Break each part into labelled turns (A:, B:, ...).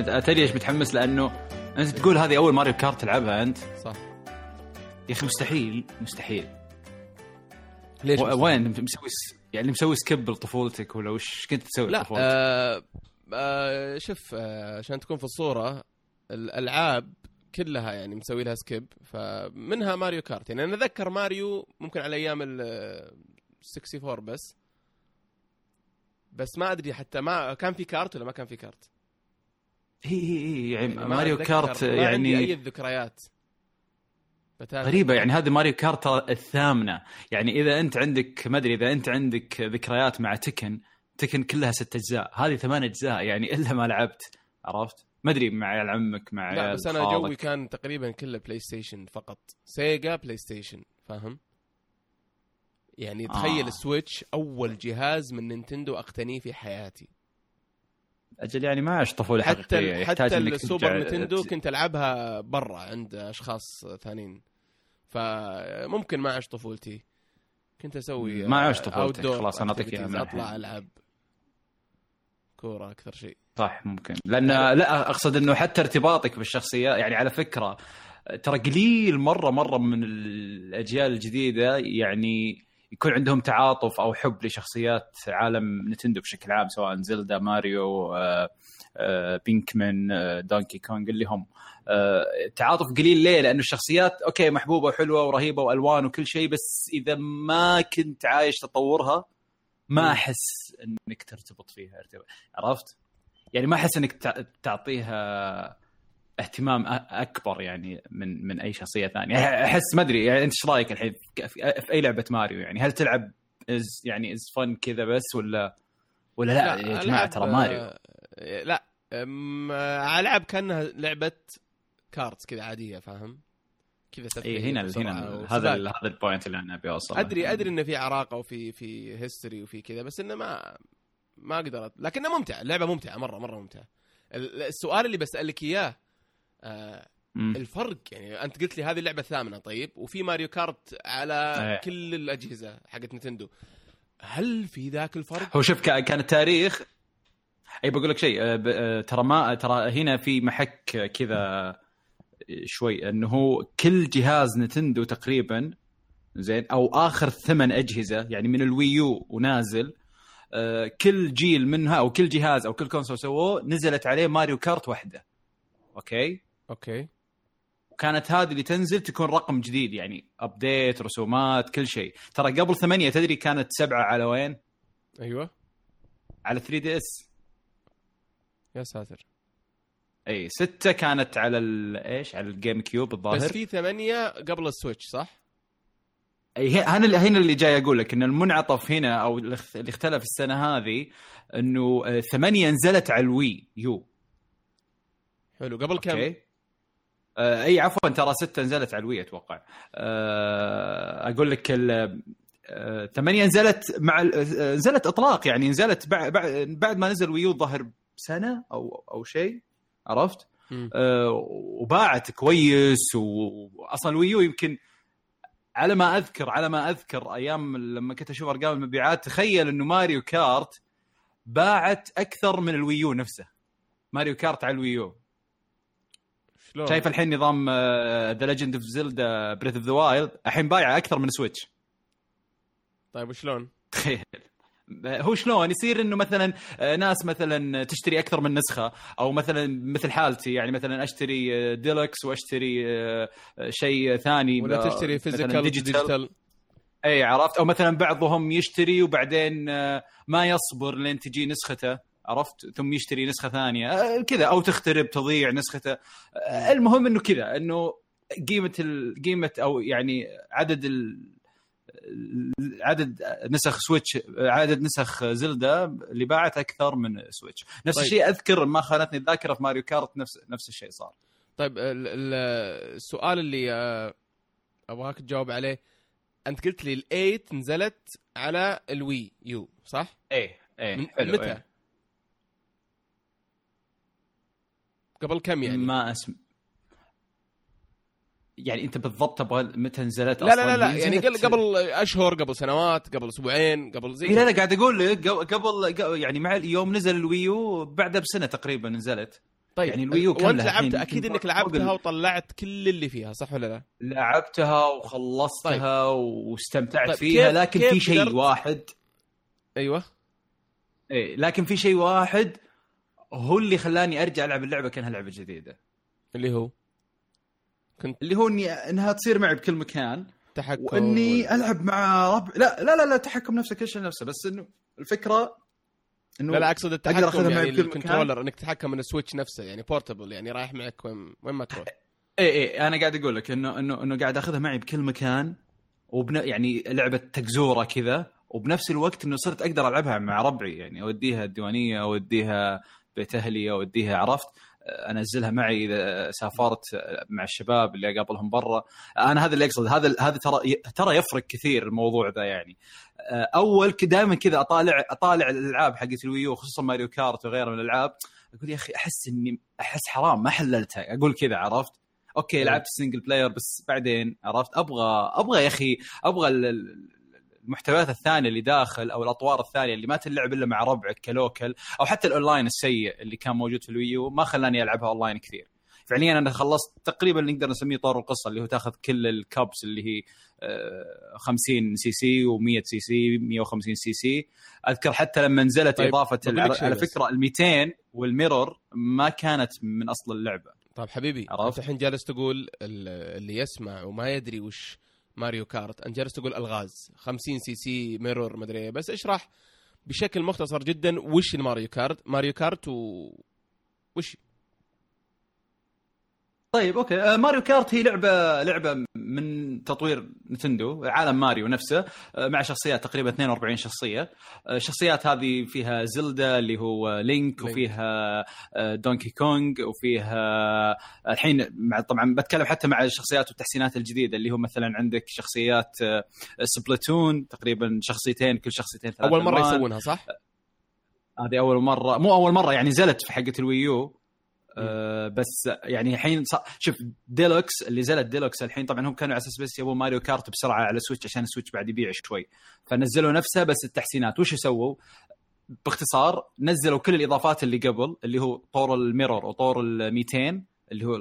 A: تدري إيش متحمس لأنه أنت تقول هذه أول Mario Kart تلعبها أنت.
B: صح.
A: يا أخي مستحيل مستحيل.
B: ليش مستحيل؟
A: وين مسوي س- يعني مسوي skip لطفولتك ولا وش كنت تسوي
B: لا
A: بطفولتك؟
B: آه آه شوف آه عشان تكون في الصورة الألعاب كلها يعني مسوي لها skip فمنها Mario Kart. يعني أنا أتذكر ماريو ممكن على أيام ال 64 بس. بس ما أدري حتى ما كان في كارت ولا ما كان في كارت؟
A: هي هي هي يعني
B: ما
A: ماريو كارت
B: اي
A: يعني
B: ذكريات بتاتا.
A: غريبة يعني هذه ماريو كارت ترى الثامنة يعني إذا أنت عندك ما أدري إذا أنت عندك ذكريات مع تكن تكن كلها ست أجزاء هذه ثمان أجزاء يعني إلا ما لعبت عرفت ما أدري مع عيال عمك مع
B: لا بس
A: أنا.
B: جوي كان تقريبا كله بلاي ستيشن فقط سيجا بلاي ستيشن فاهم يعني تخيل
A: آه.
B: ال Switch أول جهاز من Nintendo أقتنيه في حياتي
A: أجل يعني ما عشت طفولة
B: حتى حتى ال
A: Super
B: Nintendo كنت ألعبها برا عند أشخاص ثانيين. فممكن ما عشت طفولتي. كنت أسوي
A: ما عشت طفولتك،
B: outdoor
A: خلاص إياها
B: activities،
A: من أطلع.
B: ألعب كورة أكثر شيء.
A: صح ممكن. لأن لا أقصد إنه حتى ارتباطك بالشخصية يعني على فكرة ترى قليل مرة مرة من الأجيال الجديدة يعني يكون عندهم تعاطف أو حب لشخصيات عالم Nintendo بشكل عام سواء Zelda Mario آه، آه، Pikmin آه، Donkey Kong اللي هم تعاطف قليل ليه؟ لأنه الشخصيات okay محبوبة وحلوة ورهيبة وألوان وكل شيء بس إذا ما كنت عايش تطورها ما. أحس إنك ترتبط فيها عرفت؟ يعني ما أحس إنك تع- تعطيها اهتمام اكبر يعني من من اي شخصية ثانية. احس ما ادري يعني انت إيش رأيك الحين في اي لعبة ماريو يعني؟ هل تلعب از يعني از فن كذا بس ولا ولا لا, يا
B: جماعة
A: ترى ماريو.
B: آه، لا العاب كأنها لعبة karts كذا عادية فاهم؟ كذا
A: اي هنا هنا.
B: هذا
A: هذا ال point اللي أنا أبي أوصله.
B: أدري أدري إنه في عراقة وفي في history وفي كذا بس إنه ما ما أقدر لكنه ممتع اللعبة ممتعة مرة مرة ممتعة. ال- السؤال اللي بسألك إياه آه. الفرق يعني أنت قلت لي هذه اللعبة الثامنة طيب وفي ماريو كارت على
A: إيه.
B: كل الأجهزة حقت نتندو هل في ذاك الفرق؟
A: هو شوف كا- كان التاريخ أي بقول لك شيء آه، آه، ترى ما ترى هنا في محك آه، كذا شوي إنه هو كل جهاز نتندو تقريبا زين أو آخر ثمان أجهزة يعني من الويو ونازل آه، كل جيل منها أو كل جهاز أو كل console سووه نزلت عليه ماريو كارت واحدة أوكي
B: أوكي.
A: وكانت هذه اللي تنزل تكون رقم جديد يعني update رسومات كل شيء. ترى قبل ثمانية تدري كانت سبعة على وين؟
B: أيوه.
A: على 3 دي اس
B: يا ساتر.
A: إي ستة كانت على إيش؟ على الجيم كيوب الظاهر.
B: بس في ثمانية قبل السويتش صح؟
A: إي هنا اللي هنا اللي جاي أقول لك إن المنعطف هنا أو اللي اخت- اللي اختلف السنة هذه إنه آه، ثمانية نزلت على الوي يو.
B: حلو. قبل كم؟
A: آه إي عفوا ترى ستة نزلت على الوي أتوقع. آه أقول لك ال- آه، ثمانية نزلت مع نزلت إطلاق يعني نزلت بعد ما نزل ويو الظاهر بسنة أو أو شيء عرفت؟ آه، وباعت كويس واصلا الويو يمكن على ما أذكر على ما أذكر أيام لما كنت أشوف أرقام المبيعات تخيل إنه ماريو كارت باعت أكثر من الويو نفسه. ماريو كارت على الويو
B: شلون؟
A: شايف الحين نظام ذا ليجند اوف زلدا بريث اوف ذا وايلد الحين بايعه أكثر من سويتش
B: طيب وشلون؟
A: تخيل. هو شلون؟ يصير إنه مثلا آه، ناس مثلا تشتري أكثر من نسخة أو مثلا مثل حالتي يعني مثلا أشتري آه، ديلكس وأشتري آه، آه، شيء ثاني
B: ولا
A: آه،
B: تشتري physical digital
A: اي عرفت؟ أو مثلا بعضهم يشتري وبعدين آه، ما يصبر لين تجي نسخته. عرفت ثم يشتري نسخة ثانية آه، كذا أو تخترب تضيع نسخته آه، المهم إنه كذا إنه قيمة قيمة أو يعني عدد ال عدد نسخ سويتش عدد نسخ زلدا اللي باعت أكثر من سويتش نفس
B: طيب.
A: الشيء أذكر ما خانتني الذاكرة في ماريو كارت نفس نفس الشيء صار
B: طيب ال- ال- السؤال اللي آه، أبغاك تجاوب عليه أنت قلت لي ال eight نزلت على الوي يو صح؟
A: إيه إيه
B: من
A: حلو
B: متى؟
A: إيه.
B: قبل كم يعني؟
A: ما اسم يعني أنت بالضبط تبغى متى نزلت
B: لا لا لا, لا
A: هي
B: يعني
A: نزلت-
B: قبل أشهر قبل سنوات قبل أسبوعين قبل زي
A: لا لا قاعد أقول لك قبل- يعني مع يوم نزل الويو بعدها بسنة تقريبا نزلت.
B: طيب
A: يعني الويو كان وأنت
B: لعبت أكيد
A: إنك
B: لعبتها وطلعت كل اللي فيها صح ولا لا؟
A: لعبتها وخلصتها واستمتعت
B: طيب
A: فيها
B: كيف-
A: لكن
B: كيف
A: في شيء؟ واحد.
B: أيوه.
A: إيه لكن في شيء واحد هو اللي خلاني أرجع ألعب اللعبة كأنها لعبة جديدة.
B: اللي هو؟
A: اللي هو اني إنها تصير معي بكل مكان.
B: تحكم
A: وإني ألعب مع ربع لا لا لا, لا تحكم نفسه كل شيء نفسه. بس إنه الفكرة إنه
B: لا لا
A: أقصد
B: التحكم يعني
A: ال
B: controller إنك تتحكم من السويتش نفسه يعني portable يعني رايح معك وين وين ما تروح.
A: إيه إيه أنا قاعد أقول لك انه انه إنه قاعد أخذها معي بكل مكان وبن يعني لعبة تكزورة كذا وبنفس الوقت إنه صرت أقدر ألعبها مع ربعي يعني أوديها الديوانية أوديها بيت أهلي اوديها عرفت؟ انزلها معي اذا سافرت مع الشباب اللي اقابلهم برا. أنا هذا اللي اقصد هذا هذا ترى ترى يفرق كثير الموضوع ذا يعني. اول دائما كذا اطالع اطالع الالعاب حقت الويو خصوصا ماريو كارت وغيرها من الألعاب. أقول يا أخي أحس اني أحس حرام ما حللتها. أقول كذا عرفت؟ أوكي لعبت ال single player بس بعدين عرفت؟ أبغى أبغى يا أخي أبغى المحتويات الثانية اللي داخل أو الأطوار الثانية اللي ما تلعب إلا مع ربعك ك local أو حتى الأونلاين السيء اللي كان موجود في الويو ما خلاني ألعبها أونلاين كثير فعليا أنا خلصت تقريبا نقدر نسميه طور القصة اللي هو تأخذ كل ال cups اللي هي آه، 50 سي سي و100 سي سي 150 سي سي أذكر حتى لما نزلت
B: طيب، إضافة
A: على. فكرة ال 200 وال mirror ما كانت من أصل اللعبة
B: طيب حبيبي؟ أنت الحين جالس تقول ال- اللي يسمع وما يدري وش ماريو كارت. انت جالس تقول ألغاز. 50 cc mirror مدري إيه. بس اشرح بشكل مختصر جدا وش الماريو كارت؟ ماريو كارت و وش؟
A: طيب أوكي آه، ماريو كارت هي لعبة لعبة من تطوير نتندو عالم ماريو نفسه آه، مع شخصيات تقريبا 42 شخصية آه، الشخصيات هذه فيها زلدا اللي هو لينك. وفيها دونكي كونغ وفيها الحين مع طبعا بتكلم حتى مع الشخصيات والتحسينات الجديدة اللي هو مثلا عندك شخصيات سبلاتون تقريبا شخصيتين كل شخصيتين ثلاث
B: أول
A: مرة.
B: يسوونها صح؟
A: هذه أول مرة مو أول مرة يعني نزلت في حقة الويو آه بس يعني الحين. شوف ديلوكس اللي نزلت ديلوكس الحين طبعا هم كانوا على أساس بس يبون ماريو كارت بسرعة على سويتش عشان السويتش بعد يبيع شوي فنزلوا نفسها بس التحسينات وش سووا؟ باختصار نزلوا كل الإضافات اللي قبل اللي هو طور ال mirror وطور ال 200 اللي هو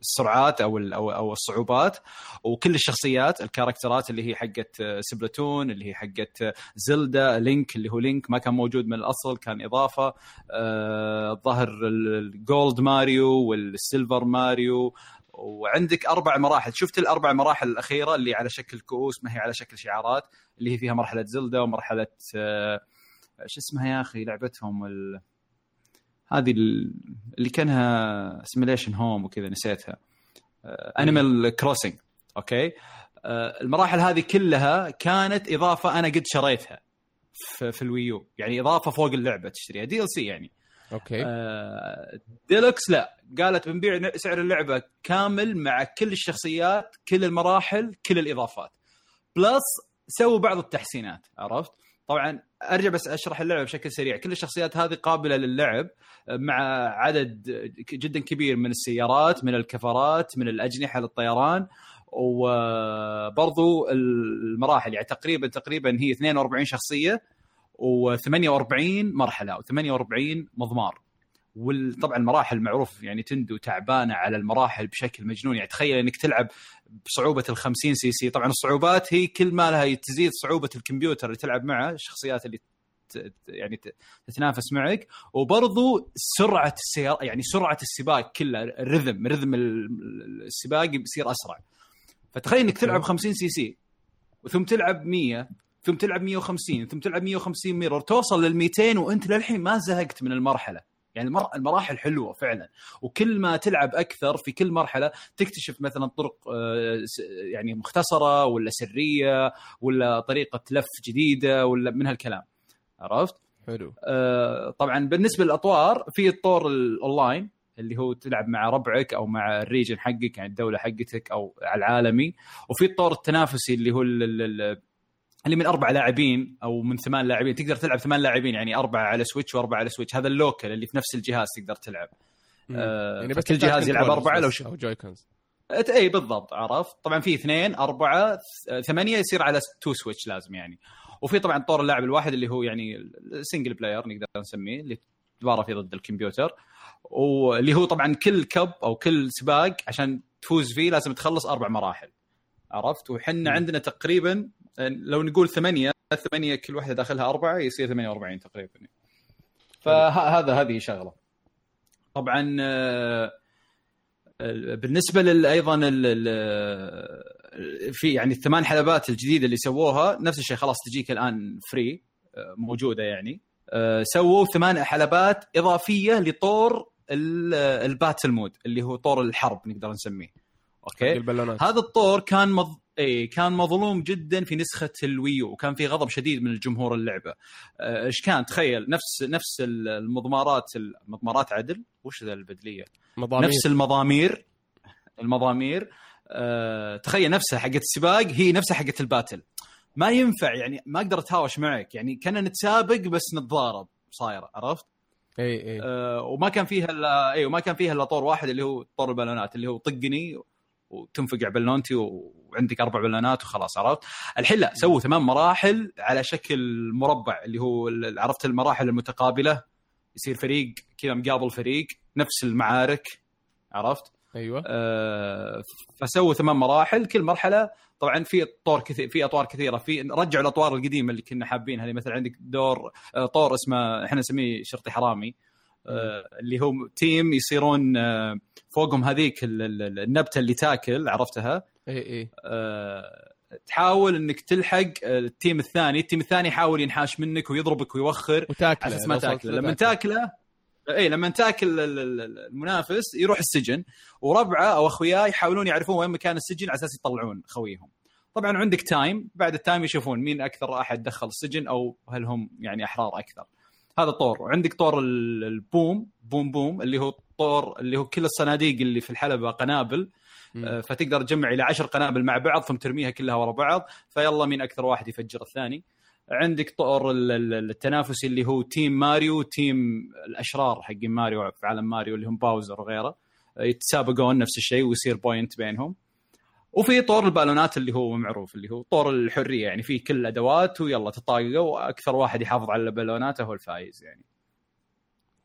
A: السرعات أو أو أو الصعوبات وكل الشخصيات الكاركترات اللي هي حقت سبلاتون اللي هي حقت زلدا لينك اللي هو لينك ما كان موجود من الأصل كان إضافة. آه، الظاهر ال- ال gold ماريو وال silver ماريو. وعندك أربع مراحل. شفت الأربع مراحل الأخيرة اللي على شكل كؤوس ما هي على شكل شعارات اللي هي فيها مرحلة زلدا ومرحلة آه، إيش اسمها يا أخي لعبتهم ال... هذه ال- اللي كانها simulation home وكذا نسيتها. انيمال كروسنج okay؟ آه، المراحل هذه كلها كانت إضافة أنا قد شريتها في, في الويو. يعني إضافة فوق اللعبة تشتريها. DLC يعني.
B: okay.
A: آه، ديلوكس لا. قالت بنبيع سعر اللعبة كامل مع كل الشخصيات كل المراحل كل الإضافات. plus سووا بعض التحسينات عرفت؟ طبعا أرجع بس أشرح اللعبة بشكل سريع. كل الشخصيات هذه قابلة للعب مع عدد جدا كبير من السيارات من الكفرات من الأجنحة للطيران وبرضو المراحل يعني تقريبا تقريبا هي 42 شخصية و48 مرحلة أو 48 مضمار. وطبعا المراحل معروف يعني نينتندو تعبانة على المراحل بشكل مجنون. يعني تخيل إنك تلعب بصعوبة ال 50 سي سي. طبعا الصعوبات هي كل ما لها تزيد صعوبة الكمبيوتر اللي تلعب معه الشخصيات اللي يعني تتنافس معك. وبرضو سرعة السيارة يعني سرعة السباق كلها ال rhythm rhythm ال- السباق بيصير أسرع. فتخيل إنك تلعب 50 سي سي ثم تلعب 100 ثم تلعب 150 ثم تلعب 150 mirror توصل لل 200 وأنت للحين ما زهقت من المرحلة. يعني المر... المراحل حلوة فعلا. وكل ما تلعب أكثر في كل مرحلة تكتشف مثلا طرق آه، يعني مختصرة ولا سرية ولا طريقة لف جديدة ولا من هالكلام. عرفت؟
B: حلو.
A: آه، طبعا بالنسبة للأطوار في الطور الأونلاين اللي هو تلعب مع ربعك أو مع ال region حقك يعني الدولة حقتك أو على العالمي. وفي الطور التنافسي اللي هو اللي من أربع لاعبين أو من ثمان لاعبين تقدر تلعب ثمان لاعبين يعني أربعة على سويتش وأربعة على سويتش هذا ال local اللي في نفس الجهاز تقدر تلعب. آه،
B: يعني بس تحتاج
A: جهاز يلعب أربعة لو
B: بس
A: ش-
B: أو
A: إي بالضبط عرفت. طبعا في اثنين أربعة ثمانية يصير على two سويتش لازم يعني. وفي طبعا طور اللاعب الواحد اللي هو يعني ال single player نقدر نسميه اللي تبارى فيه ضد الكمبيوتر. واللي هو طبعا كل cup أو كل سباق عشان تفوز فيه لازم تخلص أربع مراحل عرفت. وحنا. عندنا تقريبا لو نقول ثمانية ثمانية كل واحدة داخلها أربعة يصير 48 تقريبا. فهذا هذه شغلة. طبعا آه، بالنسبة لل أيضا في يعني الثمان حلبات الجديدة اللي سووها نفس الشيء خلاص تجيك الآن فري آه، موجودة يعني. آه، سووا ثمان حلبات إضافية لطور ال- ال battle mode اللي هو طور الحرب نقدر نسميه.
B: okay؟
A: هذا الطور كان مض... اي كان مظلوم جدا في نسخة الويو وكان في غضب شديد من الجمهور اللعبة. آه، إيش كان؟ تخيل نفس نفس المضمارات المضمارات عدل. وش ذا البدلية؟
B: مضامير.
A: نفس المضامير. المضامير. آه، تخيل نفسها حقت السباق هي نفسها حقت ال battle. ما ينفع يعني ما أقدر أتهاوش معك. يعني كنا نتسابق بس نتضارب صايره عرفت؟
B: اي اي
A: آه، وما كان فيها الا أيوه ما كان فيها إلا طور واحد اللي هو طور البالونات اللي هو طقني. وتنفقع بالونتي وعندك أربع بالونات وخلاص عرفت؟ الحين لا سووا ثمان مراحل على شكل مربع اللي هو عرفت المراحل المتقابلة يصير فريق كذا مقابل فريق نفس المعارك عرفت؟
B: أيوه
A: آه، فسووا ثمان مراحل كل مرحلة طبعا في طور كثير في أطوار كثيرة في رجعوا الأطوار القديمة اللي كنا حابينها اللي مثلا عندك دور آه، طور اسمه إحنا نسميه شرطي حرامي اللي هو team يصيرون آه، فوقهم هذيك ال- ال- النبتة اللي تاكل عرفتها؟
B: إي إي.
A: آه، تحاول إنك تلحق آه، ال team الثاني. ال team الثاني يحاول ينحاش منك ويضربك ويوخر
B: وتاكله
A: ما تاكله.
B: له
A: لما تاكله. إي لما تاكل ال- ال- ال- المنافس يروح السجن. وربعه أو اخوياه يحاولون يعرفون وين مكان السجن على أساس يطلعون خويهم. طبعا عندك time بعد ال time يشوفون مين أكثر احد دخل السجن أو هل هم يعني أحرار أكثر. هذا طور. وعندك طور ال- ال boom boom boom اللي هو طور اللي هو كل الصناديق اللي في الحلبة قنابل.
B: مم.
A: آه، فتقدر تجمع إلى عشر قنابل مع بعض ثم ترميها كلها ورا بعض. فيلا مين أكثر واحد يفجر الثاني. عندك طور ال- ال- التنافسي اللي هو team ماريو و team الأشرار حقين ماريو في عالم ماريو اللي هم باوزر وغيره. آه، يتسابقون نفس الشيء ويصير point بينهم. وفي طور البالونات اللي هو معروف اللي هو طور الحرية يعني فيه كل الأدوات ويلا تطاقوا وأكثر واحد يحافظ على بالوناته هو الفايز يعني.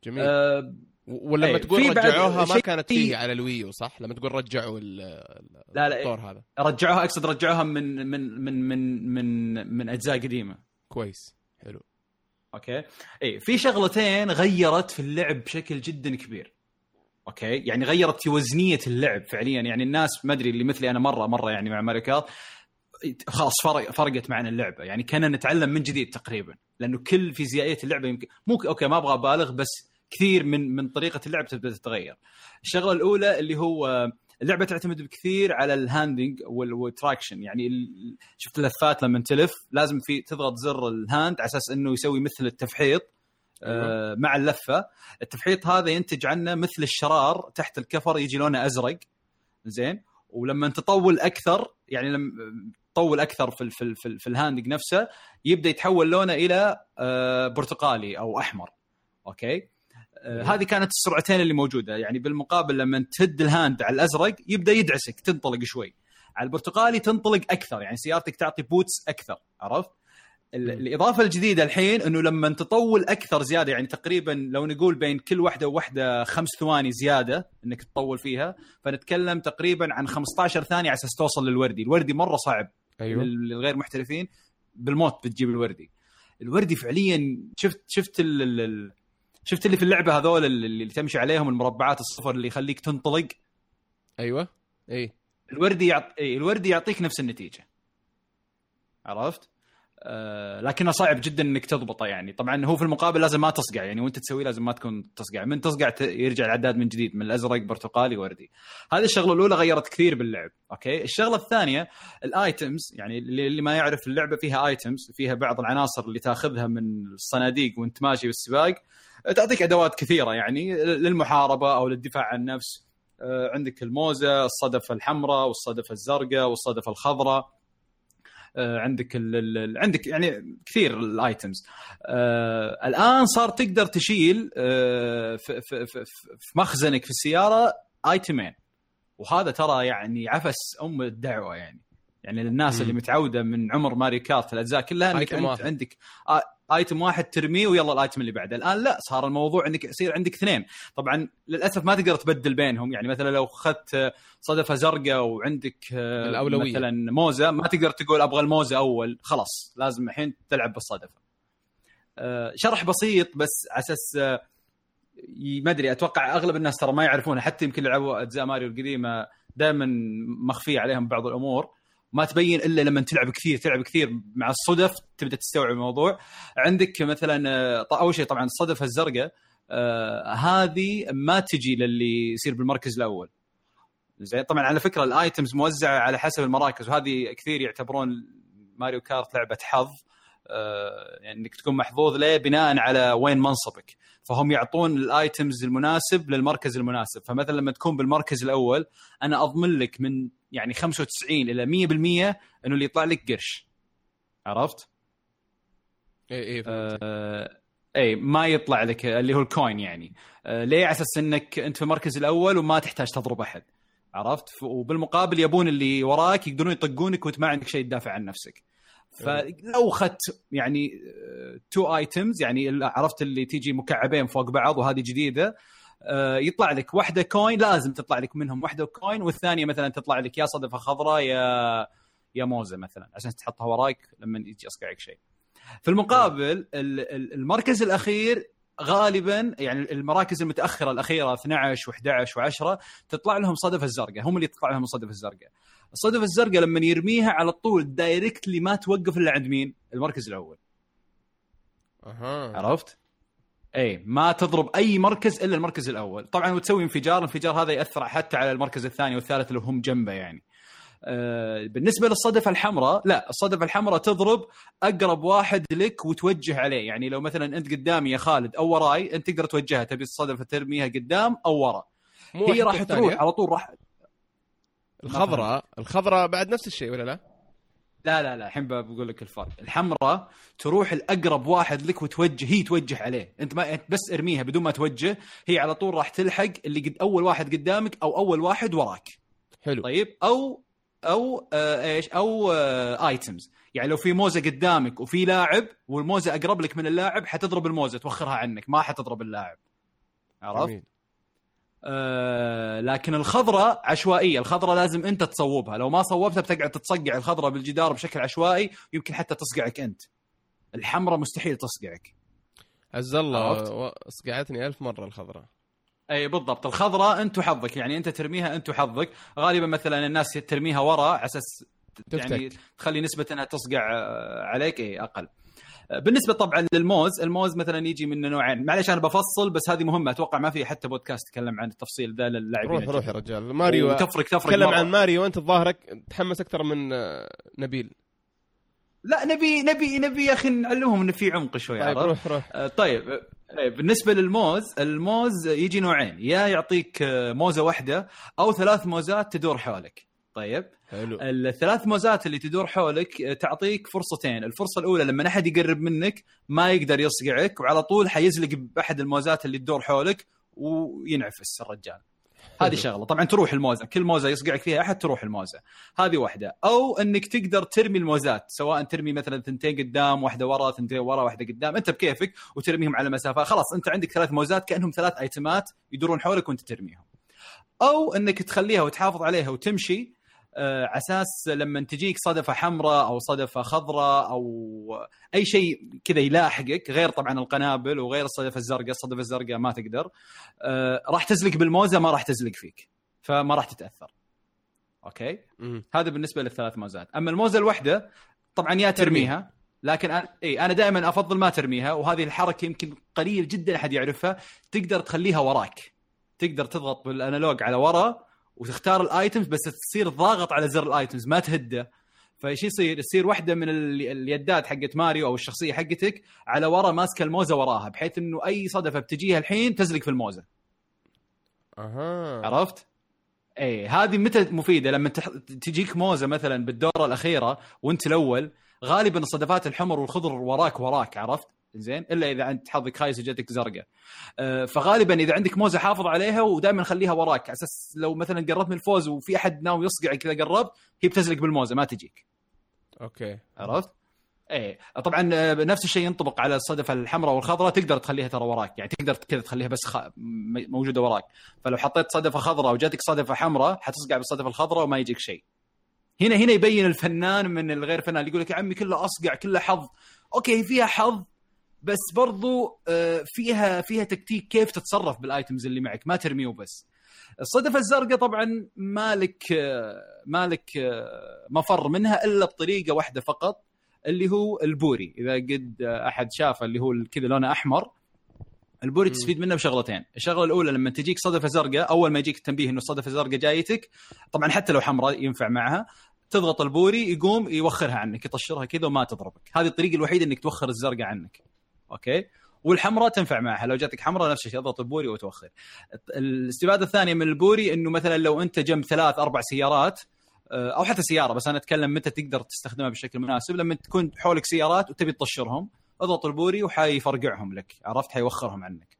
B: جميل.
A: أه
B: ولما
A: أي،
B: تقول رجعوها ما كانت فيه على الويو صح؟ لما تقول رجعوا
A: لا لا
B: الطور هذا.
A: رجعوها أقصد رجعوها من من من من من من أجزاء قديمة.
B: كويس حلو.
A: okay. اي في شغلتين غيرت في اللعب بشكل جدا كبير. okay؟ يعني غيرت وزنية اللعب فعليا. يعني الناس ما أدري اللي مثلي أنا مرة مرة يعني مع ماريو كارت خلاص فرق فرقت معنا اللعبة. يعني كنا نتعلم من جديد تقريبا لأنه كل فيزيائية اللعبة يمكن مو okay ما أبغى أبالغ بس كثير من من طريقة اللعب تبدأ تتغير. الشغلة الأولى اللي هو اللعبة تعتمد بكثير على ال handling وال- وال traction. يعني شفت اللفات لما تلف لازم في تضغط زر ال hand على أساس إنه يسوي مثل التفحيط. آه مع اللفة. التفحيط هذا ينتج عنه مثل الشرار تحت الكفر يجي لونه أزرق. زين؟ ولما تطول أكثر يعني لما تطول أكثر في ال في ال في, ال في ال handling نفسه يبدأ يتحول لونه إلى آه برتقالي أو أحمر. okay؟ آه هذه كانت السرعتين اللي موجودة. يعني بالمقابل لما تهد ال hand على الأزرق يبدأ يدعسك تنطلق شوي. على البرتقالي تنطلق أكثر يعني سيارتك تعطي بوتس أكثر عرفت. الإضافة الجديدة الحين إنه لما تطول أكثر زيادة يعني تقريبا لو نقول بين كل واحدة وواحدة خمس ثواني زيادة إنك تطول فيها فنتكلم تقريبا عن 15 ثانية على أساس توصل للوردي، الوردي مرة صعب
B: أيوه.
A: لل- للغير محترفين. بالموت بتجيب الوردي. الوردي فعليا شفت شفت ال ال- ال- شفت اللي في اللعبة هذول اللي اللي تمشي عليهم المربعات الصفر اللي يخليك تنطلق؟
B: أيوه. اي
A: الوردي يعط... إيه، الوردي يعطيك نفس النتيجة. عرفت؟ آه لكنه صعب جدا إنك تضبطه يعني. طبعا هو في المقابل لازم ما تصقع يعني وإنت تسويه لازم ما تكون تصقع. من تصقع. يرجع العداد من جديد من الأزرق برتقالي وردي. هذه الشغلة الأولى غيرت كثير باللعب okay؟ الشغلة الثانية ال items يعني اللي ما يعرف اللعبة فيها items فيها بعض العناصر اللي تاخذها من الصناديق وانت ماشي بالسباق تعطيك أدوات كثيرة يعني للمحاربة أو للدفاع عن النفس. آه، عندك الموزة، الصدفه الحمراء والصدفه الزرقاء والصدفه الخضراء. عندك ال عندك يعني كثير ال items آه الآن صار تقدر تشيل آه في, في, في, في مخزنك في السيارة ايتمين وهذا ترى يعني عفس أم الدعوة يعني. يعني للناس. اللي متعودة من عمر ماري كارت الأجزاء كلها
B: إنك
A: انت
B: واحد.
A: عندك ايتم واحد ترميه ويلا الأيتم اللي بعده. الآن لا صار الموضوع إنك يصير عندك اثنين. طبعا للأسف ما تقدر تبدل بينهم. يعني مثلا لو أخذت آه، صدفة زرقاء وعندك آه،
B: الأولوية.
A: مثلا موزة ما تقدر تقول أبغى الموزة أول. خلاص لازم الحين تلعب بالصدفة. آه، شرح بسيط بس على أساس آه، ما أدري أتوقع أغلب الناس ترى ما يعرفونه. حتى يمكن لعبوا أجزاء ماريو القديمة دائما مخفية عليهم بعض الأمور. ما تبين إلا لما تلعب كثير تلعب كثير مع الصدف تبدأ تستوعب الموضوع. عندك مثلا آه، أول شيء طبعا الصدفه الزرقاء آه هذه ما تجي للي يصير بالمركز الأول. زين طبعا على فكرة الآيتمز موزعة على حسب المراكز وهذه كثير يعتبرون ماريو كارت لعبة حظ آه، يعني إنك تكون محظوظ ليه بناء على وين منصبك. فهم يعطون ال items المناسب للمركز المناسب. فمثلا لما تكون بالمركز الأول أنا أضمن لك من يعني 95 إلى 100% إنه اللي يطلع لك قرش. عرفت؟
B: اي اي.
A: آه اي ما يطلع لك اللي هو ال coin يعني. آه ليه على أساس إنك أنت في المركز الأول وما تحتاج تضرب أحد؟ عرفت؟ وبالمقابل يبون اللي وراك يقدرون يطقونك وأنت ما عندك شيء تدافع عن نفسك. فلو اخذت يعني two items يعني عرفت اللي تيجي مكعبين فوق بعض وهذه جديدة آه، يطلع لك واحدة coin لازم تطلع لك منهم واحدة coin والثانية مثلا تطلع لك يا صدفه خضراء يا يا موزة مثلا عشان تحطها وراك لما يجي يصقعك شيء. في المقابل ال- ال- المركز الأخير غالبا يعني المراكز المتأخرة الأخيرة 12 و11 و10 تطلع لهم صدفه الزرقاء هم اللي تطلع لهم الصدفه الزرقاء. الصدفه الزرقاء لما يرميها على طول دايركتلي ما توقف إلا عند مين؟ المركز الأول
B: أها
A: عرفت؟ اي ما تضرب أي مركز إلا المركز الأول، طبعا وتسوي انفجار، الانفجار هذا يأثر حتى على المركز الثاني والثالث اللي هم جنبه يعني. آه، بالنسبة للصدفه الحمراء لا الصدفه الحمراء تضرب أقرب واحد لك وتوجه عليه يعني لو مثلا أنت قدامي يا خالد أو وراي أنت تقدر توجهها تبي الصدفه ترميها قدام أو ورا هي راح. تروح على طول راح
B: الخضراء الخضراء بعد نفس الشيء ولا لا؟
A: لا لا لا الحين بقول لك الفرق. الحمراء تروح الاقرب واحد لك وتوجه هي توجه عليه. أنت ما أنت بس ارميها بدون ما توجه هي على طول راح تلحق اللي قد أول واحد قدامك أو أول واحد وراك.
B: حلو.
A: طيب؟ أو أو آه إيش؟ أو آه ايتمز يعني لو في موزة قدامك وفي لاعب والموزة أقرب لك من اللاعب حتضرب الموزة توخرها عنك ما حتضرب اللاعب. عرفت. آه لكن الخضراء عشوائية. الخضراء لازم انت تصوبها. لو ما صوبتها بتقعد تتصقع الخضراء بالجدار بشكل عشوائي يمكن حتى تصقعك انت. الحمراء مستحيل تصقعك.
B: عز الله صقعتني ألف مرة الخضراء
A: أي بالضبط. الخضراء انت وحظك يعني انت ترميها انت وحظك غالبا مثلا الناس ترميها ورا على أساس يعني
B: تفتك.
A: تخلي نسبة انها تصقع آه، عليك اي أقل. بالنسبة طبعا للموز الموز مثلا يجي منه نوعين معلش أنا بفصل بس هذه مهمة أتوقع ما في حتى بودكاست يتكلم عن التفصيل ذا للاعبين
B: روح روح يا. رجال ماريو
A: وتفرق تفرق
B: تكلم. عن ماريو انت ظاهرك تحمس أكثر من آه، نبيل
A: لا نبي نبي نبي يا أخي نعلمهم انه في عمق شوي
B: طيب؟ روح روح
A: آه، طيب آه، بالنسبة للموز الموز يجي نوعين يا يعطيك موزة واحدة أو ثلاث موزات تدور حولك طيب.
B: حلو.
A: الثلاث موزات اللي تدور حولك آه، تعطيك فرصتين. الفرصة الأولى لما أحد يقرب منك ما يقدر يصقعك وعلى طول حيزلق بأحد الموزات اللي تدور حولك وينعفس الرجال. هذه شغلة. طبعا تروح الموزة. كل موزة يصقعك فيها أحد تروح الموزة. هذه واحدة. أو أنك تقدر ترمي الموزات سواء ترمي مثلا ثنتين قدام واحدة ورا ثنتين ورا واحدة قدام. أنت بكيفك وترميهم على مسافة. خلاص أنت عندك ثلاث موزات كأنهم ثلاث آيتمات يدورون حولك وأنت ترميهم. أو أنك تخليها وتحافظ عليها وتمشي على أساس لما تجيك صدفة حمراء أو صدفة خضراء أو أي شيء كذا يلاحقك غير طبعا القنابل وغير الصدفة الزرقاء، الصدفة الزرقاء ما تقدر آه، راح تزلق بالموزة ما راح تزلق فيك فما راح تتأثر. أوكي؟
B: مم.
A: هذا بالنسبة للثلاث موزات، أما الموزة الواحده طبعا يا ترميها لكن أنا إي أنا دائما أفضل ما ترميها وهذه الحركة يمكن قليل جدا أحد يعرفها تقدر تخليها وراك تقدر تضغط بال analog على ورا وتختار ال items بس تصير ضاغط على زر ال items ما تهده فايش يصير؟ يصير واحدة من ال- اليدات حقت ماريو أو الشخصية حقتك على ورا ماسكة الموزة وراها بحيث إنه أي صدفة بتجيها الحين تزلق في الموزة
B: أها
A: عرفت؟ اي هذه متى مفيدة لما تح... تجيك موزة مثلا بالدورة الأخيرة وأنت الأول غالبا الصدفات الحمر والخضر وراك وراك عرفت؟ زين إلا إذا انت حظك خايس وجاتك زرقاء. آه، فغالبا إذا عندك موزة حافظ عليها ودائما خليها وراك. على أساس لو مثلا قربت من الفوز وفي أحد ناوي يصقع كذا قربت هي بتزلق بالموزة ما تجيك.
B: أوكي.
A: عرفت؟ إيه. طبعا آه، نفس الشيء ينطبق على الصدفة الحمراء والخضراء تقدر تخليها ترى وراك. يعني تقدر كذا تخليها بس خ... موجودة وراك. فلو حطيت صدفة خضراء وجاتك صدفة حمراء حتصقع بالصدفة الخضراء وما يجيك شيء. هنا هنا يبين الفنان من الغير فنان يقول لك يا عمي كله أصقع كله حظ. أوكي فيها حظ بس برضو آه، فيها فيها تكتيك كيف تتصرف بال items اللي معك ما ترميه بس الصدفه الزرقاء طبعا مالك آه، مالك آه، مفر منها إلا بطريقة واحدة فقط اللي هو البوري إذا قد أحد شافه اللي هو كذا لونه أحمر البوري. تستفيد منه بشغلتين، الشغلة الأولى لما تجيك صدفه زرقاء أول ما يجيك التنبيه إنه الصدفه الزرقاء جايتك طبعا حتى لو حمراء ينفع معها تضغط البوري يقوم يوخرها عنك يطشرها كذا وما تضربك، هذه الطريقة الوحيدة إنك توخر الزرقاء عنك. أوكي؟ والحمراء تنفع معها. لو جاتك حمراء نفس الشيء أضغط البوري وتوخر. الاستفاده الثانية من البوري إنه مثلا لو أنت جنب ثلاث أربع سيارات آه، أو حتى سيارة بس أنا أتكلم متى تقدر تستخدمها بشكل مناسب. لما تكون حولك سيارات وتبي تطشرهم أضغط البوري وحيفرقعهم لك. عرفت؟ حيوخرهم عنك.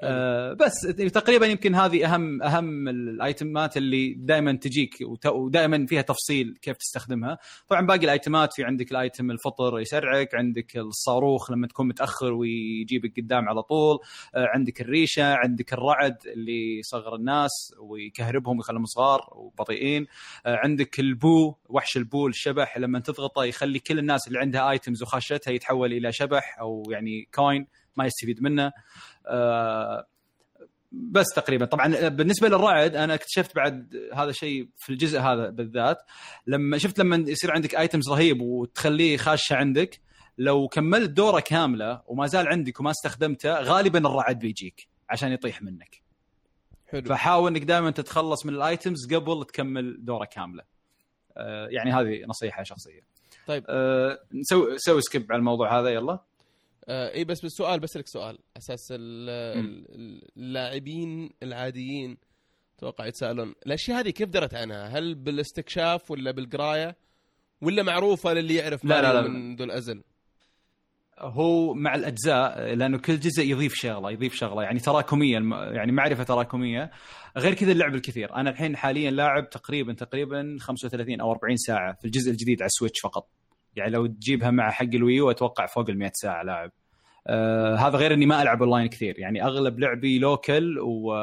A: آه بس تقريبا يمكن هذه أهم أهم الأيتمات اللي دائما تجيك ودائما فيها تفصيل كيف تستخدمها. طبعا باقي الأيتمات في عندك ال item الفطر يسرعك عندك الصاروخ لما تكون متأخر ويجيبك قدام على طول آه عندك الريشة عندك الرعد اللي يصغر الناس ويكهربهم ويخليهم صغار وبطيئين آه عندك البو وحش البو الشبح لما تضغطه يخلي كل الناس اللي عندها items وخاشتها يتحول إلى شبح أو يعني coin ما يستفيد منه. آه، بس تقريبا. طبعا بالنسبة للرعد أنا اكتشفت بعد هذا الشيء في الجزء هذا بالذات لما شفت لما يصير عندك items رهيب وتخليه خاشه عندك لو كملت دوره كاملة وما زال عندك وما استخدمته غالبا الرعد بيجيك عشان يطيح منك.
B: حلو.
A: فحاول إنك دائما تتخلص من ال items قبل تكمل دوره كاملة. آه، يعني هذه نصيحة شخصية.
B: طيب.
A: آه، نسوي سوي skip على الموضوع هذا يلا.
B: آه اي بس بالسؤال بسألك سؤال أساس اللاعبين العاديين أتوقع يتساءلون الأشياء هذه كيف درت عنها؟ هل بالاستكشاف ولا بالقراية؟ ولا معروفة للي يعرف
A: لا، لا، لا.
B: منذ الأزل؟
A: هو مع الأجزاء لأنه كل جزء يضيف شغلة يضيف شغلة يعني تراكميه يعني معرفة تراكمية غير كذا اللعب الكثير أنا الحين حاليا لاعب تقريبا تقريبا 35 أو 40 ساعة في الجزء الجديد على السويتش فقط يعني لو تجيبها مع حق الويو أتوقع فوق ال 100 ساعة لاعب. آه هذا غير إني ما ألعب أونلاين كثير. يعني أغلب لعبي local و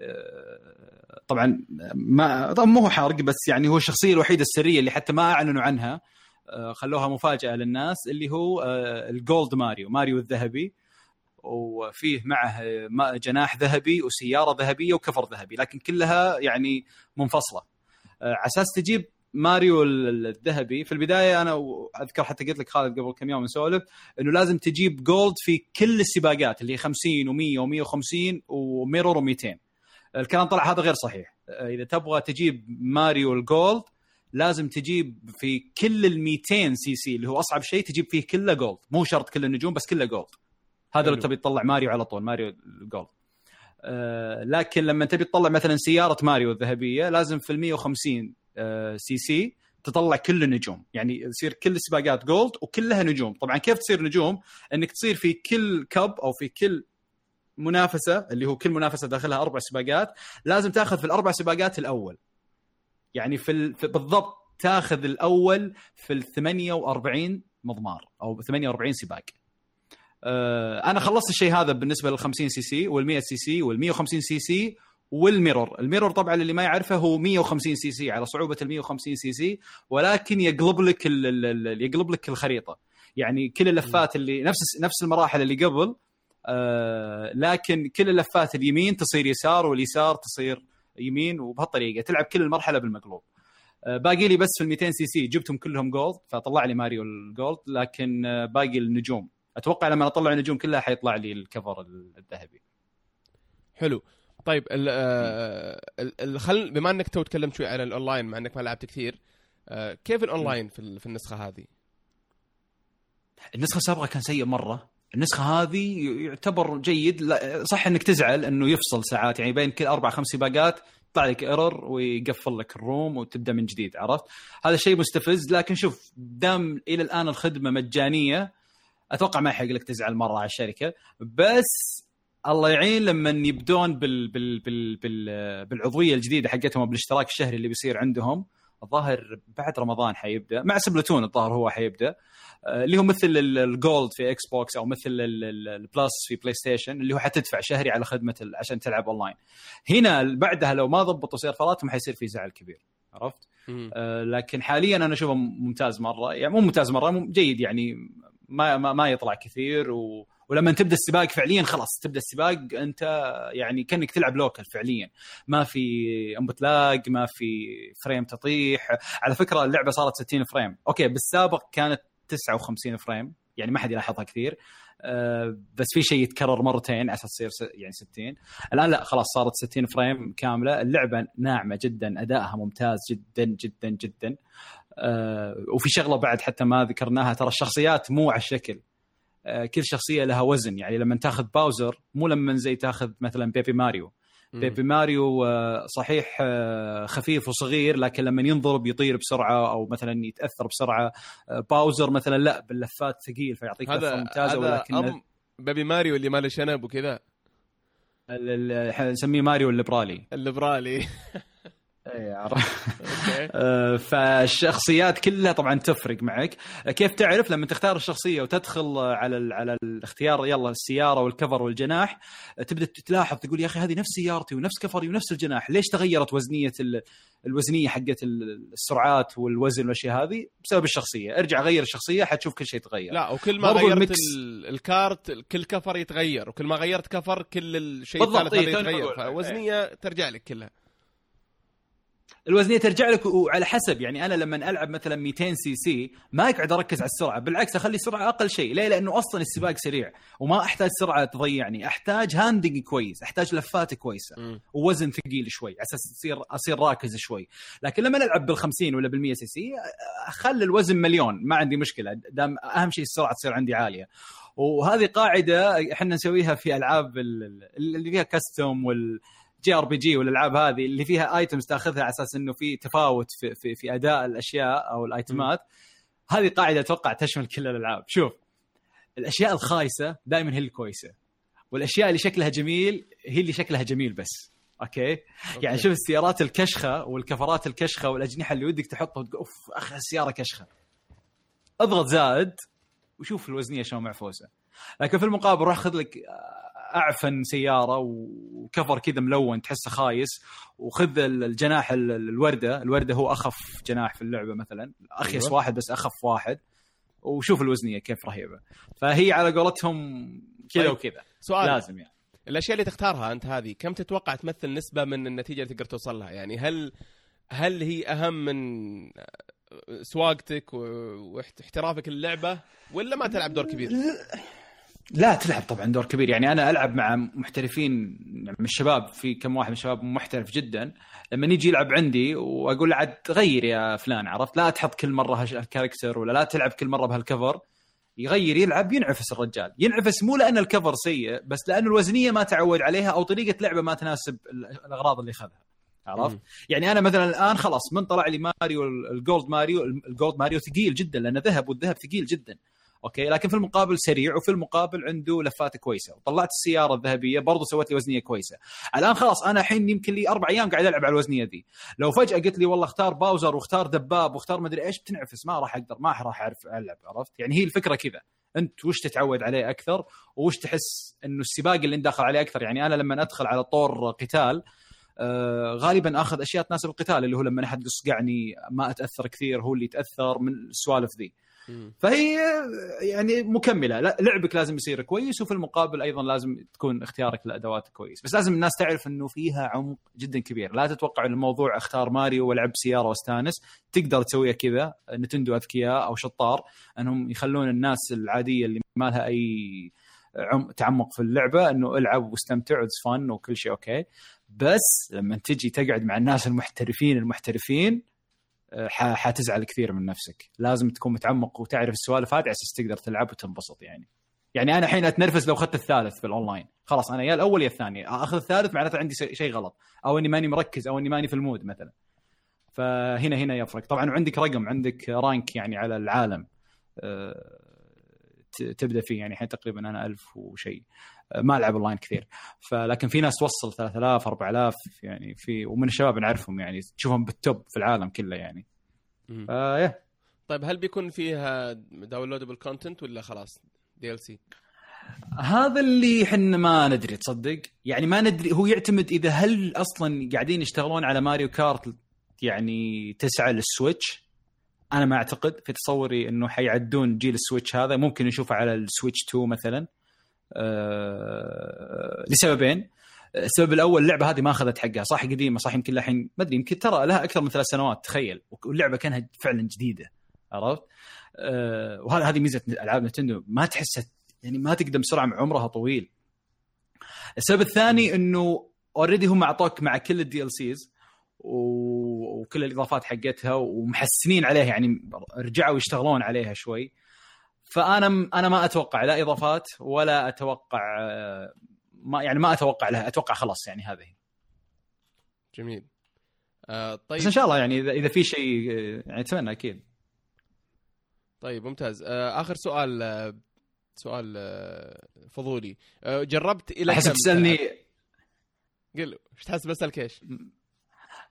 A: آه، طبعا ما طبعا مو حرق بس يعني هو الشخصية الوحيدة السرية اللي حتى ما أعلنوا عنها آه، خلوها مفاجأة للناس اللي هو آه، ال gold ماريو ماريو الذهبي. وفيه معه جناح ذهبي وسيارة ذهبية وكفر ذهبي لكن كلها يعني منفصلة. على أساس تجيب ماريو ال- الذهبي. في البداية أنا أذكر حتى قلت لك خالد قبل كم يوم نسولف إنه لازم تجيب gold في كل السباقات اللي هي 50 و100 و150 و mirror و200 الكلام طلع هذا غير صحيح. إذا تبغى تجيب ماريو ال gold لازم تجيب في كل ال 200 سي سي اللي هو أصعب شيء تجيب فيه كله gold مو شرط كل النجوم بس كله gold هذا لو. تبي تطلع ماريو على طول ماريو ال gold آه لكن لما تبي تطلع مثلا سيارة ماريو الذهبية لازم في ال 150 آه سي سي تطلع كل النجوم يعني يصير كل السباقات gold وكلها نجوم. طبعا كيف تصير نجوم؟ إنك تصير في كل cup أو في كل منافسة اللي هو كل منافسة داخلها أربع سباقات لازم تأخذ في الأربع سباقات الأول. يعني في, ال... في بالضبط تأخذ الأول في ال 48 مضمار أو 48 سباق. آه أنا خلصت الشيء هذا بالنسبة لل 50 cc وال 100 cc وال 150 cc وال mirror. ال mirror طبعا اللي ما يعرفه هو 150 سي سي على صعوبة ال 150 سي سي ولكن يقلب لك. يقلب لك الخريطة. يعني كل اللفات اللي نفس نفس المراحل اللي قبل آه لكن كل اللفات اليمين تصير يسار واليسار تصير يمين وبهالطريقة تلعب كل المرحلة بالمقلوب. آه، باقي لي بس في ال 200 سي سي جبتهم كلهم gold فطلع لي ماريو ال gold لكن آه، باقي النجوم. أتوقع لما أطلع النجوم كلها حيطلع لي الكفر الذهبي.
B: حلو. طيب ال ال ال خل بما انك تو تكلمت شوي عن الأونلاين مع انك ما لعبت كثير آه، كيف الأونلاين في في النسخة هذه؟
A: النسخة السابقة كان سيء مرة. النسخة هذه يعتبر جيد. صح إنك تزعل إنه يفصل ساعات يعني بين كل أربع خمس سباقات يطلع لك error ويقفل لك ال room وتبدأ من جديد عرفت؟ هذا شيء مستفز. لكن شوف دام إلى الآن الخدمة مجانية أتوقع ما يحق لك تزعل مرة على الشركة. بس الله يعين لما يبدون بال بال بال بال بالعضوية الجديدة حقتهم بالاشتراك الشهري اللي بيصير عندهم. الظاهر بعد رمضان حيبدأ. مع Splatoon الظاهر هو حيبدأ. آه، اللي هو مثل ال Gold في Xbox أو مثل ال Plus في PlayStation اللي هو حتدفع شهري على خدمة عشان تلعب اونلاين هنا بعدها لو ما ضبطوا server اتهم حيصير في زعل كبير. عرفت؟ آه لكن حاليا أنا أشوفه ممتاز مرة. يعني مو ممتاز مرة جيد يعني ما ما, ما يطلع كثير و ولما تبدأ السباق فعليا خلاص تبدأ السباق أنت يعني كأنك تلعب local فعليا. ما في input lag ما في frame تطيح. على فكرة اللعبة صارت 60 frame. أوكي بالسابق كانت 59 frame يعني ما حد يلاحظها كثير. أه بس في شيء يتكرر مرتين أساس تصير يعني 60 الآن لا خلاص صارت 60 frame كاملة. اللعبة ناعمة جدا أدائها ممتاز جدا جدا جدا. أه وفي شغلة بعد حتى ما ذكرناها ترى الشخصيات مو على الشكل. كل شخصية لها وزن. يعني لما تاخذ باوزر مو لما زي تاخذ مثلا بيبي ماريو. بيبي ماريو آه، صحيح آه، خفيف وصغير لكن لما ينضرب يطير بسرعة أو مثلا يتأثر بسرعة. آه، باوزر مثلا لا باللفات ثقيل فيعطيك
B: لفة ممتازة ولكن بيبي ماريو اللي ماله شنب وكذا.
A: نسميه ماريو الليبرالي
B: الليبرالي
A: آه، فالشخصيات كلها طبعا تفرق معك. كيف تعرف لما تختار الشخصية وتدخل على على الاختيار يلا السيارة والكفر والجناح تبدأ تلاحظ تقول يا أخي هذه نفس سيارتي ونفس كفري ونفس الجناح. ليش تغيرت وزنية الوزنية حقت السرعات والوزن والأشياء هذه؟ بسبب الشخصية. ارجع غير الشخصية حتشوف كل شيء يتغير
B: لا وكل ما غيرت المكس... ال kart كل كفر يتغير وكل ما غيرت كفر كل الشيء الثالث هذا يتغير. فوزنية ترجع لك كلها.
A: الوزنية ترجع لك وعلى حسب. يعني أنا لما ألعب مثلا 200 سي سي ما أقعد أركز على السرعة. بالعكس أخلي السرعة أقل شيء. ليه؟ لأنه أصلا السباق سريع وما أحتاج سرعة تضيعني أحتاج handling كويس أحتاج لفات كويسة م. ووزن ثقيل شوي على أساس تصير أصير راكز شوي. لكن لما العب بال 50 ولا بال 100 سي سي أخلي الوزن مليون. ما عندي مشكلة. دام أهم شيء السرعة تصير عندي عالية. وهذه قاعدة إحنا نسويها في ألعاب اللي فيها custom وال JRPG والألعاب هذه اللي فيها items تأخذها على أساس إنه في تفاوت في, في, في أداء الأشياء أو ال item ات هذه قاعدة أتوقع تشمل كل الألعاب. شوف الأشياء الخايسة دائما هي الكويسة والأشياء اللي شكلها جميل هي اللي شكلها جميل بس. أوكي, أوكي. يعني شوف السيارات الكشخة والكفرات الكشخة والأجنحة اللي ودك تحطها وتقول أوف أخ السيارة كشخة. اضغط زائد وشوف الوزنية شلون معفوسة. لكن في المقابل راح خذ لك أعفن سيارة وكفر كذا ملون تحسه خايس. وخذ الجناح الوردة الوردة هو أخف جناح في اللعبة مثلا. أخيس أيوة. واحد بس أخف واحد. وشوف الوزنية كيف رهيبة. فهي على قولتهم كذا طيب. وكذا.
B: سؤال.
A: لازم يعني.
B: الأشياء اللي تختارها أنت هذه كم تتوقع تمثل نسبة من النتيجة اللي تقدر توصل لها؟ يعني هل هل هي أهم من سواقتك واحترافك اللعبه ولا ما تلعب دور كبير؟
A: لا تلعب طبعا دور كبير. يعني أنا ألعب مع محترفين من الشباب في كم واحد من الشباب محترف جدا. لما يجي يلعب عندي وأقول له عاد غير يا فلان عرفت؟ لا تحط كل مرة هالكاركتر ولا لا تلعب كل مرة بهالكفر. يغير يلعب ينعفس الرجال. ينعفس مو لأن الكفر سيء بس لأنه الوزنية ما تعود عليها أو طريقة لعبه ما تناسب الأغراض اللي اخذها عرفت؟ يعني أنا مثلا الآن خلاص من طلع لي ماريو ال gold ماريو ال gold ماريو ثقيل جدا لأنه ذهب والذهب ثقيل جدا. أوكي؟ لكن في المقابل سريع وفي المقابل عنده لفات كويسة. وطلعت السيارة الذهبية برضو سويت لي وزنية كويسة. الآن خلاص أنا الحين يمكن لي أربع أيام قاعد ألعب على الوزنية ذي. لو فجأة قلت لي والله اختار باوزر واختار دباب واختار مدري إيش بتنعفس. ما راح أقدر ما راح أعرف ألعب عرفت؟ يعني هي الفكرة كذا. أنت وش تتعود عليه أكثر؟ وش تحس إنه السباق اللي أنت داخل عليه أكثر؟ يعني أنا لما أدخل على طور قتال آه غالبا آخذ أشياء تناسب القتال اللي هو لما أحد يصقعني ما أتأثر كثير هو اللي يتأثر من السوالف ذي. فهي يعني مكملة. لعبك لازم يصير كويس وفي المقابل أيضا لازم تكون اختيارك للادوات كويس. بس لازم الناس تعرف إنه فيها عمق جدا كبير. لا تتوقع الموضوع أختار ماريو والعب سيارة واستانس. تقدر تسويها كذا Nintendo أذكياء أو شطار إنهم يخلون الناس العادية اللي ما لها أي عم تعمق في اللعبة إنه العب واستمتع و it's fun وكل شيء أوكي. بس لما تجي تقعد مع الناس المحترفين المحترفين حتزعل كثير من نفسك. لازم تكون متعمق وتعرف السوالف هذه على أساس تقدر تلعب وتنبسط يعني. يعني أنا الحين أتنرفز لو أخذت الثالث في الاونلاين خلاص أنا يا الأول يا الثاني. أخذ الثالث معناته عندي شيء غلط. أو إني ماني مركز أو إني ماني في المود مثلا. فهنا هنا يفرق. طبعا وعندك رقم عندك rank يعني على العالم ت- تبدأ فيه يعني الحين تقريبا أنا ألف وشيء. آه، ما العب اونلاين كثير. فلكن في ناس توصل 3000 4000 يعني في ومن الشباب نعرفهم يعني تشوفهم بال top في العالم كله يعني. فيا
B: طيب هل بيكون فيها downloadable content ولا خلاص DLC
A: هذا اللي إحنا ما ندري تصدق؟ يعني ما ندري هو يعتمد إذا هل أصلا قاعدين يشتغلون على Mario Kart يعني تسعة لل Switch؟ أنا ما أعتقد. في تصوري إنه حيعدون جيل ال Switch هذا ممكن نشوفه على ال Switch 2 مثلا. لسببين. السبب الأول اللعبة هذه ما أخذت حقها. صح قديمة صح يمكن الحين ما أدري يمكن ترى لها أكثر من ثلاث سنوات تخيل. واللعبة كأنها فعلا جديدة عرفت؟ أه وهذا هذه ميزة ألعاب نتندو. ما تحسها يعني ما تقدم بسرعة مع عمرها طويل. السبب الثاني إنه already هم أعطوك مع كل ال DLCs وكل الإضافات حقتها ومحسنين عليها يعني رجعوا يشتغلون عليها شوي. فأنا أنا ما أتوقع لا إضافات ولا أتوقع آه، ما يعني ما أتوقع لها أتوقع خلاص يعني هذه.
B: جميل. آه
A: بس
B: طيب.
A: إن شاء الله يعني اذا إذا في شيء آه، يعني أتمنى أكيد.
B: طيب ممتاز. آه آخر سؤال آه سؤال آه فضولي. آه جربت إلى
A: أحد
B: تلعب؟ قل إيش تحس بسالك إيش؟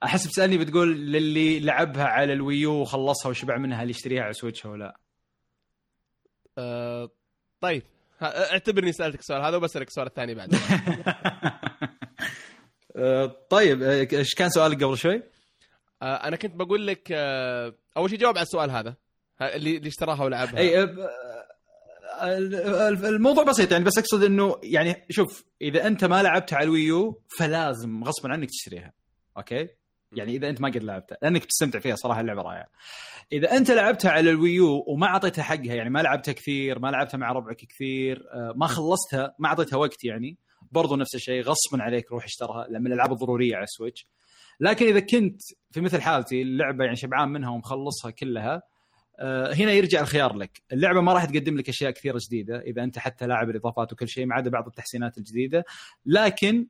A: أحس بتسألني بتقول للي لعبها على الويو وخلصها وشبع منها اللي يشتريها على سويتش أو لا
B: آه طيب. اعتبرني سألتك السؤال هذا وبسألك السؤال الثاني بعد.
A: آه، طيب آه، إيش كان سؤالك قبل شوي؟
B: أنا كنت بقول لك أول شيء جاوب على السؤال هذا اللي اللي اشتراها ولعبها.
A: إي الموضوع بسيط يعني بس أقصد إنه يعني شوف إذا أنت ما لعبتها على الويو فلازم غصبا عنك تشتريها أوكي؟ يعني إذا أنت ما قد لعبتها لأنك بتستمتع فيها صراحة اللعبة رائعة. إذا أنت لعبتها على الويو وما أعطيتها حقها يعني ما لعبتها كثير ما لعبتها مع ربعك كثير آه، ما خلصتها ما أعطيتها وقت يعني برضو نفس الشيء غصبا عليك روح اشترها لأن من الألعاب الضرورية على السويتش. لكن إذا كنت في مثل حالتي اللعبة يعني شبعان منها ومخلصها كلها آه، هنا يرجع الخيار لك. اللعبة ما راح تقدم لك أشياء كثيرة جديدة إذا أنت حتى لاعب الاضافات وكل شيء ما عدا بعض التحسينات الجديدة. لكن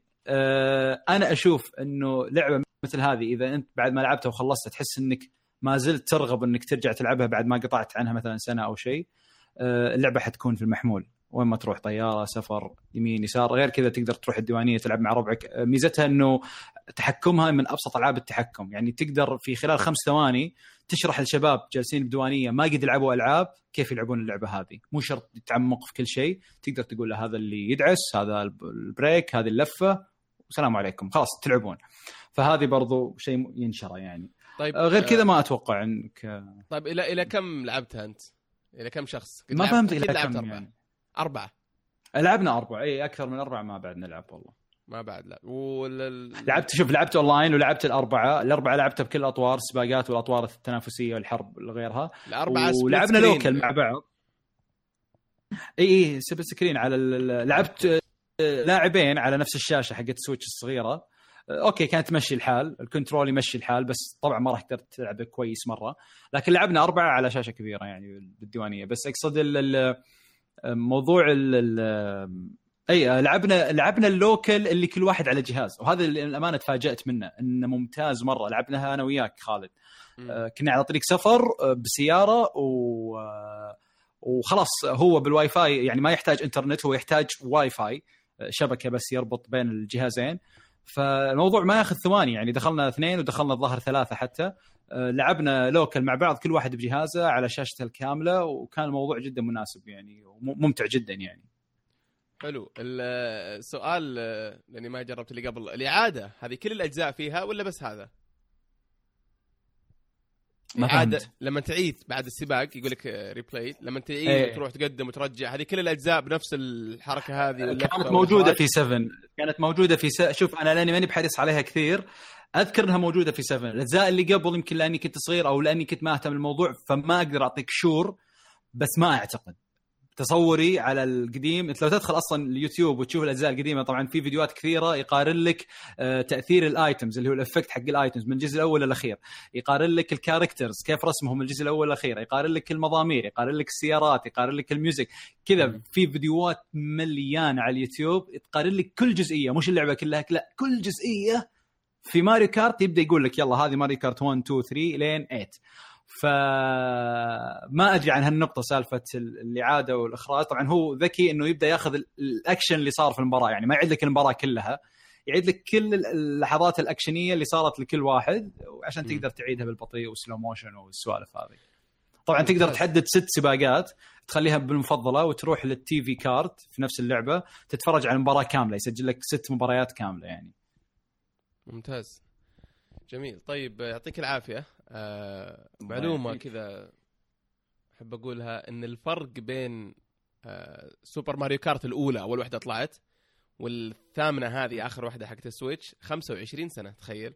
A: أنا أشوف إنه لعبة مثل هذه إذا أنت بعد ما لعبتها وخلصتها تحس إنك ما زلت ترغب إنك ترجع تلعبها بعد ما قطعت عنها مثلا سنة أو شيء آه، اللعبة حتكون في المحمول. وين ما تروح طيارة سفر يمين يسار غير كذا تقدر تروح الديوانية تلعب مع ربعك. آه، ميزتها إنه تحكمها من أبسط ألعاب التحكم. يعني تقدر في خلال خمس ثواني تشرح للشباب جالسين بديوانية ما قد يلعبوا ألعاب كيف يلعبون اللعبة هذه. مو شرط يتعمق في كل شيء تقدر تقول له هذا اللي يدعس هذا الب- البريك هذه اللفة. والسلام عليكم. خلاص تلعبون. فهذه برضو شيء ينشره يعني.
B: طيب
A: آه، غير
B: آه،
A: كذا ما أتوقع إنك آه،
B: طيب إلى إلى كم لعبتها أنت؟ إلى كم شخص؟
A: ما فهمت إلى
B: لعبت
A: كم
B: أربعة.
A: يعني.
B: أربعة.
A: لعبنا أربعة. إي أكثر من أربعة ما بعد نلعب والله.
B: ما بعد لا. وال...
A: لعبت شوف لعبت أونلاين ولعبت الأربعة. الأربعة لعبتها بكل الأطوار السباقات والأطوار التنافسية والحرب وغيرها
B: الأربعة
A: ولعبنا. local مع بعض. إي إي split screen على ال- لعبت آه، لاعبين على نفس الشاشة حقت السويتش الصغيرة. آه، أوكي كانت تمشي الحال. ال control يمشي الحال بس طبعا ما راح تقدر تلعب كويس مرة. لكن لعبنا أربعة على شاشة كبيرة يعني بالديوانية. بس أقصد موضوع ال أي لعبنا لعبنا ال local اللي كل واحد على جهاز. وهذا الأمانة تفاجأت منه إنه ممتاز مرة. لعبناها أنا وياك خالد. آه، كنا على طريق سفر آه، بسيارة و وخلاص هو بالواي فاي يعني ما يحتاج إنترنت هو يحتاج واي فاي شبكة بس يربط بين الجهازين. فالموضوع ما ياخذ ثواني يعني دخلنا اثنين ودخلنا الظاهر ثلاثة حتى. آه، لعبنا لوكل مع بعض كل واحد بجهازه على شاشته الكاملة وكان الموضوع جدا مناسب يعني وممتع جدا يعني.
B: حلو. ال- السؤال آه، لأني ما جربت اللي قبل. الإعادة هذه كل الأجزاء فيها ولا بس هذا؟
A: ما فهمت
B: لما تعيد بعد السباق يقول لك ريبلاي لما تعيد
A: إيه.
B: وتروح تقدم وترجع هذه كل الأجزاء بنفس الحركة هذه
A: كانت
B: موجودة؟
A: في 7 كانت موجودة في س... شوف أنا لأني ماني بحريص عليها كثير أذكر إنها موجودة في 7 الأجزاء اللي قبل يمكن لأني كنت صغير أو لأني كنت ما اهتم بالموضوع فما أقدر أعطيك sure بس ما أعتقد تصوري على القديم. انت لو تدخل أصلا اليوتيوب وتشوف الأجزاء القديمة طبعا في فيديوهات كثيرة يقارن لك آه، تأثير ال items اللي هو ال effect حق ال items من الجزء الأول للاخير يقارن لك ال characters كيف رسمهم من الجزء الأول للاخير يقارن لك المضامير يقارن لك السيارات يقارن لك ال music.
B: كذا.
A: في فيديوهات مليانة على اليوتيوب تقارن لك كل جزئية. مش اللعبة كلها لا كل جزئية. في ماريو كارت يبدأ يقول لك يلا هذه ماريو كارت 1 2 3 لين 8 فما أدري عن هالنقطة سالفة الإعادة والإخراج. طبعا هو ذكي إنه يبدأ ياخذ الأكشن اللي صار في المباراة يعني ما يعيد لك المباراة كلها يعيد لك كل اللحظات الأكشنية اللي صارت لكل واحد عشان تقدر تعيدها بالبطيء وال slow motion والسوالف هذه. طبعا تقدر تحدد ست سباقات تخليها بالمفضلة وتروح لل TV كارت في نفس اللعبة تتفرج على المباراة كاملة يسجل لك ست مباريات كاملة يعني.
B: ممتاز. جميل. طيب يعطيك العافية. آه معلومة كذا أحب أقولها إن الفرق بين آه سوبر ماريو كارت الأولى أول واحدة طلعت والثامنة هذه آخر واحدة حقت السويتش 25 سنة تخيل.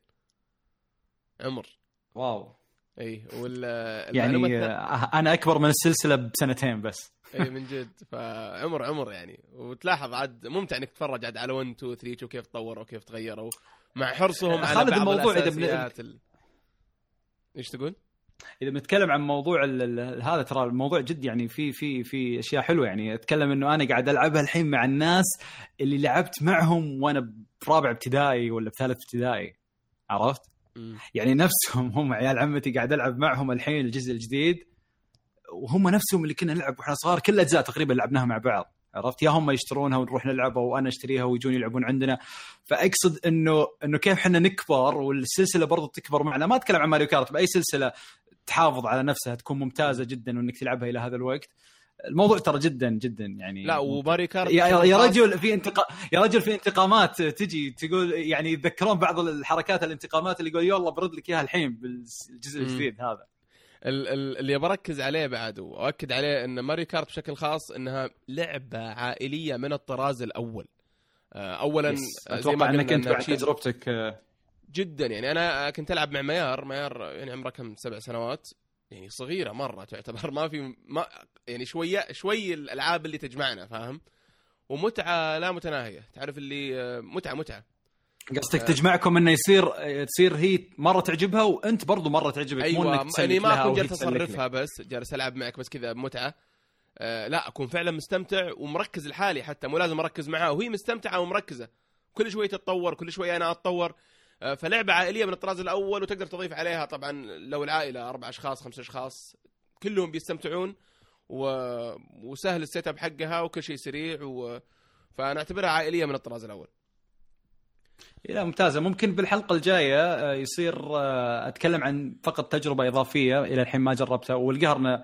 B: عمر.
A: واو.
B: إي وال
A: يعني أنا أكبر من السلسلة بسنتين بس.
B: إي من جد. فعمر عمر يعني. وتلاحظ عاد ممتع إنك تتفرج عاد على 1 2 3 وكيف تطوروا وكيف تغيروا مع حرصهم على بعض الموضوع إذا ال... إيش تقول؟
A: إذا بنتكلم عن موضوع هذا ترى الموضوع جد يعني في في في أشياء حلوة يعني أتكلم إنه أنا قاعد ألعبها الحين مع الناس اللي لعبت معهم وأنا برابع ابتدائي ولا بثالث ابتدائي عرفت؟ يعني نفسهم هم عيال عمتي قاعد ألعب معهم الحين الجزء الجديد وهم نفسهم اللي كنا نلعب وإحنا صغار كل الأجزاء تقريبا لعبناها مع بعض عرفت؟ يا هم يشترونها ونروح نلعبها وأنا أشتريها ويجون يلعبون عندنا. فأقصد إنه إنه كيف إحنا نكبر والسلسلة برضو تكبر معنا. ما أتكلم عن ماريو كارت بأي سلسلة تحافظ على نفسها تكون ممتازة جدا وإنك تلعبها إلى هذا الوقت. الموضوع ترى جدا جدا يعني
B: لا وماري كارت
A: يا, يا رجل في انتقا يا رجل في انتقامات تجي تقول يعني يتذكرون بعض الحركات الانتقامات اللي يقول يلا برد لك إياها الحين بالجزء الجديد هذا.
B: اللي بركز عليه بعد وأؤكد عليه إن ماري كارت بشكل خاص إنها لعبة عائلية من الطراز الأول. آه، اولا
A: أتوقع إنك أنت بعد تجربتك
B: آه، جدا يعني. أنا كنت ألعب مع ميار ميار يعني عمره كم؟ سبع سنوات. يعني صغيرة مرة تعتبر. ما في ما يعني شوية شوي الألعاب اللي تجمعنا فاهم؟ ومتعة لا متناهية. تعرف اللي آه، متعة متعة.
A: قصدك تجمعكم إنه يصير تصير هي مرة تعجبها وأنت برضو مرة تعجبك
B: أيوه مو انك يعني ما أكون جالس أصرفها بس جالس ألعب معك بس كذا متعة. آه لا أكون فعلا مستمتع ومركز لحالي حتى مو لازم أركز معها وهي مستمتعة ومركزة. كل شوي تتطور كل شوي أنا أتطور. آه فلعبة عائلية من الطراز الأول وتقدر تضيف عليها طبعا لو العائلة أربع أشخاص خمس أشخاص كلهم بيستمتعون و... وسهل ال setup حقها وكل شيء سريع و... فأنا أعتبرها عائلية من الطراز الأول.
A: لا ممتازة. ممكن بالحلقة الجاية آه، يصير آه، أتكلم عن فقط تجربة إضافية إلى الحين ما جربتها. والقهر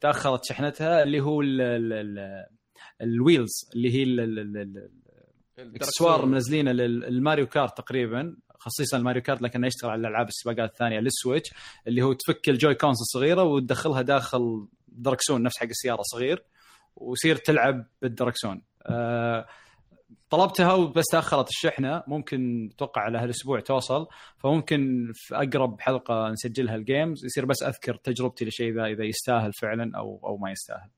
A: تأخرت شحنتها اللي هو ال wheels اللي هي الاكسسوار منزلينه للماريو كارت تقريبا خصيصا الماريو كارت لكنه يشتغل على الألعاب السباقات الثانية للسويتش اللي هو تفك ال Joy-Cons الصغيرة وتدخلها داخل دركسون نفس حق السيارة صغير ويصير تلعب بالدركسون أه طلبتها وبس تأخرت الشحنة ممكن أتوقع على هالأسبوع توصل فممكن في أقرب حلقة نسجلها ال games يصير بس أذكر تجربتي لشيء ذا إذا يستاهل فعلا أو أو ما يستاهل.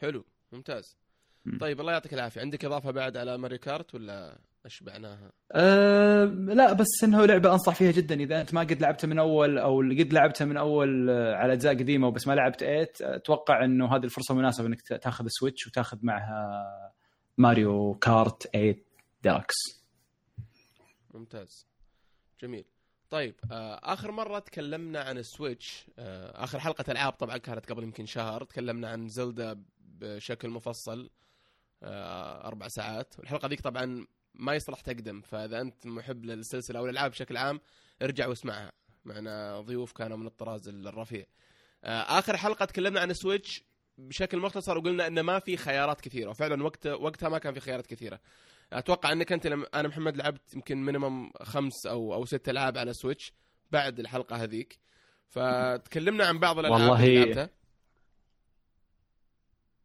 B: حلو ممتاز. م. طيب الله يعطيك العافية عندك إضافة بعد على ماريو كارت ولا أشبعناها؟
A: أه لا بس إنه لعبة أنصح فيها جدا إذا أنت ما قد لعبتها من أول أو قد لعبتها من أول على أجزاء قديمة وبس ما لعبت 8 أتوقع إنه هذه الفرصة مناسبة إنك تأخذ سويتش وتأخذ معها ماريو كارت 8 ديلكس.
B: ممتاز. جميل. طيب آه، آخر مرة تكلمنا عن السويتش آه، آخر حلقة ألعاب طبعا كانت قبل يمكن شهر تكلمنا عن زلدا بشكل مفصل آه، أربع ساعات. والحلقة ذيك طبعا ما يصلح تقدم فإذا أنت محب للسلسلة أو الالعاب بشكل عام ارجع واسمعها. معنا ضيوف كانوا من الطراز الرفيع. آخر حلقة تكلمنا عن السويتش بشكل مختصر وقلنا انه ما في خيارات كثيرة. وفعلا وقت وقتها ما كان في خيارات كثيرة. أتوقع إنك أنت لما أنا محمد لعبت يمكن minimum خمس أو أو ست ألعاب على سويتش بعد الحلقة هذيك. فتكلمنا عن بعض الألعاب والله اللي لعبتها.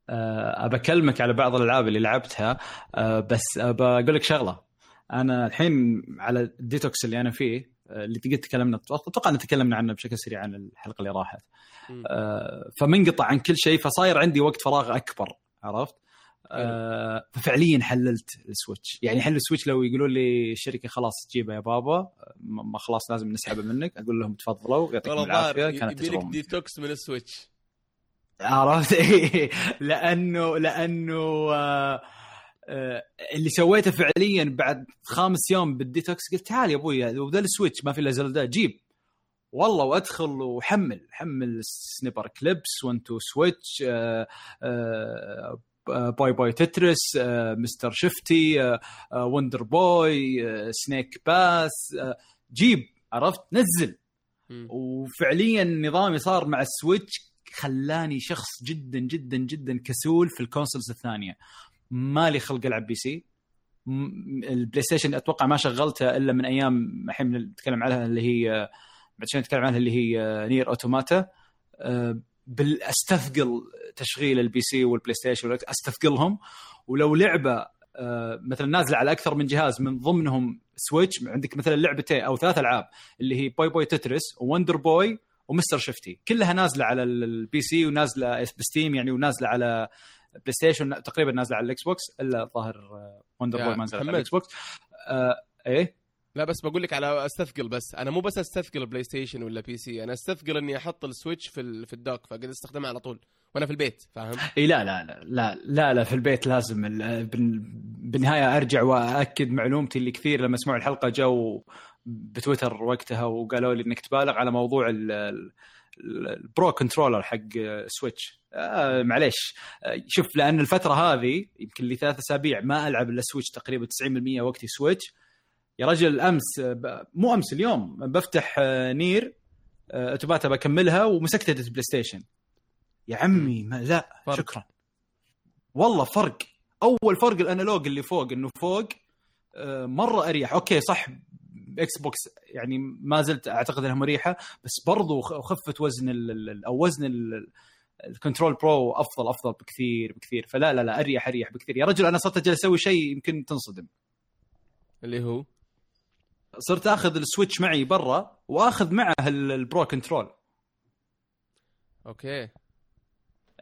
A: أه بكلمك على بعض الألعاب اللي لعبتها. أه بس بقول لك شغلة. أنا الحين على الديتوكس اللي أنا فيه اللي قد تكلمنا أتوقع ان تكلمنا عنه بشكل سريع عن الحلقة اللي راحت. آه فمنقطع عن كل شيء فصاير عندي وقت فراغ أكبر عرفت؟ آه ففعليا حللت ال Switch. يعني حل ال Switch لو يقولون لي الشركة خلاص تجيبه يا بابا ما خلاص لازم نسحبه منك أقول لهم تفضلوا يعطيكم العافية.
B: كانت تجربة ديتوكس من ال Switch.
A: عرفت؟ لأنه لأنه آه آه، اللي سويته فعليا بعد خامس يوم بالديتوكس قلت تعال يا أبوي وذا ال Switch ما في إلا Zelda جيب. والله وأدخل وحمل حمل Snipperclips 1 2 Switch Puyo Puyo Tetris Mr. Shifty Wonder Boy Snake Pass جيب عرفت؟ نزل. وفعليا نظامي صار مع ال Switch خلاني شخص جدا جدا جدا كسول في ال consoles الثانية. مالي خلق ألعب PC. ال PlayStation أتوقع ما شغلتها إلا من أيام الحين نتكلم عنها اللي هي بعد شوي نتكلم عنها اللي هي Nier Automata أه، بال أستثقل تشغيل ال PC وال PlayStation أستثقلهم. ولو لعبة أه، مثلا نازلة على أكثر من جهاز من ضمنهم Switch عندك مثلا لعبتين أو ثلاث ألعاب اللي هي Puyo Puyo Tetris و Wonder Boy و Mr. Shifty كلها نازلة على ال- ال PC ونازلة ب Steam يعني ونازلة على Play Station تقريبا نازلة على ال Xbox إلا الظاهر
B: Wonder
A: Boy ما نزلت على. ال Xbox. آه إيه؟
B: لا بس بقول لك على أستثقل بس. أنا مو بس أستثقل PlayStation ولا PC أنا أستثقل إني أحط ال Switch في ال- في ال dock فقد استخدمها على طول. وأنا في البيت فاهم؟
A: إي لا لا لا لا لا, لا في البيت لازم ال- بال- بالنهاية أرجع واكد معلومتي اللي كثير لما سمعوا الحلقة جو بتويتر وقتها وقالوا لي إنك تبالغ على موضوع ال- ال Pro Controller حق Switch. آه معليش. آه، شوف لأن الفترة هذه يمكن لي ثلاث أسابيع ما ألعب إلا Switch تقريبا 90% وقتي Switch. يا رجل أمس آه، ب- مو أمس اليوم بفتح آه، Nier آه، Automata بكملها ومسكت PlayStation. يا عمي ما لا
B: فرق.
A: شكرا. والله فرق. أول فرق ال analog اللي فوق إنه فوق آه، مرة أريح. okay صح Xbox يعني ما زلت أعتقد إنها مريحة بس برضو خ- خفت وزن أو وزن ال- ال control Pro أفضل أفضل بكثير بكثير. فلا لا لا أريح أريح بكثير. يا رجل أنا صرت أجل أسوي شيء يمكن تنصدم.
B: اللي هو؟
A: صرت آخذ ال Switch معي برا وآخذ معه ال- ال Pro
B: control.
A: okay.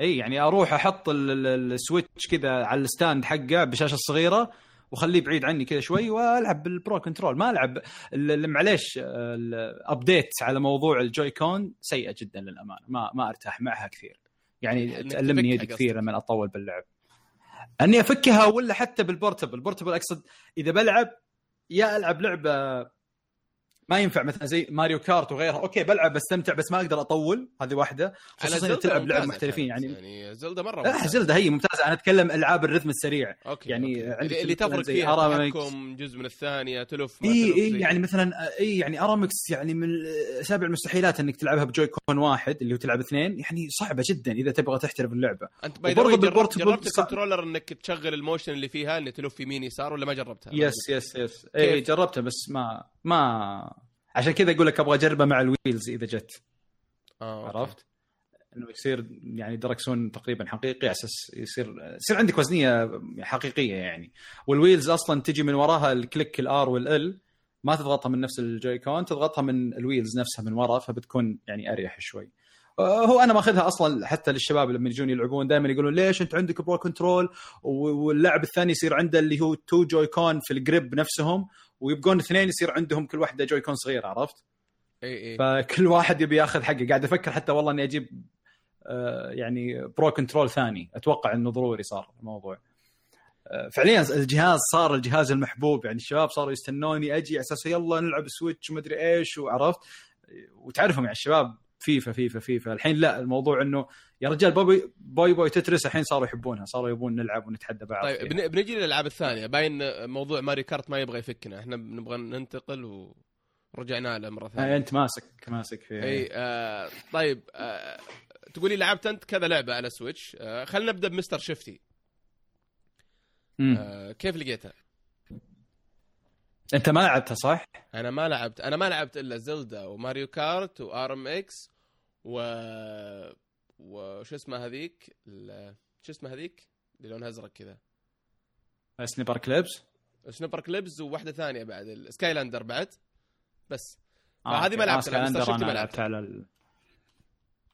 A: إي يعني أروح أحط ال- ال- ال Switch كذا على ال stand حقه بشاشة صغيرة واخليه بعيد عني كذا شوي والعب بال Pro control ما ألعب ال- ال- معليش ال update على موضوع ال Joy-Con سيئة جدا للأمانة. ما ما أرتاح معها كثير. يعني
B: إنك
A: تألمني يدي كثير. لما أطول باللعب. أني أفكها ولا حتى بال portable. ال portable أقصد إذا بلعب يا ألعب لعبة ما ينفع مثلا زي Mario Kart وغيرها okay بلعب بستمتع بس ما أقدر أطول هذه واحدة خصوصا
B: إذا
A: تلعب لعب محترفين. يعني
B: يعني Zelda مرة
A: لا
B: ممتازة.
A: Zelda هي ممتازة أنا أتكلم ألعاب ال rhythm السريع
B: okay
A: يعني عندك
B: اللي, اللي تفرق فيها
A: ARMS.
B: تحكم جزء من الثانية تلف
A: إي
B: إي
A: يعني مثلا إي يعني ARMS يعني من سابع المستحيلات إنك تلعبها ب Joy-Con واحد اللي هو تلعب اثنين يعني صعبة جدا إذا تبغى تحترف اللعبة
B: أنت باي جربت, جربت
A: ال
B: controller إنك تشغل ال motion اللي فيها اني تلف يمين يسار ولا ما جربتها؟
A: yes yes yes
B: إي؟
A: جربتها بس ما ما عشان كذا أقول لك أبغى اجربها مع ال wheels إذا جت
B: آه.
A: عرفت؟ إنه يصير يعني دركسون تقريبا حقيقي على أساس يصير يصير عندك وزنية حقيقية يعني وال wheels أصلا تجي من وراها ال click ال R وال L ما تضغطها من نفس ال Joy-Con تضغطها من ال wheels نفسها من ورا فبتكون يعني أريح شوي آه، هو أنا ماخذها أصلا حتى للشباب لما يجون يلعبون دائما يقولون ليش أنت عندك Pro control واللاعب الثاني يصير عنده اللي هو two Joy-Con في ال grip نفسهم ويبقون اثنين يصير عندهم كل واحدة Joy-Con صغير عرفت؟
B: اي اي
A: فكل واحد يبي ياخذ حقه. قاعد أفكر حتى والله إني أجيب آه، يعني Pro control ثاني. أتوقع إنه ضروري صار الموضوع. آه، فعليا الجهاز صار الجهاز المحبوب. يعني الشباب صاروا يستنوني أجي على أساس يلا نلعب Switch ومدري إيش وعرفت؟ وتعرفهم يعني الشباب FIFA FIFA FIFA الحين لا الموضوع إنه يا رجال Puyo Puyo Puyo Tetris الحين صاروا يحبونها صاروا يبون نلعب ونتحدى بعض
B: طيب
A: فيها.
B: بن- بنجي للألعاب الثانية باين موضوع Mario Kart ما يبغى يفكنا إحنا نبغى ننتقل ورجعنا له مرة
A: آه،
B: ثانية
A: أنت ماسك ماسك فيها
B: إي آه طيب آه تقولي لعبت أنت كذا لعبة على Switch آه خلينا نبدأ ب Mr.
A: Shifty.
B: آه كيف لقيتها؟
A: أنت ما لعبتها صح؟
B: أنا ما لعبت أنا ما لعبت إلا Zelda و Mario Kart و ARMS و وش اسمها هذيك؟ ال- شو اسمها هذيك؟ اللي لونها أزرق كذا. Snipperclips Snipperclips وواحدة ثانية بعد ال Skylander بعد. بس.
A: آه،
B: فهذه
A: okay.
B: ما لعبت
A: آه،
B: لها، Mr.
A: Shifty
B: ما
A: لعبت
B: لعبتها.
A: على ال...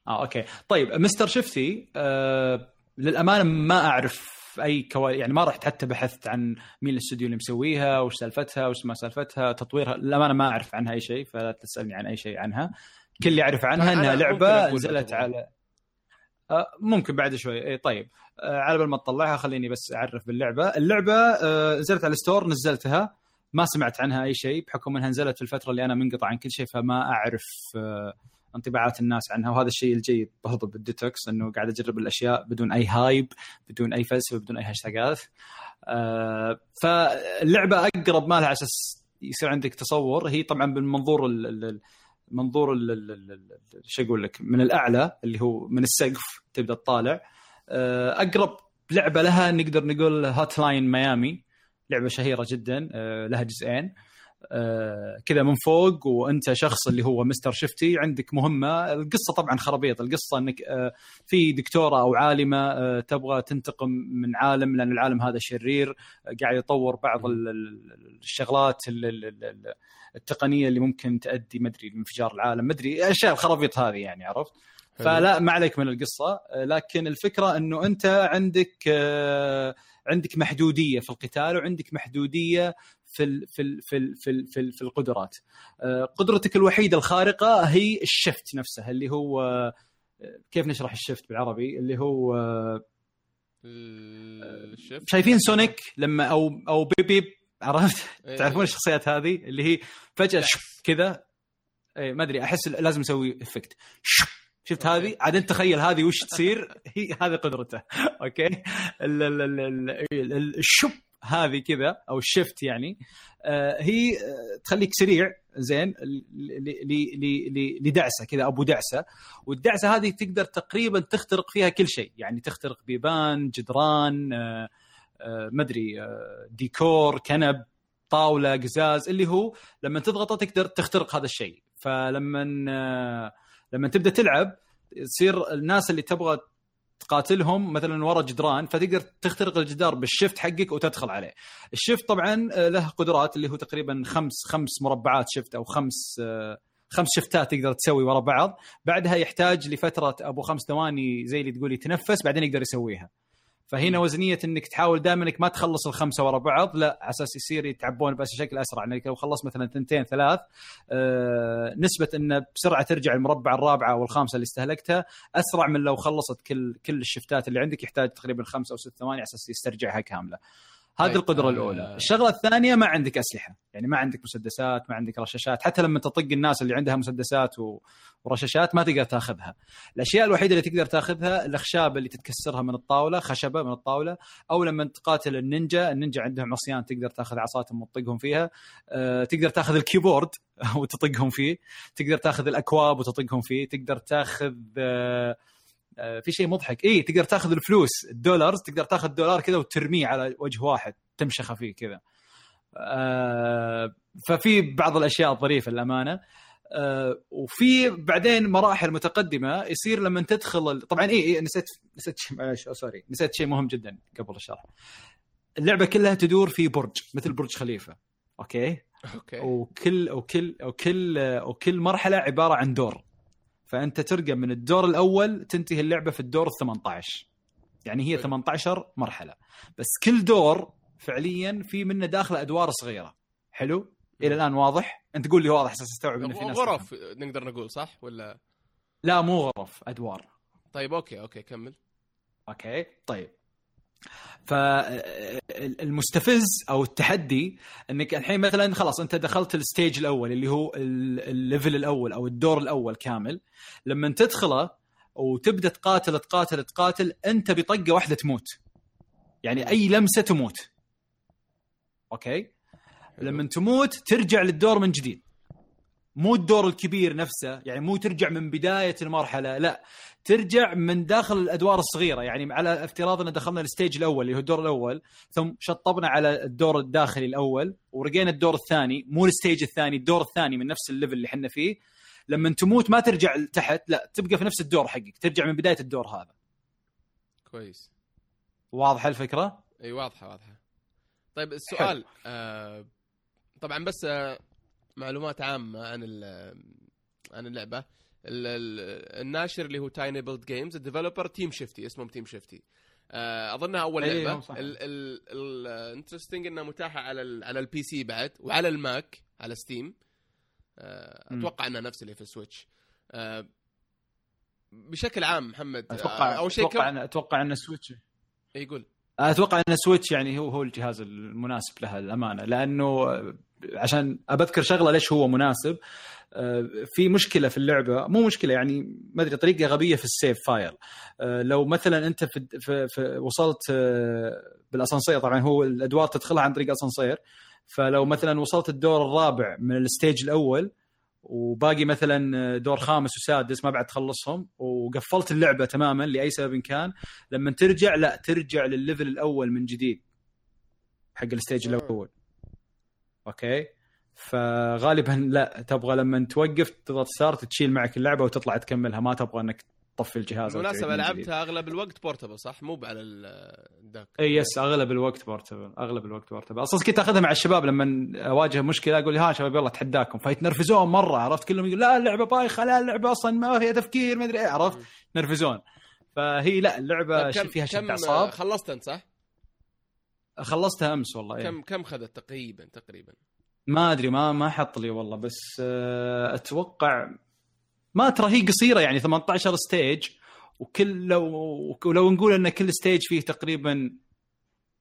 A: آه okay. طيب Mr. Shifty آه للأمانة ما أعرف أي كوا... يعني ما رحت حتى بحثت عن مين الاستوديو اللي مسويها وش سالفتها وش ما سالفتها تطويرها للأمانة ما أعرف عنها أي شيء فلا تسألني عن أي شيء عنها. كل اللي اعرف عنها إنها
B: لعبة
A: نزلت. على آه ممكن بعد شوي. اي طيب. آه على بال ما تطلعها خليني بس أعرف باللعبة. اللعبة آه نزلت على ال store نزلتها. ما سمعت عنها أي شيء بحكم إنها نزلت في الفترة اللي أنا منقطع عن كل شيء فما أعرف انطباعات الناس عنها. وهذا الشيء الجيد برضو بالديتوكس إنه قاعد أجرب الأشياء بدون أي hype بدون أي فلسفة بدون أي هاشتاجات فاللعبة أقرب ما لها على أساس يصير عندك تصور. هي طبعا بالمنظور ال- ال- ال- منظور شو أقول لك من الأعلى اللي هو من السقف تبدأ تطالع. آه، أقرب لعبة لها نقدر نقول هوت لاين ميامي لعبة شهيرة جدا آه، لها جزئين. كذا من فوق وأنت شخص اللي هو مستر Shifty عندك مهمة. القصة طبعا خرابيط. القصة إنك آه، في دكتورة أو عالمة آه، تبغى تنتقم من عالم لأن العالم هذا شرير آه، قاعد يطور بعض ال- ال- الشغلات ال- ال- ال- التقنية اللي ممكن تؤدي مدري لانفجار العالم. مدري أشياء الخرابيط هذه يعني عرفت. فلا ما عليك من القصة. آه، لكن الفكرة إنه أنت عندك آه، عندك محدودية في القتال وعندك محدودية في ال في ال في ال في, ال في, ال في القدرات. آه، قدرتك الوحيدة الخارقة هي الشفت نفسها اللي هو آه، كيف نشرح ال shift بالعربي؟ اللي هو آه،
B: الشيف
A: شايفين سونيك لما أو أو beep beep عرفت؟
B: إيه.
A: تعرفون الشخصيات هذه؟ اللي هي فجأة كذا. إيه ما أدري أحس لازم أسوي effect شف
B: shift.
A: هذه؟ عاد انت تخيل هذه وش تصير؟ هي هذه قدرته. أوكي؟ الشب هذه كذا أو ال shift يعني آه، هي آه، تخليك سريع زين لدعسة كذا أبو دعسة. والدعسة هذه تقدر تقريبا تخترق فيها كل شيء يعني تخترق بيبان جدران آه، مدري ديكور كنب طاولة قزاز اللي هو لما تضغطه تقدر تخترق هذا الشيء. فلما لما تبدأ تلعب تصير الناس اللي تبغى تقاتلهم مثلا ورا جدران فتقدر تخترق الجدار بالشفت حقك وتدخل عليه. الشفت طبعا آه، له قدرات اللي هو تقريبا خمس خمس مربعات شفت أو خمس آه، خمس شفتات تقدر تسوي ورا بعض، بعدها يحتاج لفترة أبو خمس ثواني زي اللي تقول يتنفس بعدين يقدر يسويها. فهنا وزنية إنك تحاول دائما إنك ما تخلص الخمسة ورا بعض لا على أساس يصير يتعبون بس بشكل أسرع انك لو خلصت مثلا ثنتين ثلاث آه، نسبة انه بسرعة ترجع المربع الرابعة أو الخامسة اللي استهلكتها أسرع من لو خلصت كل كل الشفتات اللي عندك يحتاج تقريبا خمس أو ست ثواني على أساس يسترجعها كاملة. هذه
B: طيب،
A: القدرة
B: آه.
A: الأولى، الشغلة الثانية ما عندك أسلحة، يعني ما عندك مسدسات، ما عندك رشاشات، حتى لما تطق الناس اللي عندها مسدسات ورشاشات ما تقدر تاخذها. الأشياء الوحيدة اللي تقدر تاخذها الأخشاب اللي تتكسرها من الطاولة، خشبة من الطاولة، أو لما تقاتل النينجا، النينجا عندهم عصيان تقدر تاخذ عصاتهم وتطقهم فيها، أه تقدر تاخذ الكيبورد وتطقهم فيه، تقدر تاخذ الأكواب وتطقهم فيه، تقدر تاخذ أه في شيء مضحك. اي تقدر تاخذ الفلوس الدولارز تقدر تاخذ دولار كذا وترميه على وجه واحد تمشخه فيه كذا. آه، ففي بعض الأشياء الظريفة للأمانة. آه، وفي بعدين مراحل متقدمة يصير لما تدخل طبعا اي إيه نسيت نسيت شيء sorry نسيت شيء مهم جدا قبل الشرح. اللعبة كلها تدور في برج مثل برج خليفة أوكي؟
B: أوكي.
A: وكل وكل وكل وكل مرحلة عبارة عن دور. فأنت ترقى من الدور الأول تنتهي اللعبة في الدور ال 18 يعني هي
B: حلو.
A: 18 مرحلة. بس كل دور فعليا في منه داخله أدوار صغيرة. حلو؟ إلى الآن واضح؟ أنت قول لي واضح أساس أستوعب ان في ناس
B: غرف نقدر نقول صح؟ ولا؟
A: لا مو غرف أدوار.
B: طيب okay okay كمل.
A: okay طيب. فالمستفز أو التحدي إنك الحين مثلا خلاص أنت دخلت ال stage الأول اللي هو ال- ال level الأول أو الدور الأول كامل. لما تدخله وتبدأ تقاتل تقاتل تقاتل أنت بطقة واحدة تموت. يعني أي لمسة تموت. okay؟ لما تموت ترجع للدور من جديد. مو الدور الكبير نفسه يعني مو ترجع من بداية المرحلة لا. ترجع من داخل الأدوار الصغيرة يعني على افتراض أن دخلنا ال stage الأول اللي هو الدور الأول ثم شطبنا على الدور الداخلي الأول ورقينا الدور الثاني مو ال stage الثاني الدور الثاني من نفس ال level اللي إحنا فيه. لما تموت ما ترجع لتحت لا تبقى في نفس الدور حقك ترجع من بداية الدور هذا.
B: كويس.
A: واضحة الفكرة؟
B: إي واضحة واضحة. طيب السؤال آه طبعا بس آه معلومات عامة عن ال- عن اللعبة. ال- ال- الناشر اللي هو tinyBuild Games ال developer Team Shifty اسمهم Team Shifty اظنها أول
A: لعبة. صح.
B: ال interesting إنها متاحة على ال على ال PC بعد وعلى ال Mac على Steam آه. أتوقع إنها نفس اللي في ال Switch آه بشكل عام محمد
A: أتوقع
B: آه أول شيء
A: أتوقع
B: كم...
A: ان أتوقع إن ال Switch
B: يقول
A: أتوقع إن Switch يعني هو هو الجهاز المناسب لها للأمانة لأنه عشان أبذكر شغلة ليش هو مناسب. آه، في مشكلة في اللعبة مو مشكلة يعني ما أدري طريقة غبية في ال save file. آه، لو مثلا أنت في, في, في وصلت آه، بالأسانسير طبعا هو الأدوار تدخلها عن طريق أسانسير. فلو مثلا وصلت الدور الرابع من ال stage الأول وباقي مثلا دور خامس وسادس ما بعد تخلصهم وقفلت اللعبة تماما لأي سبب كان لما ترجع لا ترجع للل level الأول من جديد حق ال stage الأول. okay؟ فغالبا لا تبغى لما توقف تضغط start تشيل معك اللعبة وتطلع تكملها ما تبغى إنك تطفي الجهاز
B: بالمناسبة لعبتها أغلب الوقت portable صح؟ مو على ال
A: dock إي yes أغلب الوقت portable أغلب الوقت portable أصلا كنت أخذها مع الشباب لما أواجه مشكلة أقول ها شباب يلا اتحداكم فيتنرفزون مرة عرفت؟ كلهم يقول لا اللعبة بايخة لا اللعبة أصلا ما فيها تفكير ما أدري إيه عرفت؟ نرفزون فهي لا اللعبة
B: كم
A: فيها
B: شد أعصاب. خلصت أنت صح؟
A: خلصتها أمس والله
B: كم إيه. كم خذت تقريبا تقريبا؟
A: ما أدري ما ما حط لي والله بس آه، أتوقع ما ترى هي قصيرة يعني 18 stage وكل لو لو نقول إن كل stage فيه تقريبا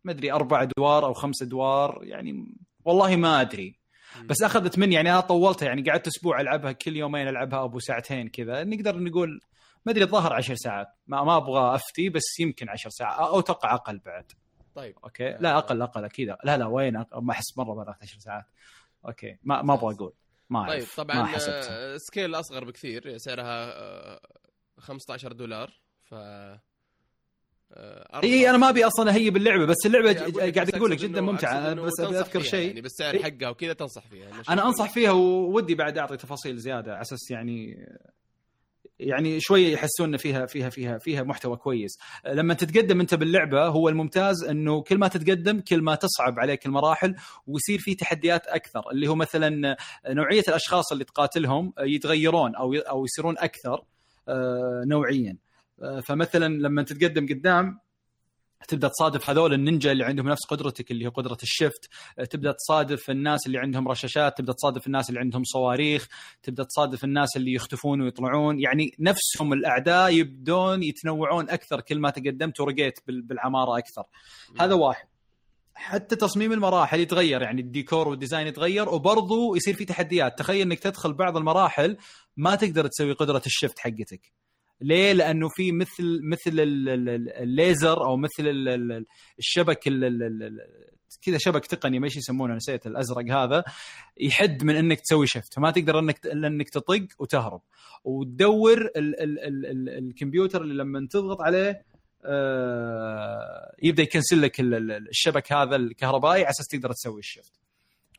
A: ما أدري أربع أدوار أو خمس أدوار يعني والله ما أدري. بس أخذت مني يعني أنا طولتها يعني قعدت أسبوع ألعبها كل يومين ألعبها أبو ساعتين كذا. نقدر نقول ما أدري الظاهر 10 ساعات ما ما أبغى أفتي بس يمكن 10 ساعات أو أتوقع أقل بعد.
B: طيب
A: okay. لا أقل أقل أكيد. لا لا وين؟ ما أحس مرة بلغت 10 ساعات. okay. ما ما أبغى أقول. ما
B: أعرف. طيب طبعا ما سكيل أصغر بكثير سعرها 15 دولار ف
A: آه، إي أنا ما أبي أصلا أهيب اللعبة بس اللعبة قاعد أقول لك جدا ممتعة. بس أبي أذكر شيء.
B: يعني بالسعر حقها وكذا تنصح فيها
A: أنا أنصح فيها وودي بعد أعطي تفاصيل زيادة على أساس يعني يعني شوي يحسون فيها فيها فيها فيها محتوى كويس. لما تتقدم أنت باللعبة هو الممتاز إنه كل ما تتقدم كل ما تصعب عليك المراحل ويصير في تحديات أكثر. اللي هو مثلا نوعية الأشخاص اللي تقاتلهم يتغيرون أو أو يصيرون أكثر آه، نوعيا. آه، فمثلا لما تتقدم قدام تبدأ تصادف هذول النينجا اللي عندهم نفس قدرتك اللي هي قدرة الشفت تبدأ تصادف الناس اللي عندهم رشاشات تبدأ تصادف الناس اللي عندهم صواريخ تبدأ تصادف الناس اللي يختفون ويطلعون. يعني نفسهم الأعداء يبدون يتنوعون أكثر كل ما تقدمت ورقيت بالعمارة أكثر. هذا واحد. حتى تصميم المراحل يتغير يعني الديكور وال design يتغير وبرضه يصير في تحديات. تخيل إنك تدخل بعض المراحل ما تقدر تسوي قدرة ال shift حقتك. ليه؟ لأنه في مثل مثل الليزر أو مثل الشبك كذا شبك تقني ما إيش يسمونه نسيت الازرق هذا يحد من انك تسوي shift فما تقدر انك الا انك تطق وتهرب وتدور ال ال ال ال الكمبيوتر اللي لما تضغط عليه آه يبدا يكنسل لك الشبك هذا الكهربائي على أساس تقدر تسوي الشفت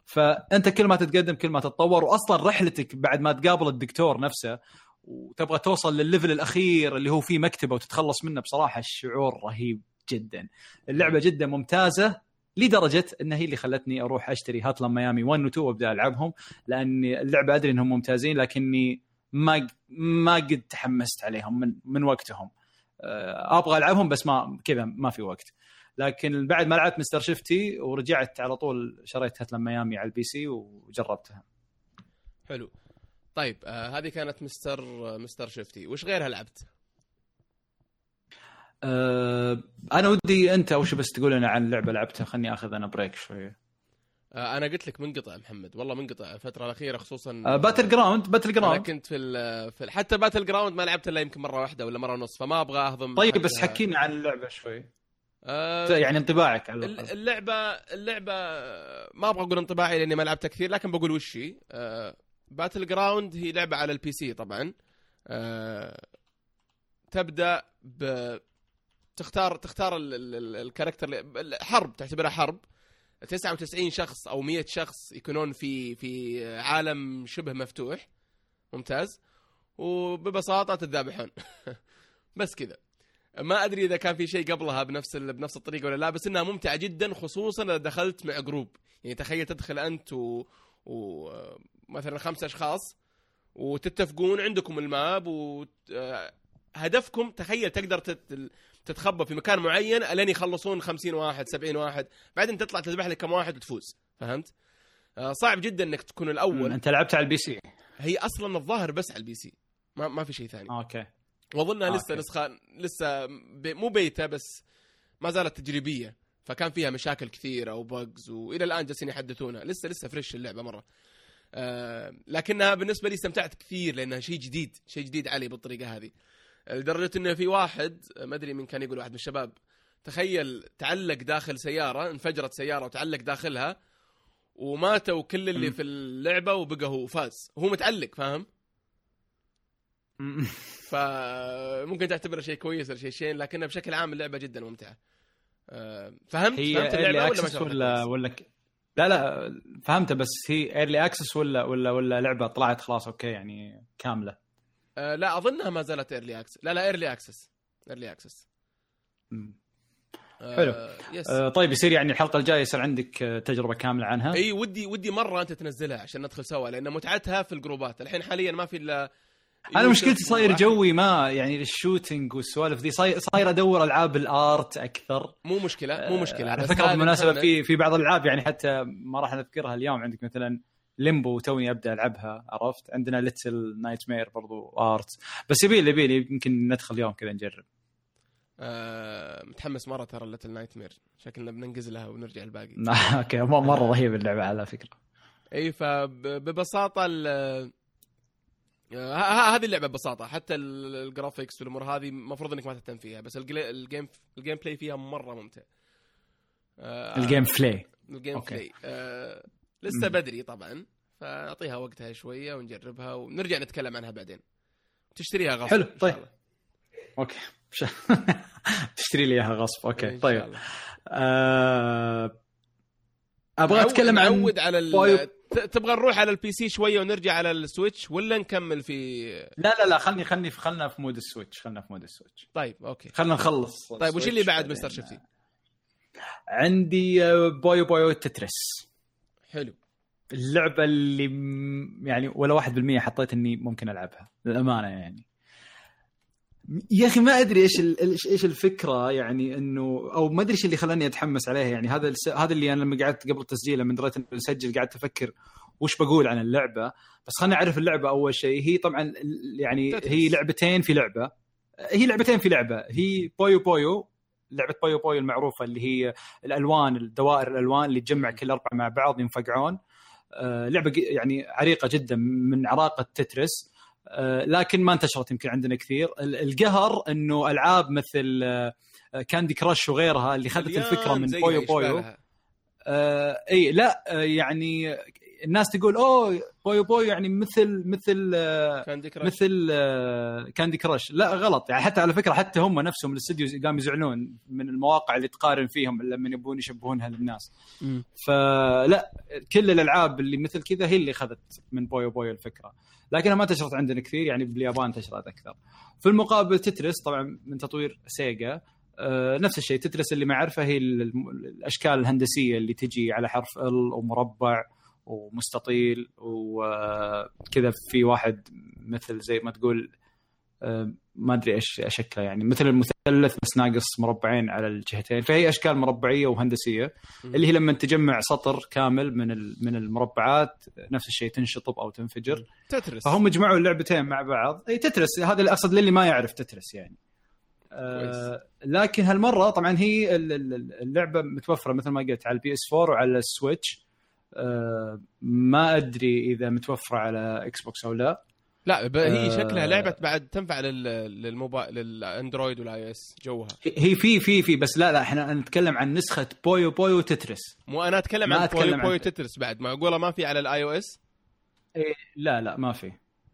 A: فانت كل ما تتقدم كل ما تتطور واصلا رحلتك بعد ما تقابل الدكتور نفسه وتبغى توصل للليفل الأخير اللي هو فيه مكتبة وتتخلص منه بصراحة الشعور رهيب جدا. اللعبة جدا ممتازة لدرجة إنها هي اللي خلتني أروح أشتري هاتلان ميامي 1 و 2 وأبدأ ألعبهم لأن اللعبة أدري إنهم ممتازين لكني ما ما قد تحمست عليهم من من وقتهم. آه، أبغى ألعبهم بس ما كذا ما في وقت. لكن بعد ما لعبت Mr. Shifty ورجعت على طول شريت Hotline Miami على ال PC وجربتها.
B: حلو. طيب آه هذه كانت مستر Mr. Shifty. وش غيرها لعبت؟
A: آه أنا ودي أنت شيء بس تقول لنا عن لعبة لعبتها. خلني آخذ أنا break شوية.
B: آه أنا قلت لك منقطع محمد. والله منقطع الفترة الأخيرة خصوصا
A: آه Battleground Battleground
B: أنا كنت في, في حتى Battleground ما لعبت إلا يمكن مرة واحدة ولا مرة ونص فما أبغى أهضم
A: طيب بس حكينا عن اللعبة شوي. آه يعني انطباعك على
B: اللعبة اللعبة ما أبغى أقول انطباعي لأني ما لعبتها كثير لكن بقول وش هي؟ آه Battleground هي لعبة على ال PC طبعا. أه تبدأ ب تختار تختار ال character حرب تعتبرها حرب. 99 شخص أو 100 شخص يكونون في في عالم شبه مفتوح. ممتاز. وببساطة تتذابحون بس كذا. ما أدري إذا كان في شيء قبلها بنفس بنفس الطريقة ولا لا بس إنها ممتعة جدا خصوصا إذا دخلت مع group يعني تخيل تدخل أنت و, و... مثلا خمسة أشخاص وتتفقون عندكم ال map وهدفكم آه، تخيل تقدر تتخبى في مكان معين الين يخلصون 50 واحد 70 واحد بعدين تطلع تذبح لك كم واحد وتفوز. فهمت؟ آه، صعب جدا إنك تكون الأول.
A: أنت لعبت على ال PC.
B: هي أصلا الظاهر بس على ال PC ما ما في شيء ثاني.
A: Okay.
B: واظنها لسه نسخة لسه بي مو بيتا بس ما زالت تجريبية فكان فيها مشاكل كثيرة و bugs وإلى الآن جالسين يحدثونها. لسه لسه fresh اللعبة مرة. آه لكنها بالنسبة لي استمتعت كثير لأنها شيء جديد شيء جديد علي بالطريقة هذه. لدرجة إنه في واحد ما أدري من كان يقول واحد من الشباب تخيل تعلق داخل سيارة انفجرت سيارة وتعلق داخلها وماتوا كل اللي
A: م.
B: في اللعبة وبقى هو فاز. وهو متعلق فاهم؟ فممكن تعتبره شيء كويس ولا شيء شين لكنها بشكل عام اللعبة جدا ممتعة. آه، فهمت؟
A: هي
B: فهمت
A: early
B: اللعبة ولا ما
A: ولا؟ ولا لا لا فهمتها بس هي early access ولا ولا ولا لعبة طلعت خلاص okay يعني كاملة؟
B: آه، لا أظنها ما زالت early access لا لا early access early
A: access.
B: آه
A: حلو.
B: yes
A: آه طيب يصير يعني الحلقة الجاية يصير عندك تجربة كاملة عنها؟
B: إي ودي ودي مرة أنت تنزلها عشان ندخل سوا لأن متعتها في الجروبات. الحين حاليا ما في إلا
A: أنا مشكلتي صاير. جوي ما يعني ال shooting والسوالف ذي صاير صاير أدور ألعاب ال art أكثر.
B: مو مشكلة مو مشكلة.
A: على فكره
B: بالمناسبة
A: في في بعض الألعاب يعني حتى ما راح نذكرها اليوم عندك مثلا Limbo توني أبدأ ألعبها عرفت؟ عندنا Little Nightmares برضو art. بس يبي لي يبي يمكن ندخل اليوم كذا نجرب.
B: آه متحمس مرة ترى Little Nightmares شكلنا بننقز لها ونرجع الباقي.
A: Okay مرة رهيب اللعبة على فكرة.
B: إي فببساطه آه، هذه اللعبة ببساطة حتى ال- ال graphics والأمور هذه المفروض إنك ما تهتم فيها بس ال game ال gameplay فيها مرة ممتع آه،
A: ال gameplay
B: ال
A: game.
B: play آه لسه. بدري طبعا فأعطيها وقتها شوية ونجربها ونرجع نتكلم عنها بعدين تشتريها غصب
A: حلو، طيب. Okay تشتري لي إياها غصب
B: okay
A: طيب. آه...
B: أبغى
A: أتكلم عن
B: على.
A: بويو-
B: ت- تبغى نروح على ال PC شوية ونرجع على ال Switch ولا نكمل في
A: لا لا لا خلني خلني خلنا في mood ال Switch خلنا في mood ال Switch.
B: طيب okay.
A: خلنا نخلص
B: طيب وش اللي بعد. Mr. Shifty؟
A: عندي آه، Puyo Puyo Tetris.
B: حلو.
A: اللعبة اللي يعني ولا واحد بالمية حطيت إني ممكن ألعبها للأمانة يعني. يا أخي ما أدري إيش إيش الفكرة يعني إنه أو ما أدري إيش اللي خلاني أتحمس عليها يعني. هذا هذا اللي أنا لما قعدت قبل التسجيل لما دريت إنه نسجل قعدت أفكر وش بقول عن اللعبة. بس خليني أعرف اللعبة أول شيء. هي طبعا يعني. هي لعبتين في لعبة. هي لعبتين في لعبة. هي Puyo Puyo لعبة Puyo Puyo المعروفة اللي هي الألوان الدوائر الألوان اللي تجمع كل أربعة مع بعض ينفقعون آه، لعبة يعني عريقة جدا من عراقة Tetris. لكن ما انتشرت يمكن عندنا كثير ال- القهر إنه ألعاب مثل آه، Candy Crush وغيرها اللي خذت الفكرة من Puyo
B: Puyo.
A: آه إي لا آه يعني الناس تقول أوه Puyo Puyo يعني مثل مثل آه
B: Candy Crush
A: مثل آه Candy Crush لا غلط. يعني حتى على فكرة حتى هم نفسهم الاستديو قاموا يزعلون من المواقع اللي تقارن فيهم لما يبون يشبهونها للناس.
B: مم.
A: فلا كل الألعاب اللي مثل كذا هي اللي أخذت من Puyo Puyo الفكرة. لكنها ما انتشرت عندنا كثير يعني باليابان انتشرت أكثر. في المقابل Tetris طبعا من تطوير Sega آه، نفس الشيء. Tetris اللي ما اعرفه هي الأشكال الهندسية اللي تجي على حرف L ومربع. ومستطيل وكذا في واحد مثل زي ما تقول آه، ما أدري إيش شكله يعني. مثل المثلث بس ناقص مربعين على الجهتين. فهي أشكال مربعية
B: وهندسية.
A: اللي هي لما تجمع سطر كامل من من المربعات نفس الشيء تنشطب أو تنفجر.
B: Tetris.
A: فهم جمعوا اللعبتين مع بعض. إي Tetris. هذا اللي أقصد للي ما يعرف Tetris يعني. آه لكن هالمرة طبعا هي ال- ال- اللعبة متوفرة مثل ما قلت على ال PS 4 وعلى ال Switch ما أدري إذا متوفرة على Xbox أو لا.
B: لا هي
A: آه.
B: شكلها لعبة بعد تنفع لل- للموبايل لل Android وال iOS جوها.
A: هي في في في بس لا لا إحنا نتكلم عن نسخة بويو بويو تترس.
B: مو أنا أتكلم
A: ما
B: عن
A: أتكلم
B: Puyo
A: عن Puyo
B: Tetris. بعد. معقوله ما في على ال iOS؟
A: إيه لا لا ما في.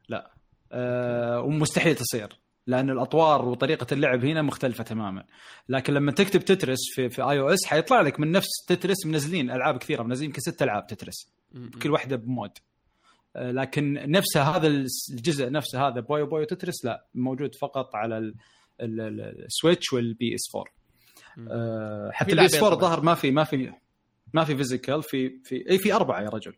A: لا. أه ومستحيل تصير. لأن الأطوار وطريقة اللعب هنا مختلفة تماما. لكن لما تكتب Tetris في في iOS حيطلع لك من نفس Tetris منزلين ألعاب كثيرة. منزلين يمكن ست ألعاب Tetris. كل واحدة ب mode. أه لكن نفسها هذا الجزء نفسه هذا Puyo Puyo Tetris لا موجود فقط على ال- ال- ال- ال Switch وال PS 4
B: مم.
A: أه
B: في
A: حتى ال PS
B: لعبين
A: 4
B: طبعاً.
A: الظاهر ما في ما في ما في physical في في اي في أربعة يا رجل.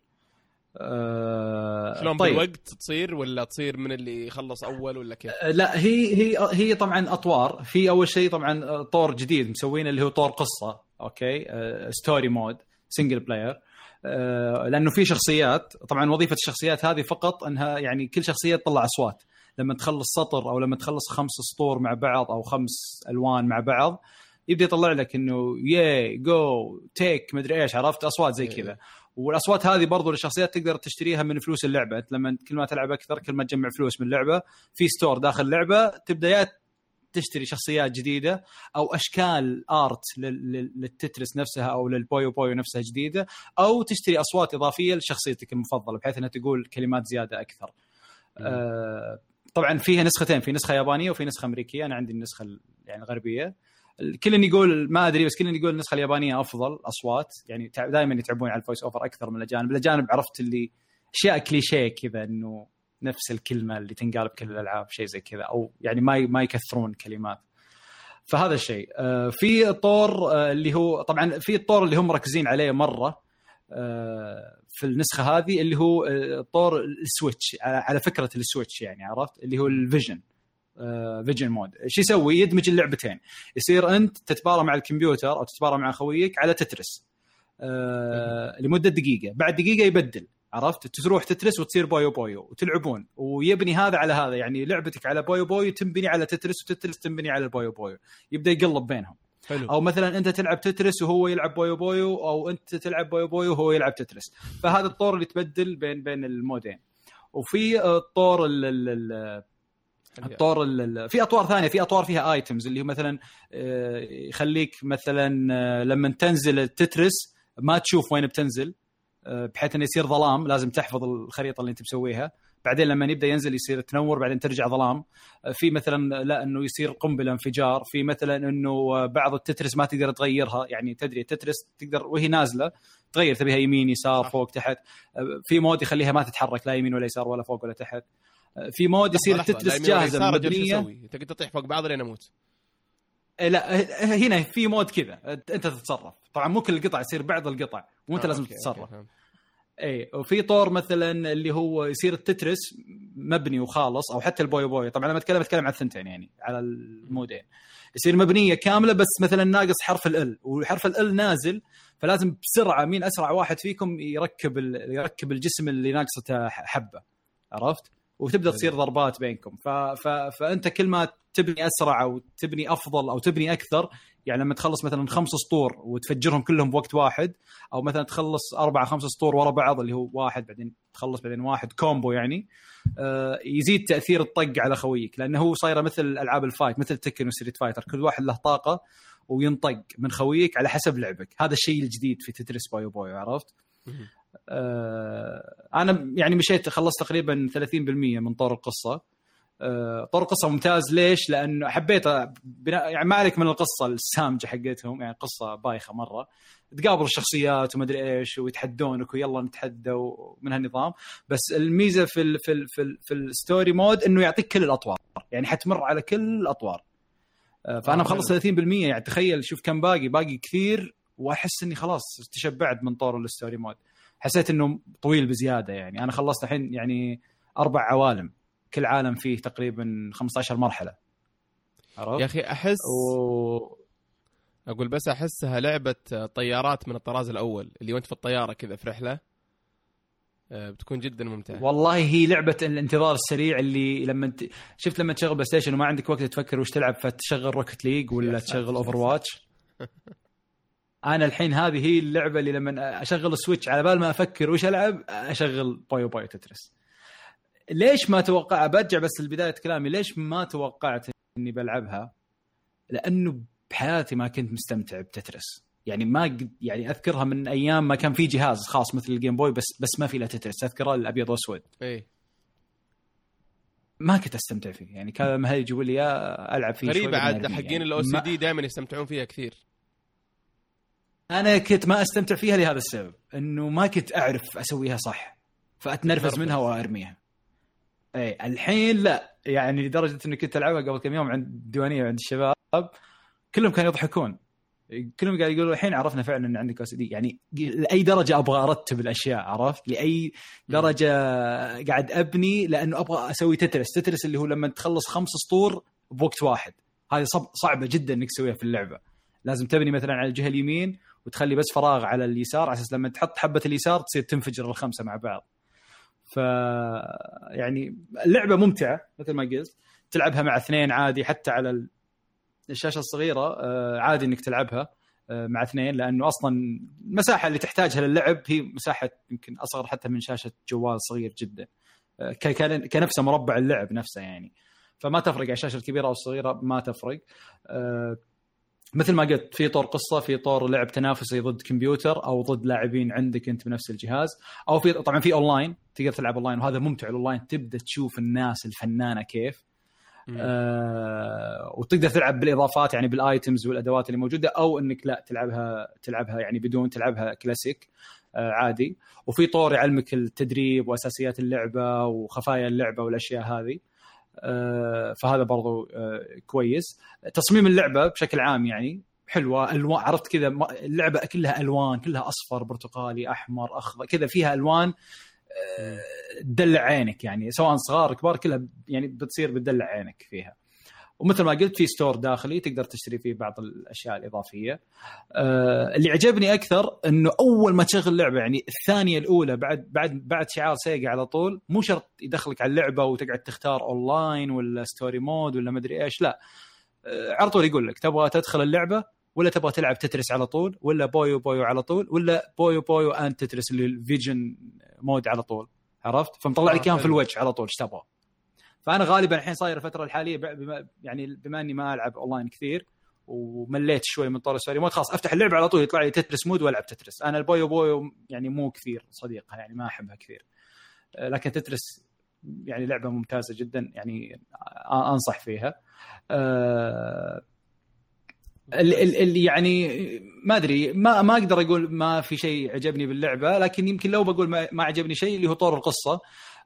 A: أه
B: شلون
A: طيب.
B: بالوقت تصير ولا تصير من اللي يخلص أول ولا كيف؟
A: لا هي هي هي طبعا أطوار في أول شيء طبعا طور جديد مسوينه اللي هو طور قصة أوكي story mode single player لأنه في شخصيات طبعا وظيفة الشخصيات هذه فقط إنها يعني كل شخصية تطلع أصوات لما تخلص سطر أو لما تخلص خمس سطور مع بعض أو خمس ألوان مع بعض يبدأ يطلع لك إنه ياي جو تيك مدري إيش عرفت أصوات زي
B: إيه.
A: كذا والاصوات هذه برضو للشخصيات تقدر تشتريها من فلوس اللعبة. أنت لما كل ما تلعب أكثر كل ما تجمع فلوس من اللعبة. في store داخل اللعبة تبدأ يا تشتري شخصيات جديدة أو أشكال art لل- لل- لل Tetris نفسها أو لل Puyo Puyo نفسها جديدة أو تشتري أصوات إضافية لشخصيتك المفضلة بحيث أنها تقول كلمات زيادة أكثر. آه طبعا فيها نسختين في نسخة يابانية وفي نسخة أمريكية. أنا عندي النسخة ال- يعني الغربية. كل يقول ما أدري بس كل يقول النسخة اليابانية أفضل أصوات. يعني دائما يتعبون على الفويس أوفر أكثر من الأجانب، الاجانب عرفت اللي أشياء كليشيه كذا إنه نفس الكلمة اللي تنقال بكل الألعاب شيء زي كذا. أو يعني ما ما يكثرون كلمات. فهذا الشيء. آه، في الطور آه، اللي هو طبعا في الطور اللي هم مركزين عليه مرة آه، في النسخة هذه اللي هو طور ال Switch على فكرة ال switch يعني عرفت؟ اللي هو ال fusion. fusion mode إيش يسوي؟ يدمج اللعبتين. يصير أنت تتبارى مع الكمبيوتر أو تتبارى مع خويك على Tetris. آه لمدة دقيقة. بعد دقيقة يبدل. عرفت؟ تروح Tetris وتصير Puyo Puyo. وتلعبون. ويبني هذا على هذا. يعني لعبتك على Puyo Puyo تنبني على Tetris و Tetris تنبني على ال Puyo Puyo. يبدأ يقلب بينهم.
B: حلو.
A: أو مثلا أنت تلعب Tetris وهو يلعب Puyo Puyo أو أنت تلعب Puyo Puyo وهو يلعب Tetris. فهذا الطور اللي تبدل بين بين ال mode ين. وفي الطور ال- ال- ال- الطور ال- ال- في أطوار ثانية في أطوار فيها items اللي هو مثلا آه، يخليك مثلا آه، لما تنزل ال Tetris ما تشوف وين بتنزل آه، بحيث إنه يصير ظلام لازم تحفظ الخريطة اللي أنت مسويها. بعدين لما يبدأ ينزل يصير تنور بعدين ترجع ظلام. في مثلا لا إنه يصير قنبلة انفجار. في مثلا إنه بعض ال Tetris ما تقدر تغيرها. يعني تدري ال Tetris تقدر وهي نازلة تغير تبيها يمين يسار. فوق تحت. في mode يخليها ما تتحرك لا يمين ولا يسار ولا فوق ولا تحت. في mode يصير
B: ال Tetris جاهزة
A: مبنية.
B: أسوي؟ تقدر تطيح فوق بعض لين أموت.
A: إيه لا ه- هنا في mode كذا انت تتصرف. طبعا مو كل القطع يصير بعض القطع وانت
B: آه،
A: لازم
B: أوكي،
A: تتصرف.
B: أوكي،.
A: اي وفي طور مثلا اللي هو يصير ال Tetris مبني وخالص أو حتى ال Puyo Puyo. طبعا لما أتكلم أتكلم عن الثنتين يعني على ال mode ين. يصير مبنية كاملة بس مثلا ناقص حرف L وحرف L نازل فلازم بسرعة مين أسرع واحد فيكم يركب يركب الجسم اللي ناقصته حبة. عرفت؟ وتبدأ تصير ضربات بينكم. ف... ف... فأنت كل ما تبني أسرع أو تبني أفضل أو تبني أكثر يعني لما تخلص مثلا خمس سطور وتفجرهم كلهم بوقت واحد أو مثلا تخلص أربع خمس سطور ورا بعض اللي هو واحد بعدين تخلص بعدين واحد combo يعني آه، يزيد تأثير الطق على خويك لأنه هو صايرة مثل ألعاب ال fight مثل Tekken و Street Fighter. كل واحد له طاقة وينطق من خويك على حسب لعبك. هذا الشيء الجديد في Tetris Puyo Puyo عرفت؟ أنا يعني مشيت خلصت تقريبا 30% من طور القصة. آه، طور القصة ممتاز. ليش؟ لأنه حبيت بناء يعني ما عليك من القصة السامجة حقتهم يعني قصة بايخة مرة. تقابل الشخصيات وما أدري إيش ويتحدونك ويلا نتحدى ومن هالنظام. بس الميزة في ال في ال في, ال في ال story mode إنه يعطيك كل الأطوار. يعني حتمر على كل الأطوار. آه، فأنا
B: آه،
A: مخلص 30% يعني تخيل شوف كم باقي. باقي كثير وأحس إني خلاص تشبعت من طور ال story mode. حسيت إنه طويل بزيادة يعني. أنا خلصت الحين يعني أربع عوالم كل عالم فيه تقريبا 15 مرحلة. عرفت؟
B: يا أخي أحس
A: و...
B: أقول بس أحسها لعبة طيارات من الطراز الأول اللي وأنت في الطيارة كذا في رحلة. آه، بتكون جدا ممتعة.
A: والله هي لعبة الانتظار السريع اللي لما انت شفت لما تشغل PlayStation وما عندك وقت تفكر وش تلعب فتشغل Rocket League ولا تشغل Overwatch أنا الحين هذه هي اللعبة اللي لما أشغل ال Switch على بال ما أفكر وش ألعب أشغل Puyo Puyo Tetris ليش ما توقع برجع بس لبداية كلامي ليش ما توقعت إني بلعبها؟ لأنه بحياتي ما كنت مستمتع ب Tetris. يعني ما قد يعني أذكرها من أيام ما كان في جهاز خاص مثل ال Game Boy بس بس ما في له Tetris. أذكره الأبيض واسود
B: إي.
A: ما كنت أستمتع فيه. يعني كان هي يجيبوا لي إياه ألعب فيه غريبة
B: عاد حقين. ال OC
A: ما-
B: دي دائما يستمتعون فيها كثير.
A: أنا كنت ما أستمتع فيها لهذا السبب إنه ما كنت أعرف أسويها صح فأتنرفز
B: تنرفز.
A: منها وأرميها. إي الحين لا يعني لدرجة إني كنت ألعبها قبل كم يوم عند الديوانية عند الشباب كلهم كانوا يضحكون. كلهم قاعد يقولوا الحين عرفنا فعلا إن عندك دي. يعني لأي درجة أبغى أرتب الأشياء عرفت؟ لأي درجة قاعد أبني لأنه أبغى أسوي تترس. تترس اللي هو لما تخلص خمس سطور بوقت واحد. هذه صعبة جدا إنك تسويها في اللعبة. لازم تبني مثلا على الجهة اليمين وتخلي بس فراغ على اليسار على أساس لما تحط حبة اليسار تصير تنفجر الخمسة مع بعض. ف يعني اللعبة ممتعة مثل ما قلت. تلعبها مع اثنين عادي حتى على ال... الشاشة الصغيرة آه، عادي إنك تلعبها آه، مع اثنين لأنه أصلا المساحه اللي تحتاجها للعب هي مساحة يمكن أصغر حتى من شاشة جوال صغير جدا. آه، كنفسه مربع اللعب نفسه يعني. فما تفرق على الشاشة الكبيرة أو الصغيرة ما تفرق. مثل ما قلت في طور قصة في طور لعب تنافسي ضد كمبيوتر أو ضد لاعبين عندك أنت بنفس الجهاز. أو في طبعا في أونلاين تقدر تلعب أونلاين وهذا ممتع. الأونلاين تبدأ تشوف الناس الفنانة كيف.
B: مم.
A: آه وتقدر تلعب بالإضافات يعني بال items والأدوات اللي موجودة أو إنك لا تلعبها تلعبها يعني بدون تلعبها كلاسيك آه عادي. وفي طور يعلمك التدريب وأساسيات اللعبة وخفايا اللعبة والأشياء هذه. فهذا برضو آه كويس. تصميم اللعبة بشكل عام يعني حلوة ألوان عرفت كذا اللعبة كلها ألوان كلها أصفر برتقالي أحمر أخضر كذا فيها ألوان آه، تدلع عينك يعني سواء صغار كبار كلها يعني بتصير بتدلع عينك فيها. ومثل ما قلت في store داخلي تقدر تشتري فيه بعض الأشياء الإضافية. آه اللي عجبني أكثر إنه أول ما تشغل لعبة يعني الثانية الأولى بعد بعد بعد شعار سيجا على طول مو شرط يدخلك على اللعبة وتقعد تختار اونلاين ولا story mode ولا مدري إيش لا آه على طول يقول لك تبغى تدخل اللعبة ولا تبغى تلعب تترس على طول ولا بويو بويو على طول ولا بويو بويو and تترس اللي الفيوجن mode على طول عرفت فمطلع لك
B: آه،
A: اياهم في
B: حلو.
A: الوجه على طول إيش تبغى فأنا غالبا الحين صاير الفترة الحالية بما يعني بما إني ما ألعب أونلاين كثير ومليت شوي من طور ال story mode خلاص أفتح اللعبة على طول يطلع لي تترس mode وألعب تترس. أنا البويو بويو يعني مو كثير صديقها يعني ما أحبها كثير. آه، لكن تترس يعني لعبة ممتازة جدا يعني أنصح فيها. آه، اللي يعني ما أدري ما ما أقدر أقول ما في شيء عجبني باللعبة لكن يمكن لو بقول ما, عجبني شيء اللي هو طور القصة.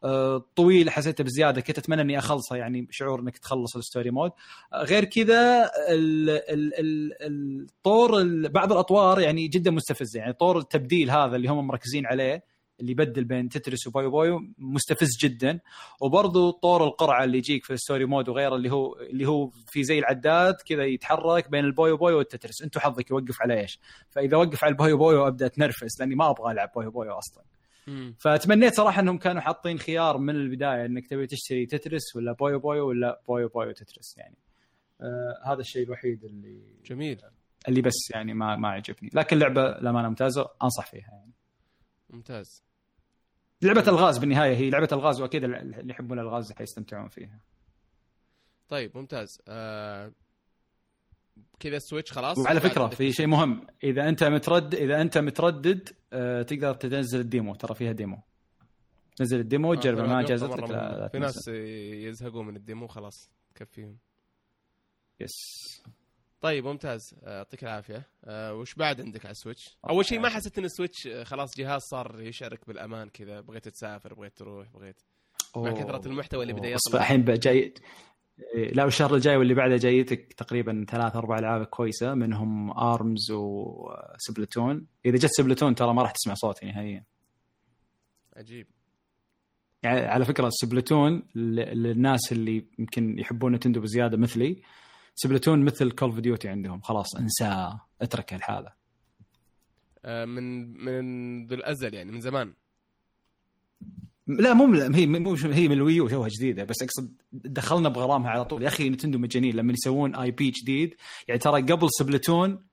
A: آه، طويل حسيته بزيادة كنت أتمنى إني أخلصه يعني شعور إنك تخلص ال story mode. آه، غير كذا ال- ال- ال- الطور ال- بعض الأطوار يعني جدا مستفزه يعني طور التبديل هذا اللي هم مركزين عليه. اللي يبدل بين تترس وبويو بويو مستفز جدا. وبرضه طور القرعة اللي يجيك في ال story mode وغيره اللي هو اللي هو في زي العداد كذا يتحرك بين البويو بويو والتترس. أنتم حظك يوقف على إيش؟ فإذا وقف على البويو بويو أبدأ أتنرفز لأني ما أبغى ألعب بويو بويو
B: أصلا.
A: فتمنيت صراحة إنهم كانوا حاطين خيار من البداية إنك تبي تشتري تترس ولا بويو بويو ولا بويو بويو تترس يعني. آه هذا الشيء الوحيد اللي
B: جميل.
A: اللي بس يعني ما ما عجبني. لكن لعبة للأمانة ممتازة أنصح فيها يعني.
B: ممتاز.
A: لعبة الغاز بالنهاية هي لعبة الغاز وأكيد اللي يحبون الغاز حيستمتعون فيها.
B: طيب ممتاز. آه... كذا السويتش خلاص؟
A: وعلى
B: فكرة
A: في شيء مهم. إذا أنت متردد إذا أنت متردد آه، تقدر تنزل ال demo. ترى فيها demo. نزل ال demo
B: آه،
A: تجربه
B: في
A: ما جازت لك لا,
B: في. ناس يزهقون من ال demo خلاص تكفيهم
A: yes.
B: طيب ممتاز آه، يعطيك العافية آه، وش بعد عندك على السويتش؟ أول شيء ما حسيت إن السويتش آه، خلاص جهاز صار يشعرك بالأمان كذا بغيت تسافر بغيت تروح بغيت مع. كثرة المحتوى اللي. يطلع.
A: اصبر الحين جاي إيه، لا والشهر الجاي واللي بعده جايتك تقريبا ثلاث أربع ألعاب كويسة منهم ارمز وسبلتون إذا جت سبلتون ترى ما راح تسمع صوتي نهائيا
B: عجيب
A: يعني على فكرة سبلتون للناس اللي يمكن يحبون نتندو بزيادة مثلي سبلتون مثل كول اوف ديوتي عندهم. خلاص انساه اترك الحاله
B: آه، من من ذو الأزل يعني من زمان.
A: لا مو من- هي مو هي من الويو توها جديدة بس أقصد دخلنا بغرامها على طول. يا أخي نتندو مجانين لما يسوون IP جديد. يعني ترى قبل سبلتون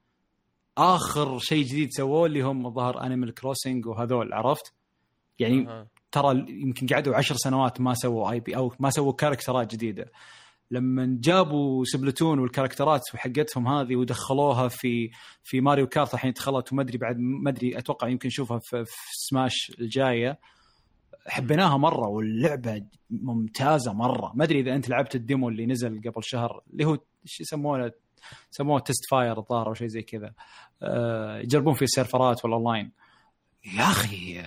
A: آخر شيء جديد سووه اللي هم ظهر انيمال كروسنج وهذول عرفت؟ يعني
B: أها.
A: ترى يمكن قعدوا عشر سنوات ما سووا IP أو ما سووا character ات جديدة. لما جابوا سبلتون وال character ات حقتهم هذه ودخلوها في في ماريو كارت الحين دخلت وما أدري بعد ما أدري أتوقع يمكن نشوفها في, في سماش الجاية. حبيناها مرة واللعبة ممتازة مرة. ما أدري إذا أنت لعبت ال demo اللي نزل قبل شهر اللي هو إيش يسمونه؟ سموه Testfire الظاهر أو شيء زي كذا. أه يجربون فيه السيرفرات والأونلاين. يا أخي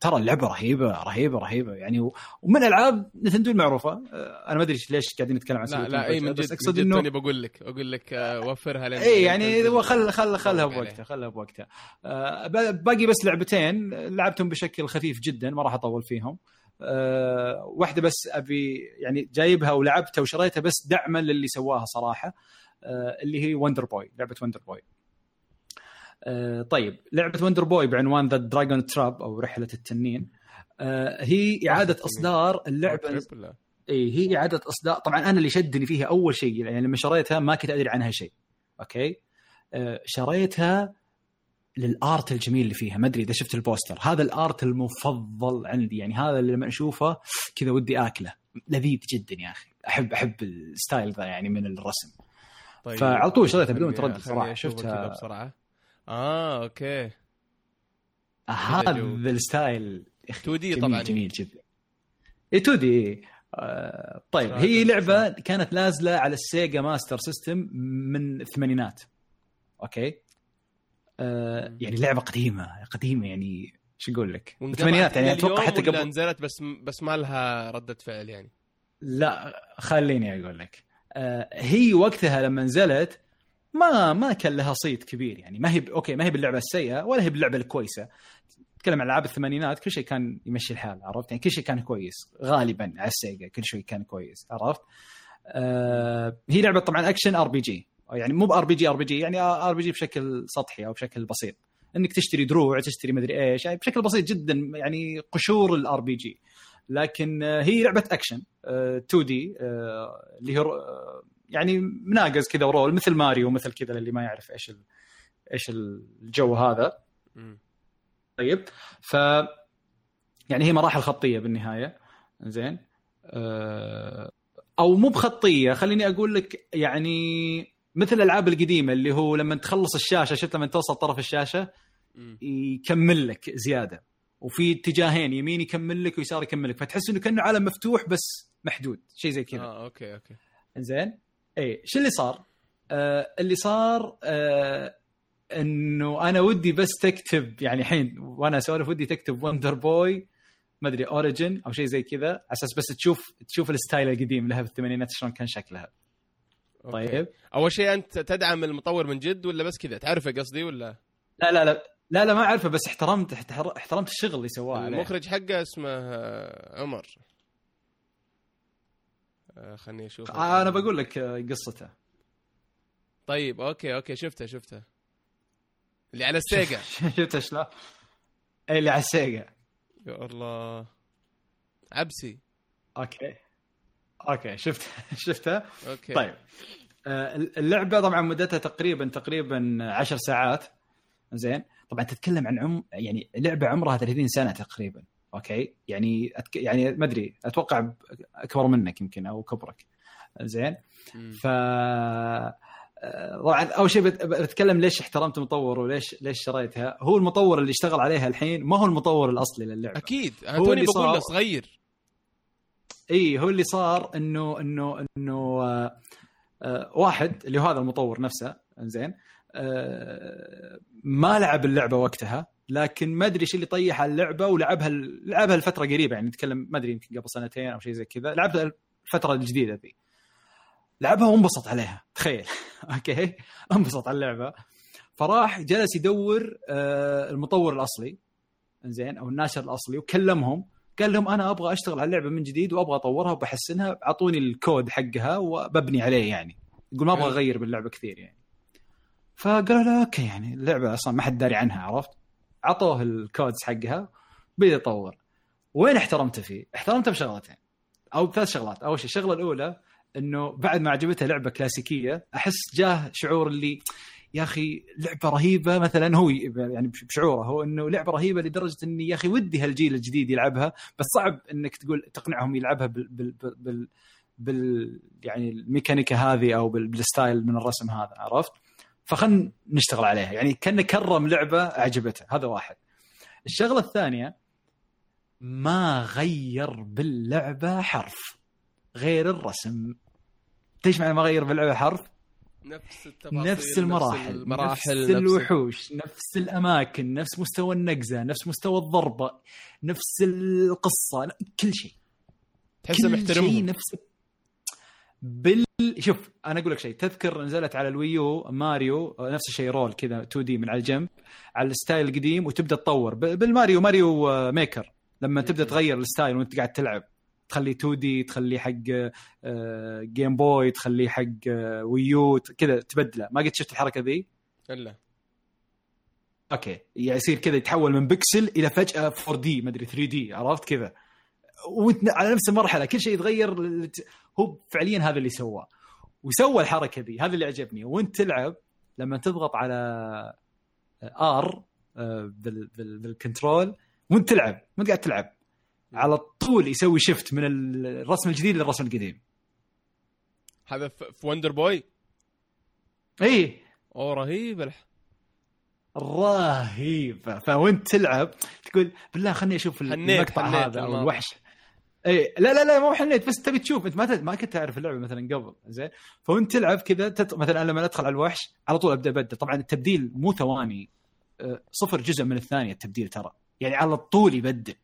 A: ترى اللعبة رهيبة رهيبة رهيبة. يعني ومن العاب نتندو المعروفه آه، أنا ما أدري ليش قاعدين نتكلم عن
B: لا لا إي من جد
A: بس
B: أقصد
A: انه
B: توني بقول لك أقول لك آه، وفرها لين
A: إي يعني خل خل خلها بوقتها خلها بوقتها. آه، باقي بس لعبتين لعبتهم بشكل خفيف جدا ما راح أطول فيهم. أه واحدة بس أبي يعني جايبها ولعبتها وشريتها بس دعما للي سواها صراحة أه اللي هي وندر بوي لعبة وندر بوي أه طيب لعبة وندر بوي بعنوان ذا دراجون تراب أو رحلة التنين. أه هي إعادة.
B: إصدار اللعبة؟
A: إي هي إعادة إصدار. طبعا أنا اللي شدني فيها أول شيء يعني لما شريتها ما كنت أدري عنها شيء. okay؟ آه شريتها لل art الجميل اللي فيها. ما أدري إذا شفت البوستر. هذا ال art المفضل عندي. يعني هذا اللي لما أشوفه كذا ودي آكله. لذيذ جدا يا أخي. احب أحب ال style ذا يعني من الرسم.
B: طيب
A: فعلى طول شريتها بدون تردد.
B: أشوفه
A: شفتها-
B: بسرعة. آه okay.
A: هذا. الستايل يا أخي 2D
B: طبعا.
A: جميل جدا. اي 2D آه طيب هي. لعبة كانت نازلة على السيجا ماستر سيستم من الثمانينات. okay؟ آه. يعني لعبة قديمة قديمة يعني شو أقول لك؟ الثمانينات يعني
B: أتوقع
A: حتى قبل.
B: نزلت بس بس ما لها ردة فعل يعني؟
A: لا خليني أقول لك. آه هي وقتها لما نزلت ما ما كان لها صيت كبير يعني. ما هي ب... okay ما هي باللعبة السيئة ولا هي باللعبة الكويسة. تتكلم عن ألعاب الثمانينات كل شيء كان يمشي الحال عرفت؟ يعني كل شيء كان كويس. غالبا على السيجا كل شيء كان كويس عرفت؟ آه هي لعبة طبعا action RPG. يعني مو بار بي جي أر بي جي يعني أر بي جي بشكل سطحي أو بشكل بسيط. إنك تشتري دروع تشتري مدري إيش يعني بشكل بسيط جدا يعني قشور ال RPG. لكن آه، هي لعبة أكشن 2 دي اللي هي آه، يعني مناقز كذا ورول مثل ماريو مثل كذا للي ما يعرف إيش ال... إيش الجو هذا.
B: مم.
A: طيب ف يعني هي مراحل خطية بالنهاية. زين. آه، أو مو بخطية خليني أقول لك يعني مثل الألعاب القديمة اللي هو لما تخلص الشاشة شفت لما توصل طرف
B: الشاشة.
A: يكمل لك زيادة. وفي اتجاهين يمين يكمل لك ويسار يكمل لك فتحس إنه كأنه عالم مفتوح بس محدود شيء زي كذا.
B: آه okay okay.
A: زين. اي شو اللي صار؟ آه اللي صار آه إنه أنا ودي بس تكتب يعني الحين وأنا أسولف ودي تكتب Wonder Boy ما أدري origin أو شيء زي كذا على أساس بس تشوف تشوف ال style القديم لها في الثمانينات شلون كان شكلها
B: okay.
A: طيب
B: أول شيء أنت تدعم المطور من جد ولا بس كذا تعرفه قصدي ولا
A: لا لا لا لا لا ما أعرفه بس احترمت احتر- احترمت الشغل اللي سواه.
B: المخرج حقه اسمه آه، عمر آه، خلني أشوف
A: آه، أنا بقول لك آه، قصته.
B: طيب okay okay شفته شفته. اللي على ال Sega.
A: شفت شلون؟ إيه، اللي على ال Sega.
B: يا الله. عبسي.
A: أوكي. أوكي شفت شفته.
B: أوكي.
A: طيب. اللعبة طبعا مدتها تقريبا تقريبا 10 ساعات. زين. طبعا تتكلم عن عم يعني لعبة عمرها 30 سنة تقريبا. okay؟ يعني أتك... يعني ما أدري أتوقع أكبر منك يمكن أو كبرك. زين. ف طبعا أول شيء بت- بتكلم ليش احترمت المطور وليش ليش شريتها؟ هو المطور اللي اشتغل عليها الحين ما هو المطور الأصلي للعبة.
B: أكيد. أنا
A: هو
B: توني
A: اللي
B: بقول
A: صار-
B: صغير.
A: إي هو اللي صار إنه إنه إنه آه، آه، واحد اللي هو هذا المطور نفسه زين آه، ما لعب اللعبة وقتها. لكن ما أدري إيش اللي طيح على اللعبة ولعبها لعبها لفتره قريبة يعني نتكلم ما أدري يمكن قبل سنتين أو شيء زي كذا. لعبها الفترة الجديدة ذي. لعبها وانبسط عليها تخيل. okay؟ انبسط على اللعبة. فراح جلس يدور آه، المطور الأصلي. زين أو الناشر الأصلي وكلمهم. قال لهم أنا أبغى أشتغل على اللعبة من جديد وأبغى أطورها وبحسنها أعطوني الكود حقها وببني عليه يعني. يقول ما
B: أبغى.
A: أغير باللعبة كثير يعني. فقالوا له okay يعني اللعبة أصلا ما حد داري عنها عرفت؟ عطوه ال codes حقها بدا يطور وين احترمته فيه؟ احترمته بشغلتين أو ثلاث شغلات أول شيء الشغلة الأولى إنه بعد ما عجبته لعبة كلاسيكية أحس جاه شعور اللي يا أخي لعبة رهيبة مثلا هو يعني بشعوره هو إنه لعبة رهيبة لدرجة إني يا أخي ودي هالجيل الجديد يلعبها بس صعب إنك تقول تقنعهم يلعبها بال بال بال, بال يعني الميكانيكا هذه أو بال بال style من الرسم هذا عرفت؟ فخلنا نشتغل عليها. يعني كأنه كرم لعبة عجبته. هذا واحد. الشغلة الثانية ما غير باللعبة حرف. غير الرسم. ليش معنى ما غير باللعبة حرف؟
B: نفس التفاصيل
A: نفس المراحل.
B: المراحل
A: نفس الوحوش. نفس الأماكن. نفس مستوى النقزة. نفس مستوى الضربة. نفس القصة. كل شيء.
B: تحسه
A: كل شيء
B: محترمهم
A: نفس بال شوف أنا أقول لك شيء. تذكر نزلت على ال Wii U Mario نفس الشيء رول كذا 2D من على الجنب على ال style القديم وتبدأ تطور. بال Mario Mario آه، Maker. لما تبدأ
B: مم.
A: تغير ال style وأنت قاعد تلعب تخليه 2D تخليه حق Game Boy تخليه حق آه، Wii U كذا تبدله. ما قد شفت الحركة ذي؟
B: إلا.
A: okay. يعني يصير كذا يتحول من بكسل إلى فجأة 4D ما أدري 3D عرفت كذا؟ وانت على نفس المرحلة كل شيء يتغير هو فعليا هذا اللي سواه. وسوى الحركة ذي هذا اللي عجبني وانت تلعب لما تضغط على R آه، بال control وانت تلعب وانت قاعد تلعب. على طول يسوي شفت من الرسم الجديد للرسم القديم.
B: هذا في Wonder Boy
A: إي.
B: أوه رهيب الح...
A: رهيب فوانت تلعب تقول بالله خلني أشوف المقطع هذا أو الوحش. اي لا لا لا مو حنيت بس تبي تشوف. أنت ما ما كنت تعرف اللعبة مثلا قبل زين؟ فوانت تلعب كذا تت... مثلا لما أدخل على الوحش على طول أبدأ أبدل. طبعا التبديل مو ثواني. أه، صفر جزء من الثانية التبديل ترى. يعني على طول يبدل.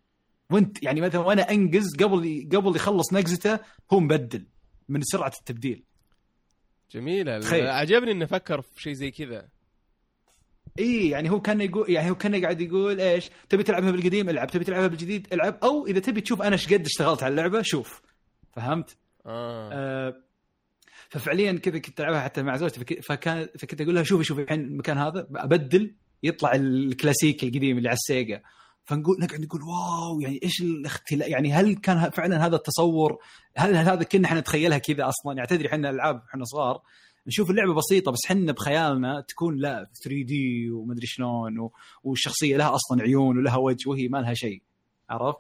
A: وانت يعني مثلا وأنا أنقز قبل قبل يخلص نقزته هو مبدل من سرعة التبديل.
B: جميلة تخيل. عجبني إنه فكر في شيء زي كذا.
A: اي يعني هو كان يقول يعني هو كان قاعد يقول إيش تبي تلعبها بالقديم؟ العب. تبي تلعبها بالجديد؟ العب. أو إذا تبي تشوف أنا إيش قد اشتغلت على اللعبة شوف. فهمت؟
B: آه.
A: آه ففعليا كذا كنت ألعبها حتى مع زوجتي. فكان فكنت أقول لها شوفي شوفي الحين المكان هذا ابدل يطلع الكلاسيك القديم اللي على ال Sega. فنقول نقعد نقول wow يعني إيش الاختلاف يعني هل كان فعلا هذا التصور هل هذا كنا إحنا نتخيلها كذا أصلا؟ يعني تدري إحنا ألعاب إحنا صغار. نشوف اللعبة بسيطة بس حنا بخيالنا تكون لا 3D ومدري شلون والشخصية لها أصلا عيون ولها وجه وهي ما لها شيء عرفت؟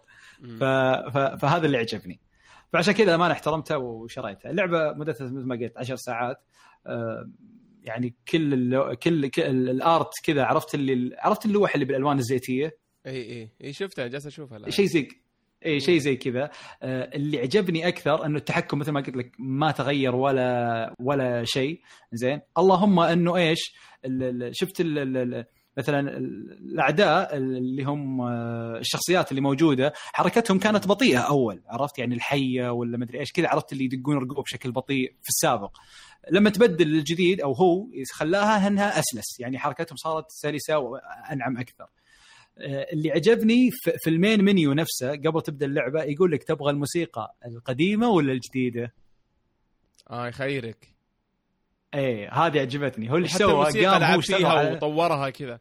A: ف... ف... فهذا اللي عجبني فعشان كذا ما احترمتها وشريتها اللعبة مدتها مثل ما قلت 10 ساعات آه، يعني كل اللو... كل, كل ال art كذا عرفت اللي عرفت اللوح اللي بالألوان الزيتية؟
B: اي اي اي شفتها جالس أشوفها
A: شيء زي اي شيء زي كذا. آه، اللي عجبني أكثر أنه التحكم مثل ما قلت لك ما تغير ولا ولا شيء. زين. اللهم أنه إيش؟ شفت مثلا الأعداء اللي هم آه، الشخصيات اللي موجودة حركتهم كانت بطيئة أول عرفت؟ يعني الحية ولا مدري إيش كذا عرفت اللي يدقون رقوب بشكل بطيء في السابق. لما تبدل الجديد أو هو خلاها انها أسلس. يعني حركتهم صارت سلسة وأنعم أكثر. اللي عجبني في المين منيو نفسه قبل تبدأ اللعبة يقول لك تبغى الموسيقى القديمة ولا الجديدة؟
B: آه يخيرك.
A: إيه هذه عجبتني. هو اللي سوى
B: قام هو فيها وطورها كذا.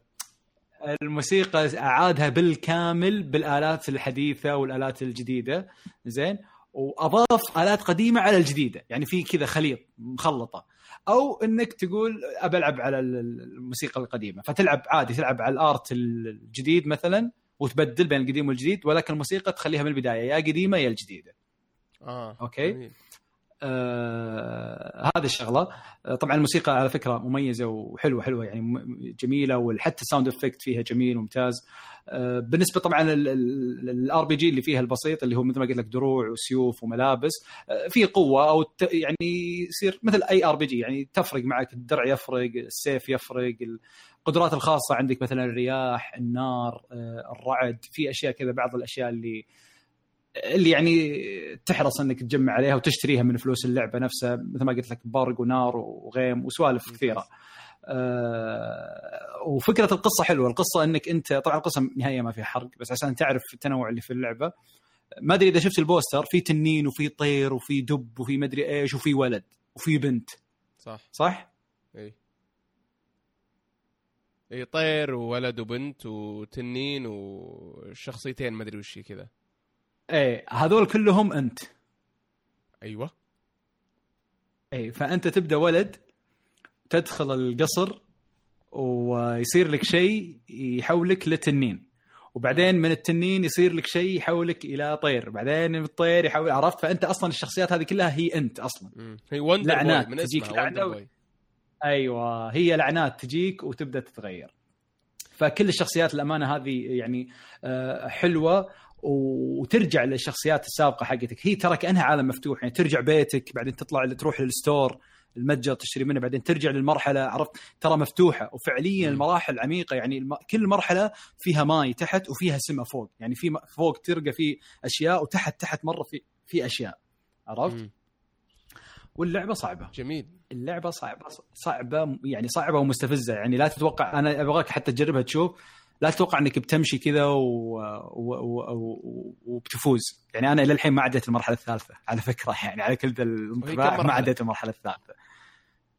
A: الموسيقى أعادها بالكامل بالآلات الحديثة والآلات الجديدة. زين. وأضاف آلات قديمة على الجديدة. يعني في كذا خليط مخلطة. أو إنك تقول ابى العب على الموسيقى القديمة فتلعب عادي تلعب على الآرت الجديد مثلا وتبدل بين القديم والجديد ولكن الموسيقى تخليها من البداية يا قديمة يا الجديدة.
B: آه
A: okay. جميل. آه هذه الشغلة. آه طبعا الموسيقى على فكرة مميزة وحلوة حلوة يعني جميلة وحتى ال sound effect فيها جميل وممتاز. آه بالنسبة طبعا ال RPG اللي فيها البسيط اللي هو مثل ما قلت لك دروع وسيوف وملابس آه في قوة أو يعني يصير مثل أي RPG يعني تفرق معك الدرع يفرق السيف يفرق القدرات الخاصة عندك مثلا الرياح النار آه، الرعد في أشياء كذا بعض الأشياء اللي اللي يعني تحرص انك تجمع عليها وتشتريها من فلوس اللعبة نفسها مثل ما قلت لك برق ونار وغيم وسوالف كثيرة. أه وفكرة القصة حلوة، القصة انك انت طبعا القصة نهايه ما فيها حرق بس عشان تعرف التنوع اللي في اللعبة ما أدري إذا شفت ال poster في تنين وفي طير وفي دب وفي مدري إيش وفي ولد وفي بنت.
B: صح
A: صح؟
B: إي إي طير وولد وبنت وتنين وشخصيتين ما أدري وش كذا.
A: إيه هذول كلهم أنت.
B: أيوه.
A: إيه فأنت تبدأ ولد تدخل القصر ويصير لك شيء يحولك لتنين. وبعدين من التنين يصير لك شيء يحولك إلى طير. بعدين من الطير يحول عرفت؟ فأنت أصلا الشخصيات هذه كلها هي أنت أصلا.
B: هي وندر لعنات من تجيك
A: لعنة. أيوه هي لعنات تجيك وتبدأ تتغير. فكل الشخصيات الأمانة هذه يعني آه، حلوة. وترجع للشخصيات السابقة حقتك. هي ترى كانها عالم مفتوح يعني ترجع بيتك بعدين تطلع تروح لل store المتجر تشتري منه بعدين ترجع للمرحلة عرفت؟ ترى مفتوحة وفعليا المراحل عميقة يعني الم... كل مرحلة فيها ماي تحت وفيها سماء فوق. يعني في فوق تلقى في أشياء وتحت تحت مرة في في أشياء. عرفت؟ واللعبة صعبة.
B: جميل.
A: اللعبة صعبة صعبة يعني صعبة ومستفزة. يعني لا تتوقع أنا أبغاك حتى تجربها تشوف. لا تتوقع إنك بتمشي كذا و... و... و... وبتفوز. يعني أنا إلى الحين ما عديت المرحلة الثالثة على فكرة. يعني على كل الانطباع ما عديت المرحلة الثالثة.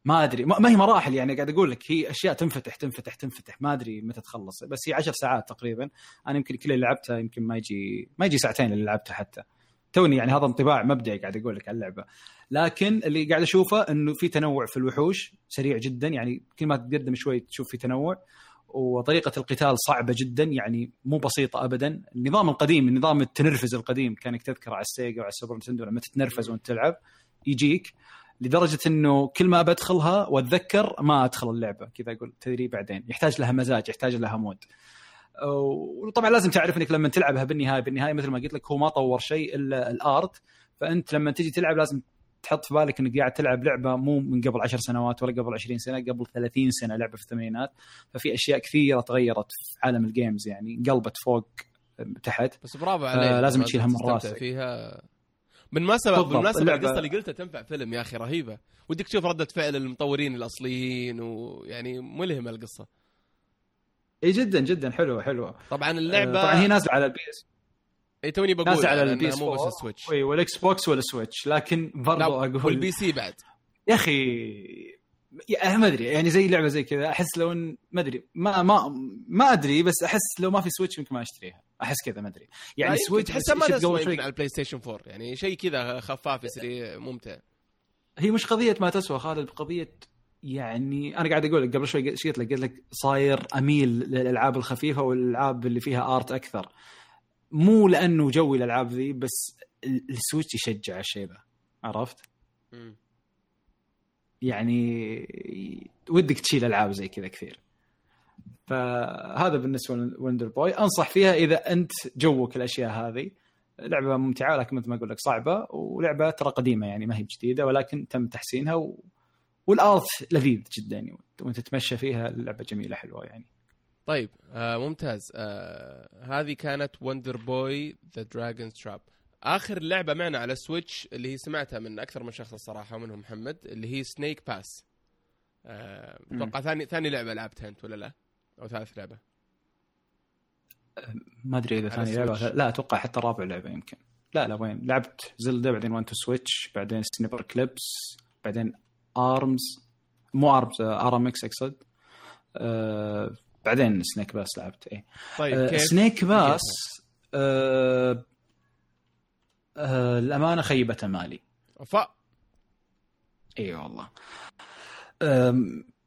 A: ما أدري. ما هي مراحل. يعني قاعد أقول لك هي أشياء تنفتح تنفتح تنفتح. ما أدري متى تخلص. بس هي عشر ساعات تقريبا. أنا يمكن كل اللي لعبتها يمكن ما يجي ما يجي ساعتين اللي لعبتها حتى. توني يعني هذا انطباع مبدئي قاعد أقول لك عن اللعبة. لكن اللي قاعد أشوفه إنه في تنوع في الوحوش سريع جدا. يعني كل ما تقدم شوي تشوف في تنوع. وطريقة القتال صعبة جدا يعني مو بسيطة ابدا. النظام القديم النظام التنرفز القديم كانك تذكر على ال Sega وعلى ال Super Nintendo لما تتنرفز وانت تلعب يجيك لدرجة إنه كل ما بدخلها وأتذكر ما أدخل اللعبة. كذا أقول تدري بعدين. يحتاج لها مزاج يحتاج لها mood. وطبعا لازم تعرف إنك لما تلعبها بالنهاية بالنهاية مثل ما قلت لك هو ما طور شيء إلا ال art. فأنت لما تجي تلعب لازم تحط في بالك إنك قاعد تلعب لعبة مو من قبل 10 سنوات ولا قبل 20 سنة قبل 30 سنة لعبة في الثمانينات. ففي أشياء كثيرة تغيرت في عالم ال games يعني قلبت فوق تحت.
B: بس برافو عليك.
A: لازم تشيلها من راسك.
B: فيها. بالمناسبة بالمناسبة القصة اللي قلتها تنفع فيلم يا أخي رهيبة. ودك تشوف ردة فعل المطورين الأصليين ويعني ملهمة القصة.
A: إي جدا جدا. حلوة حلوة.
B: طبعا اللعبة
A: طبعا هي نازلة على ال P S.
B: اي توني بقول
A: نازله على ال P
B: مو بس ال
A: Switch. أي وال Xbox وال Switch لكن برضو أقول
B: وال PC بعد.
A: يا أخي يا ما أدري. يعني زي لعبة زي كذا أحس لو ان ما أدري. ما ما ما أدري بس أحس لو ما في Switch يمكن ما أشتريها. أحس كذا ما أدري. يعني Switch
B: تحسها ما تسوى على ال PlayStation 4 يعني شيء كذا خفاف يصير ممتع.
A: هي مش قضية ما تسوى خالد قضية يعني أنا قاعد أقول لك قبل شوي قلت لك قلت لك صاير أميل للألعاب الخفيفة والألعاب اللي فيها art أكثر. مو لأنه جوي الألعاب ذي بس ال Switch يشجع الشيء ذا. عرفت؟ م. يعني ودك تشيل ألعاب زي كذا كثير. فهذا بالنسبة ل Wonder Boy أنصح فيها إذا أنت جوك الأشياء هذه. لعبة ممتعة لكن مثل ما أقول لك صعبة ولعبة ترى قديمة يعني ما هي جديدة ولكن تم تحسينها و... وال art لذيذ جدا يعني وأنت تتمشى فيها اللعبه جميلة حلوة يعني.
B: طيب آه ممتاز. آه هذه كانت Wonder Boy The Dragon's Trap آخر لعبة معنا على Switch اللي هي سمعتها من أكثر من شخص الصراحة ومنهم محمد اللي هي Snake Pass أتوقع آه ثاني ثاني لعبة لعبتها أنت ولا لا؟ أو ثالث لعبة؟
A: ما أدري إذا ثاني لعبة لا أتوقع حتى رابع لعبة يمكن. لا لا وين؟ لعبت Zelda بعدين One Two Switch بعدين Snipperclips بعدين ARMS مو ARMS RMX أقصد. آه بعدين Snake Pass لعبت اي
B: طيب آه كيف؟
A: سنيك باس آه آه الامانه خيبة امالي
B: ف إي
A: أيوة والله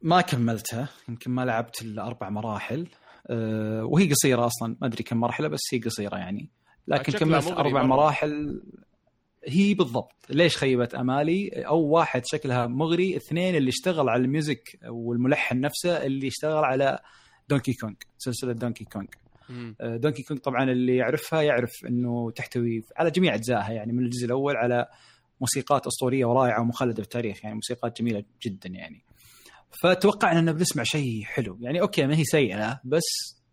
A: ما كملتها يمكن ما لعبت الا أربع مراحل. أه وهي قصيرة أصلا ما أدري كم مرحلة بس هي قصيرة يعني. لكن كملت أربع مراحل هي بالضبط. ليش خيبت أمالي؟ أو واحد شكلها مغري اثنين اللي اشتغل على ال music والملحن نفسه اللي اشتغل على Donkey Kong سلسلة Donkey Kong Donkey Kong طبعا اللي يعرفها يعرف إنه تحتوي على جميع أجزائها يعني من الجزء الأول على موسيقات أسطورية ورائعة ومخلدة في التاريخ يعني موسيقات جميلة جدا يعني. فتوقعنا إنه بنسمع شيء حلو. يعني أوكي ما هي سيئة بس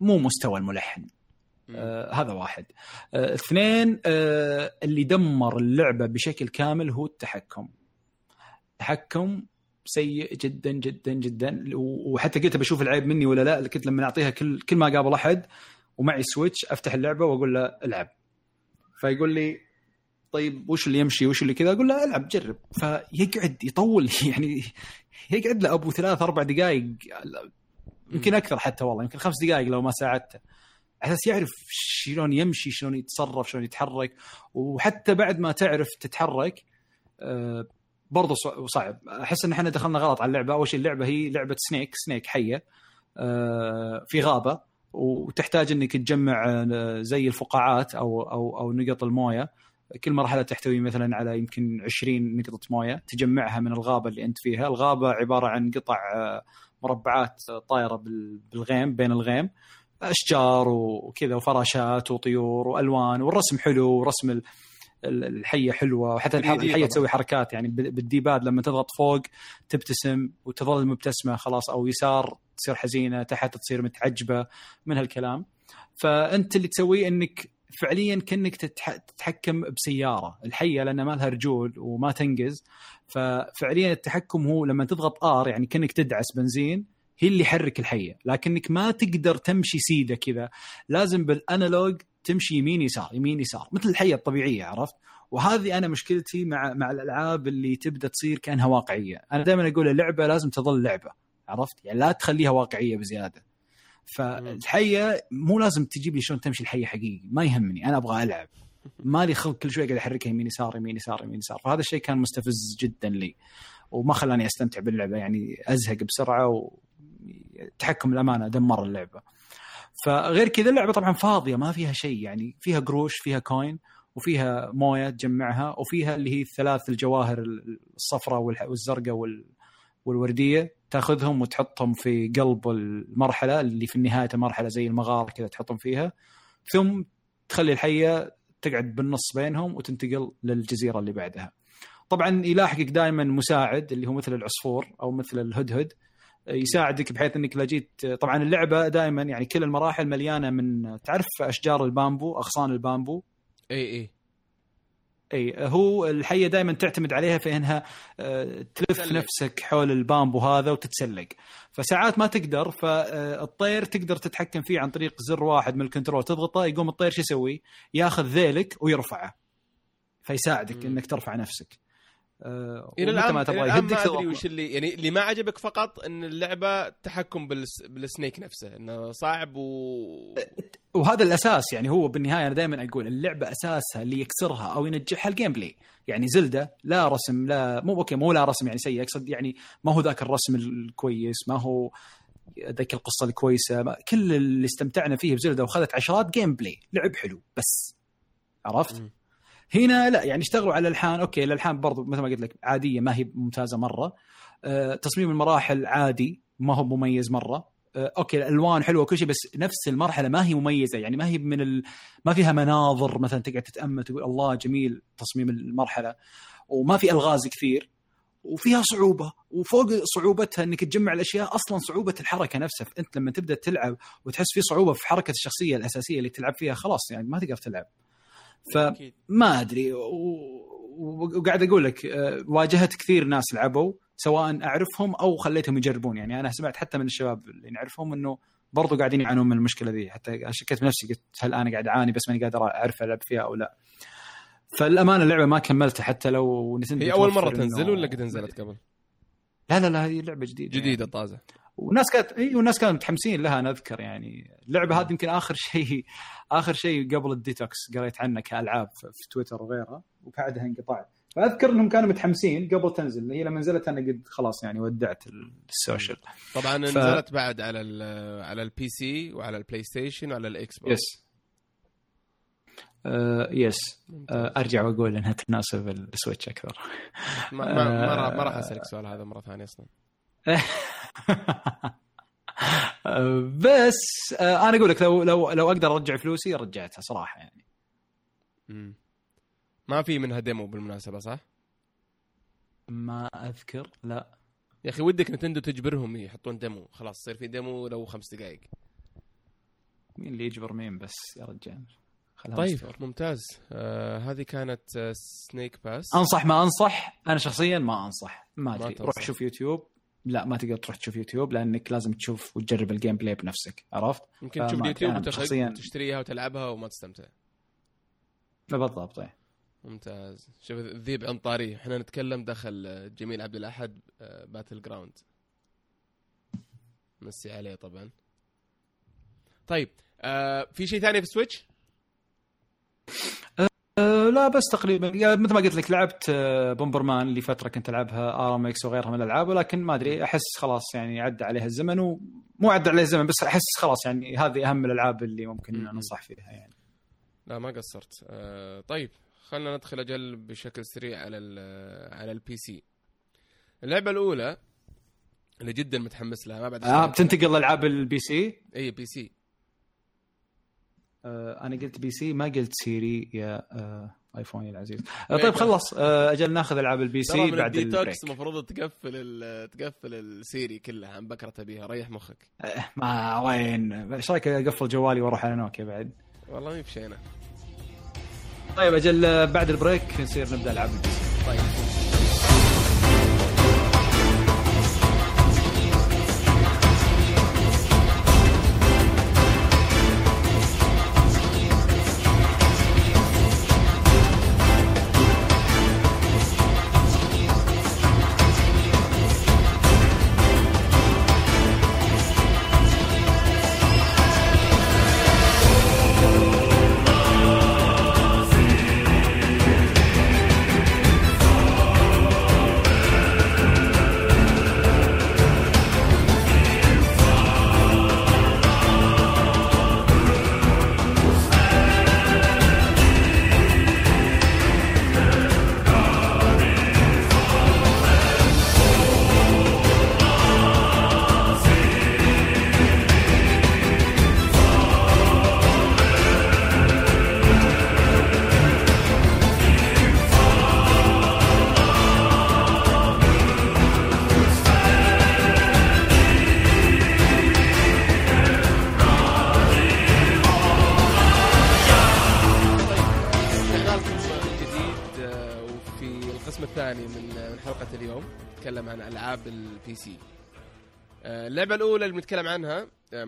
A: مو مستوى الملحن. آه هذا واحد. آه اثنين آه اللي دمر اللعبة بشكل كامل هو التحكم. التحكم سيء جدا جدا جدا. وحتى قلت بشوف العيب مني ولا لا كنت لما أعطيها كل كل ما قابل أحد ومعي سويتش أفتح اللعبة وأقول له ألعب. فيقول لي طيب وش اللي يمشي؟ وش اللي كذا؟ أقول له ألعب جرب. فيقعد يطول. يعني يقعد له أبو ثلاث أربع دقائق يمكن أكثر حتى والله يمكن خمس دقائق لو ما ساعدته. على أساس يعرف شلون يمشي شلون يتصرف شلون يتحرك. وحتى بعد ما تعرف تتحرك برضه صعب. أحس إن إحنا دخلنا غلط على اللعبة. أول شيء اللعبة هي لعبة سنيك. سنيك حية. أه في غابة. وتحتاج إنك تجمع زي الفقاعات أو أو أو نقط الموية. كل مرحلة تحتوي مثلا على يمكن 20 نقطة موية. تجمعها من الغابة اللي أنت فيها. الغابة عبارة عن قطع مربعات طايرة بالغيم بين الغيم. أشجار وكذا وفراشات وطيور وألوان والرسم حلو ورسم الحية حلوة وحتى الحية تسوي حركات يعني بالديباد لما تضغط فوق تبتسم وتظل مبتسمة خلاص أو يسار تصير حزينة تحت تصير متعجبة من هالكلام. فأنت اللي تسويه إنك فعليا كأنك تتحكم بسيارة. الحية لأن ما لها رجول وما تنقز. ففعليا التحكم هو لما تضغط R يعني كأنك تدعس بنزين هي اللي يحرك الحية. لكنك ما تقدر تمشي سيدة كذا. لازم بال analog تمشي يمين يسار يمين يسار. مثل الحية الطبيعية عرفت؟ وهذه أنا مشكلتي مع مع الألعاب اللي تبدأ تصير كأنها واقعية. أنا دائما أقول اللعبة لازم تظل لعبة عرفت؟ يعني لا تخليها واقعية بزيادة. فالحية مو لازم تجيب لي شلون تمشي الحية حقيقي. ما يهمني أنا أبغى ألعب. مالي خلق كل شوي قاعد أحركها يمين يسار يمين يسار يمين يسار. فهذا الشيء كان مستفز جدا لي. وما خلاني أستمتع باللعبة يعني أزهق بسرعة وتحكم الأمانة دمر اللعبة. فغير كذا اللعبة طبعا فاضية ما فيها شيء يعني فيها قروش فيها كوين وفيها موية تجمعها وفيها اللي هي الثلاث الجواهر الصفراء والزرقاء والوردية تاخذهم وتحطهم في قلب المرحلة اللي في نهايه المرحلة زي المغار كذا تحطهم فيها. ثم تخلي الحية تقعد بالنص بينهم وتنتقل للجزيرة اللي بعدها. طبعا يلاحقك دائما مساعد اللي هو مثل العصفور أو مثل الهدهد. يساعدك بحيث إنك لو جيت طبعا اللعبة دائما يعني كل المراحل مليانة من تعرف أشجار البامبو أغصان البامبو
B: إي إي
A: إي هو الحية دائما تعتمد عليها في إنها آه، تلف تسلق. نفسك حول البامبو هذا وتتسلق فساعات ما تقدر فالطير تقدر تتحكم فيه عن طريق زر واحد من ال control تضغطه يقوم الطير شو يسوي؟ ياخذ ذيلك ويرفعه فيساعدك م. إنك ترفع نفسك
B: آه، إلى الان ما تبغى يهدك ما أدري وش اللي يعني اللي ما عجبك فقط إن اللعبة تحكم بالس... بال snake نفسه إنه صعب و
A: وهذا الأساس يعني هو بالنهاية أنا دائما أقول اللعبة أساسها اللي يكسرها أو ينجحها ال gameplay يعني Zelda لا رسم لا مو أوكي مو لا رسم يعني سيء أقصد يعني ما هو ذاك الرسم الكويس ما هو ذاك القصة الكويسة كل اللي استمتعنا فيه ب Zelda واخذت عشرات gameplay لعب حلو بس عرفت؟ م. هنا لا يعني اشتغلوا على الألحان أوكي الألحان برضو مثل ما قلت لك عادية ما هي ممتازة مرة. أه تصميم المراحل عادي ما هو مميز مرة. أه أوكي الألوان حلوة وكل شيء بس نفس المرحلة ما هي مميزة يعني ما هي من ال... ما فيها مناظر مثلا تقعد تتأمل تقول الله جميل تصميم المرحلة. وما في ألغاز كثير وفيها صعوبة وفوق صعوبتها إنك تجمع الأشياء أصلا صعوبة الحركة نفسها. أنت لما تبدأ تلعب وتحس في صعوبة في حركة الشخصية الأساسية اللي تلعب فيها خلاص يعني ما تقدر تلعب. فما أدري وقاعد أقول لك آه، واجهت كثير ناس لعبوا سواء أعرفهم أو خليتهم يجربون. يعني أنا سمعت حتى من الشباب اللي نعرفهم إنه برضو قاعدين يعانون من المشكلة ذي. حتى شكيت بنفسي قلت هل أنا قاعد أعاني بس ماني قادر أعرف ألعب فيها أو لا. فالأمانة اللعبة ما كملتها حتى لو
B: هي أول مرة تنزل ولا قد نزلت قبل؟
A: لا لا لا هي لعبة جديدة
B: جديدة يعني. طازة.
A: وناس كانت إي والناس كانوا متحمسين لها أنا أذكر يعني. اللعبة هذه يمكن آخر شيء آخر شيء قبل الديتوكس قريت عنه كألعاب في تويتر وغيرها وبعدها انقطعت فاذكر إنهم كانوا متحمسين قبل تنزل هي لما نزلت أنا قد خلاص يعني ودعت ال social.
B: طبعا ف... نزلت بعد على على ال PC وعلى ال PlayStation وعلى ال Xbox
A: yes آه yes آه أرجع وأقول إنها تناسب ال Switch أكثر.
B: ما ما, ما, راح, ما راح أسألك السؤال هذا مرة ثانية أصلا.
A: بس آه، أنا أقول لك لو لو لو أقدر أرجع فلوسي رجعتها صراحة يعني.
B: مم. ما في منها demo بالمناسبة صح؟
A: ما أذكر لا.
B: يا أخي ودك Nintendo تجبرهم يحطون demo. خلاص يصير في demo لو خمس دقائق
A: مين اللي يجبر مين بس؟ يا رجال.
B: طيب مستور. ممتاز. آه هذه كانت آه سنيك باس
A: أنصح ما أنصح أنا شخصيا ما أنصح. ما أدري. روح شوف يوتيوب. لا ما تقدر تروح تشوف يوتيوب لأنك لازم تشوف وتجرب الجيم بلاي بنفسك عرفت؟
B: يمكن تشوف اليوتيوب وتشتريها وتلعبها وما تستمتع.
A: بالضبط طيب
B: ممتاز. شوف الذيب انطاري إحنا نتكلم دخل جميل عبد الأحد باتل جراوند مسي عليه طبعا. طيب آه في شيء ثاني في
A: Switch؟ لا بس تقريبا. مثل ما قلت لك لعبت Bomberman لفتره كنت ألعبها RX وغيرها من الألعاب ولكن ما أدري أحس خلاص يعني عدى عليها الزمن ومو عدى عليه الزمن بس أحس خلاص يعني هذه أهم الألعاب اللي ممكن أنصح فيها يعني.
B: لا ما قصرت. أه طيب خلينا ندخل أجل بشكل سريع على على ال PC اللعبة الأولى اللي جدا متحمس لها ما بعد
A: آه بتنتقل لألعاب ال PC؟
B: اي PC
A: آه أنا قلت PC ما قلت Siri يا آه ايفوني العزيز. آه طيب خلص. آه أجل ناخذ ألعاب ال PC بعد
B: الديتوكس المفروض تقفل تقفل ال Siri كلها عن بكرة تبيها. ريح مخك.
A: آه ما وين؟ إيش رأيك أقفل جوالي وأروح على نوكيا بعد؟
B: والله ما بشينا
A: طيب أجل آه، بعد ال break نصير نبدأ ألعاب ال PC. طيب.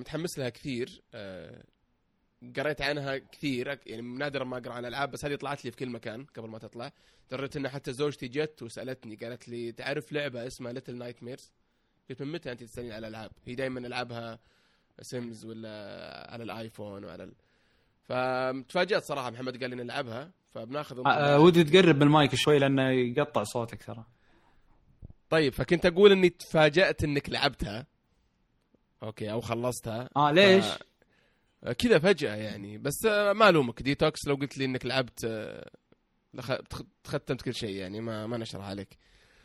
B: متحمس لها كثير آه، قريت عنها كثير يعني نادرا ما أقرأ عن العاب بس هذه طلعت لي في كل مكان قبل ما تطلع. دريت ان حتى زوجتي جت وسألتني قالت لي تعرف لعبة اسمها Little Nightmares قلت من متى أنت تسالني على الألعاب؟ هي دائما ألعابها Sims ولا على الآيفون وعلى ال... فتفاجات صراحة محمد قال لي نلعبها فبناخذ
A: آه، ودي تقرب بالمايك شوي لأنه يقطع صوتك ترى.
B: طيب فكنت أقول إني تفاجأت إنك لعبتها. okay أو خلصتها
A: آه ليش؟
B: ف... كذا فجأة يعني بس آه، ما ألومك ديتوكس لو قلت لي إنك لعبت آه، لخ- ختمت كل شيء يعني ما ما نشرح عليك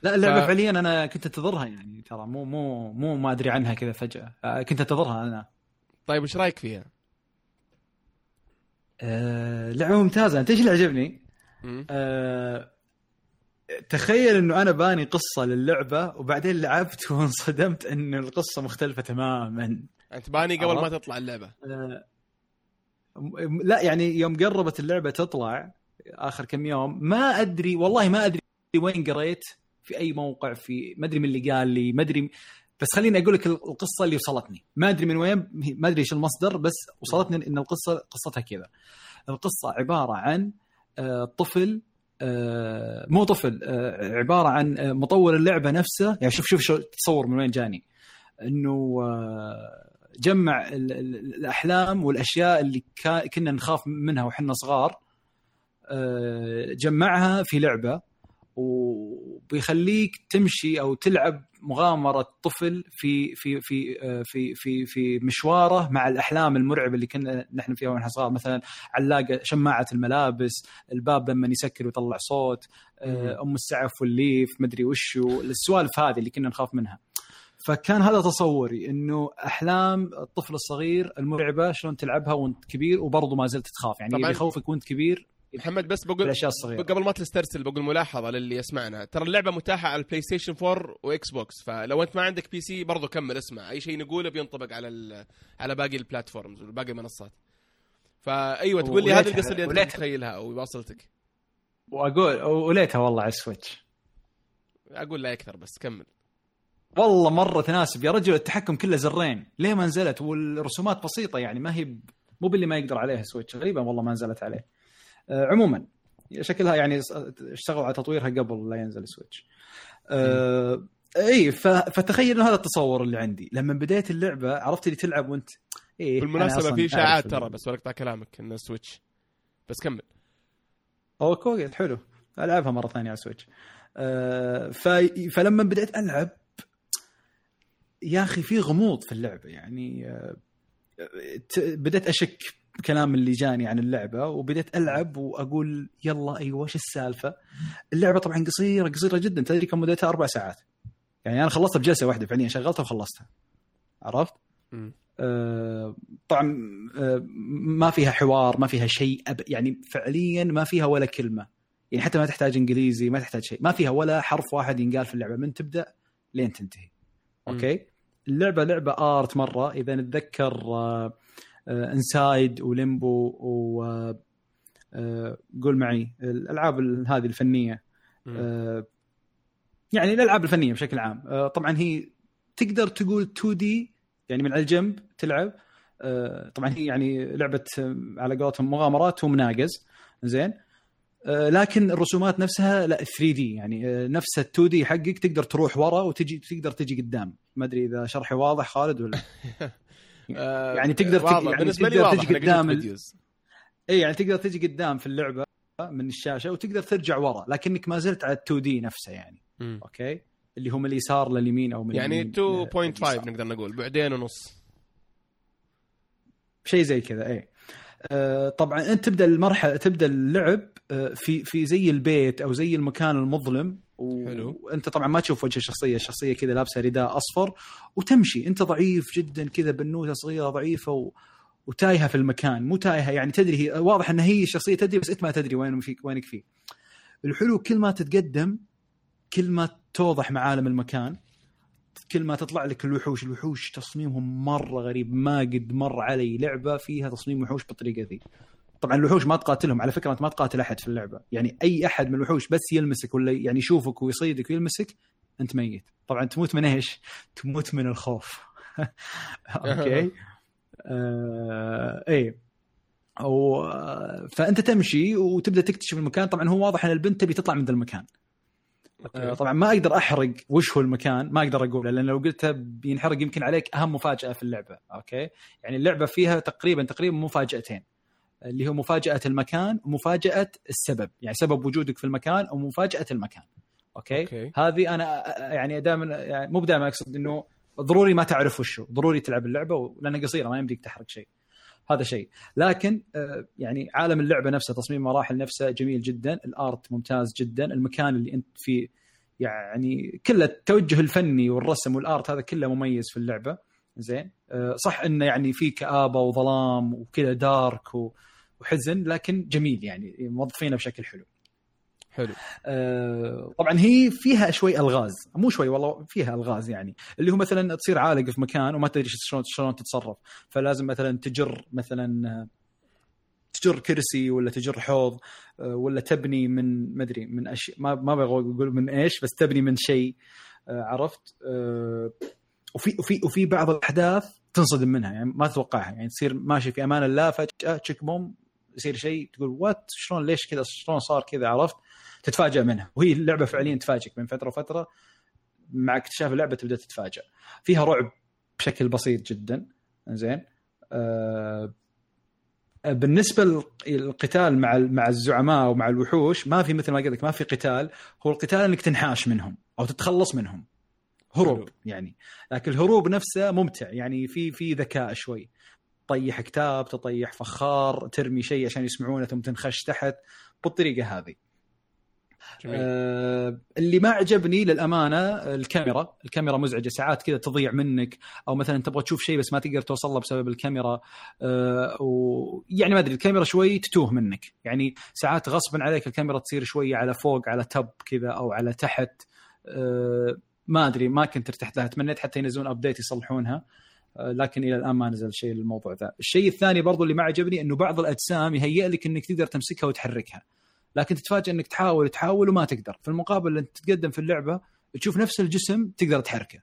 A: لا اللعبة
B: ف-
A: فعليا أنا كنت أنتظرها يعني ترى مو مو مو ما أدري عنها كذا فجأة آه، كنت أنتظرها أنا
B: طيب إيش رأيك فيها؟
A: آه لعبة ممتازة أنت إيش اللي عجبني؟
B: مم؟
A: تخيل إنه أنا باني قصة للعبة وبعدين لعبت وانصدمت إن القصة مختلفة تماما.
B: أنت باني قبل ما؟ تطلع اللعبة.
A: آه لا يعني يوم قربت اللعبة تطلع آخر كم يوم ما أدري والله ما أدري وين قريت في أي موقع في ما أدري من اللي قال لي ما أدري بس خليني أقول لك القصة اللي وصلتني. ما أدري من وين ما أدري إيش المصدر بس وصلتني إن القصة قصتها كذا. القصة عبارة عن آه، طفل مو طفل آه، عبارة عن آه، مطور اللعبة نفسه. يعني شوف شوف شو تصور من وين جاني. إنه آه، جمع ال- ال- الأحلام والأشياء اللي كنا نخاف منها وحنا صغار آه، جمعها في لعبة. وبيخليك تمشي أو تلعب مغامرة طفل في في في في في في مشواره مع الأحلام المرعبة اللي كنا نحن فيها ونحن صغار. مثلا علاقه شماعة الملابس الباب لما يسكر ويطلع صوت أم السعف والليف مدري وشو السوالف هذه اللي كنا نخاف منها. فكان هذا تصوري إنه أحلام الطفل الصغير المرعبة شلون تلعبها وأنت كبير وبرضه ما زلت تخاف. يعني. اللي يخوفك وأنت كبير
B: محمد بس بقول
A: بالاشياء الصغيرة.
B: قبل ما تسترسل بقول ملاحظة للي يسمعنا. ترى اللعبة متاحة على ال PlayStation 4 و Xbox فلو أنت ما عندك PC برضو كمل اسمع. أي شيء نقوله بينطبق على على باقي ال platforms وباقي المنصات فأيوة تقول لي هذه القصة اللي
A: أنت
B: متخيلها أو واصلتك
A: واقول وليتها والله على ال
B: Switch. أقول لا أكثر بس كمل.
A: والله مرة تناسب. يا رجل التحكم كله زرين. ليه ما نزلت؟ والرسومات بسيطة يعني ما هي مو باللي ما يقدر عليها Switch. غريبه والله ما نزلت عليه. عموما شكلها يعني اشتغلوا على تطويرها قبل لا ينزل ال Switch. آه إي فتخيل إنه هذا التصور اللي عندي. لما بديت اللعبة عرفت اللي تلعب وأنت إيه بالمناسبة
B: في اشاعات ترى بس بقطع كلامك إنه Switch. بس كمل.
A: هو كويس حلو. ألعبها مرة ثانية على ال Switch. آه. فلما بديت ألعب يا أخي في غموض في اللعبة. يعني آه ت- بديت أشك كلام اللي جاني عن اللعبة وبديت ألعب وأقول يلا أيوه إيش السالفة؟ اللعبة طبعا قصيرة قصيرة جدا تدري كم مدتها؟ أربع ساعات. يعني أنا خلصتها بجلسة واحدة فعليا شغلتها وخلصتها. عرفت؟ آه، طبعا آه، ما فيها حوار ما فيها شيء أب يعني فعليا ما فيها ولا كلمة. يعني حتى ما تحتاج إنجليزي ما تحتاج شيء ما فيها ولا حرف واحد ينقال في اللعبة. من تبدأ لين تنتهي. Okay؟ اللعبة لعبة art مرة. إذا نتذكر آه، Inside و Limbo و آه، آه، قول معي الألعاب ال- هذه
B: الفنية.
A: آه، يعني الألعاب الفنية بشكل عام. آه، طبعا هي تقدر تقول 2 دي يعني من على الجنب تلعب. آه، طبعا هي يعني لعبة آه، على قولتهم مغامرات ومناقز. زين. آه، لكن الرسومات نفسها لا 3 دي يعني آه، نفس ال 2 دي حقك تقدر تروح ورا وتجي تقدر تجي قدام. ما أدري إذا شرحي واضح خالد ولا
B: آه،
A: يعني تقدر تك-. يعني
B: بالنسبة لي
A: تقدر
B: واضح
A: تجي قدام ال-. اي يعني تقدر تجي قدام في اللعبة من الشاشة وتقدر ترجع ورا لكنك ما زلت على ال 2D نفسه يعني
B: مم.
A: Okay اللي هم اليسار لليمين أو من
B: يعني
A: اليمين
B: 2.5
A: لليسار.
B: نقدر نقول بعدين ونص
A: شيء زي كذا اي آه، طبعا أنت تبدأ المرحلة تبدأ اللعب آه، في في زي البيت أو زي المكان المظلم و...
B: حلو.
A: وانت طبعا ما تشوف وجه الشخصيه الشخصيه كذا لابسة رداء أصفر وتمشي. انت ضعيف جدا كذا بنوتة صغيرة ضعيفة و... وتايهة في المكان. مو تايهة يعني تدري هي واضح إن هي الشخصيه تدري بس انت ما تدري وين فيك وينك فيه. الحلو كل ما تتقدم كل ما توضح معالم المكان كل ما تطلع لك الوحوش. الوحوش تصميمهم مرة غريب ما قد مر علي لعبة فيها تصميم وحوش بالطريقة ذي. طبعا الوحوش ما تقاتلهم على فكرة انت ما تقاتل أحد في اللعبة. يعني أي أحد من الوحوش بس يلمسك ولا يعني يشوفك ويصيدك ويلمسك أنت ميت. طبعا تموت من إيش؟ تموت من الخوف. Okay. آه إيه. أو فأنت تمشي وتبدأ تكتشف المكان. طبعا هو واضح إن البنت تبي تطلع من ذا المكان.
B: Okay.
A: طبعا ما أقدر أحرق وش هو المكان ما أقدر اقوله لأن لو قلتها بينحرق يمكن عليك أهم مفاجأة في اللعبة. Okay. يعني اللعبة فيها تقريبا تقريبا مفاجأتين. اللي هو مفاجأة المكان ومفاجاه السبب. يعني سبب وجودك في المكان ومفاجاه المكان. okay,
B: okay.
A: هذه أنا يعني دائما يعني مو دائما أقصد إنه ضروري ما تعرف وشو ضروري تلعب اللعبة لانها قصيرة ما يمديك تحرق شيء. هذا شيء. لكن آه، يعني عالم اللعبة نفسه تصميم مراحل نفسه جميل جدا. ال art ممتاز جدا. المكان اللي أنت فيه يعني كله التوجه الفني والرسم وال art هذا كله مميز في اللعبة. زين؟ آه، صح إنه يعني في كآبة وظلام وكذا dark و- وحزن لكن جميل يعني موظفينه بشكل حلو.
B: حلو.
A: آه، طبعا هي فيها شوي ألغاز مو شوي والله فيها ألغاز يعني. اللي هو مثلا تصير عالق في مكان وما تدري شلون شلون تتصرف. فلازم مثلا تجر مثلا تجر كرسي ولا تجر حوض آه، ولا تبني من ما أدري من اشياء ما ما بغى أقول من إيش بس تبني من شيء آه، عرفت؟ آه، وفي وفي وفي بعض الأحداث تنصدم منها يعني ما تتوقعها. يعني تصير ماشي في أمان الله فجأة تشيك بوم يصير شيء تقول وات شلون ليش كذا؟ شلون صار كذا؟ عرفت؟ تتفاجئ منها. وهي اللعبه فعليا تفاجئك من فترة وفترة. مع اكتشاف اللعبة تبدأ تتفاجئ فيها رعب بشكل بسيط جدا. زين آه بالنسبة للقتال مع مع الزعماء ومع الوحوش ما في مثل ما قلت لك ما في قتال. هو القتال إنك تنحاش منهم أو تتخلص منهم. هروب. يعني. لكن الهروب نفسه ممتع. يعني في في ذكاء شوي. تطيح كتاب تطيح فخار ترمي شيء عشان يسمعونه ثم تنخش تحت بالطريقة هذه.
B: جميل.
A: آه اللي ما عجبني للأمانة الكاميرا، الكاميرا مزعجة ساعات كذا تضيع منك أو مثلا تبغى تشوف شيء بس ما تقدر توصل له بسبب الكاميرا. آه ويعني ما أدري الكاميرا شوي تتوه منك، يعني ساعات غصبا عليك الكاميرا تصير شوية على فوق على تب كذا أو على تحت. آه ما أدري ما كنت ارتحت لها. تمنيت حتى ينزلون ابديت يصلحونها. لكن إلى الآن ما نزل شيء للموضوع ذا، الشيء الثاني برضو اللي ما عجبني إنه بعض الأجسام يهيئ لك إنك تقدر تمسكها وتحركها. لكن تتفاجئ إنك تحاول تحاول وما تقدر. في المقابل أنت تتقدم في اللعبة تشوف نفس الجسم تقدر تحركه.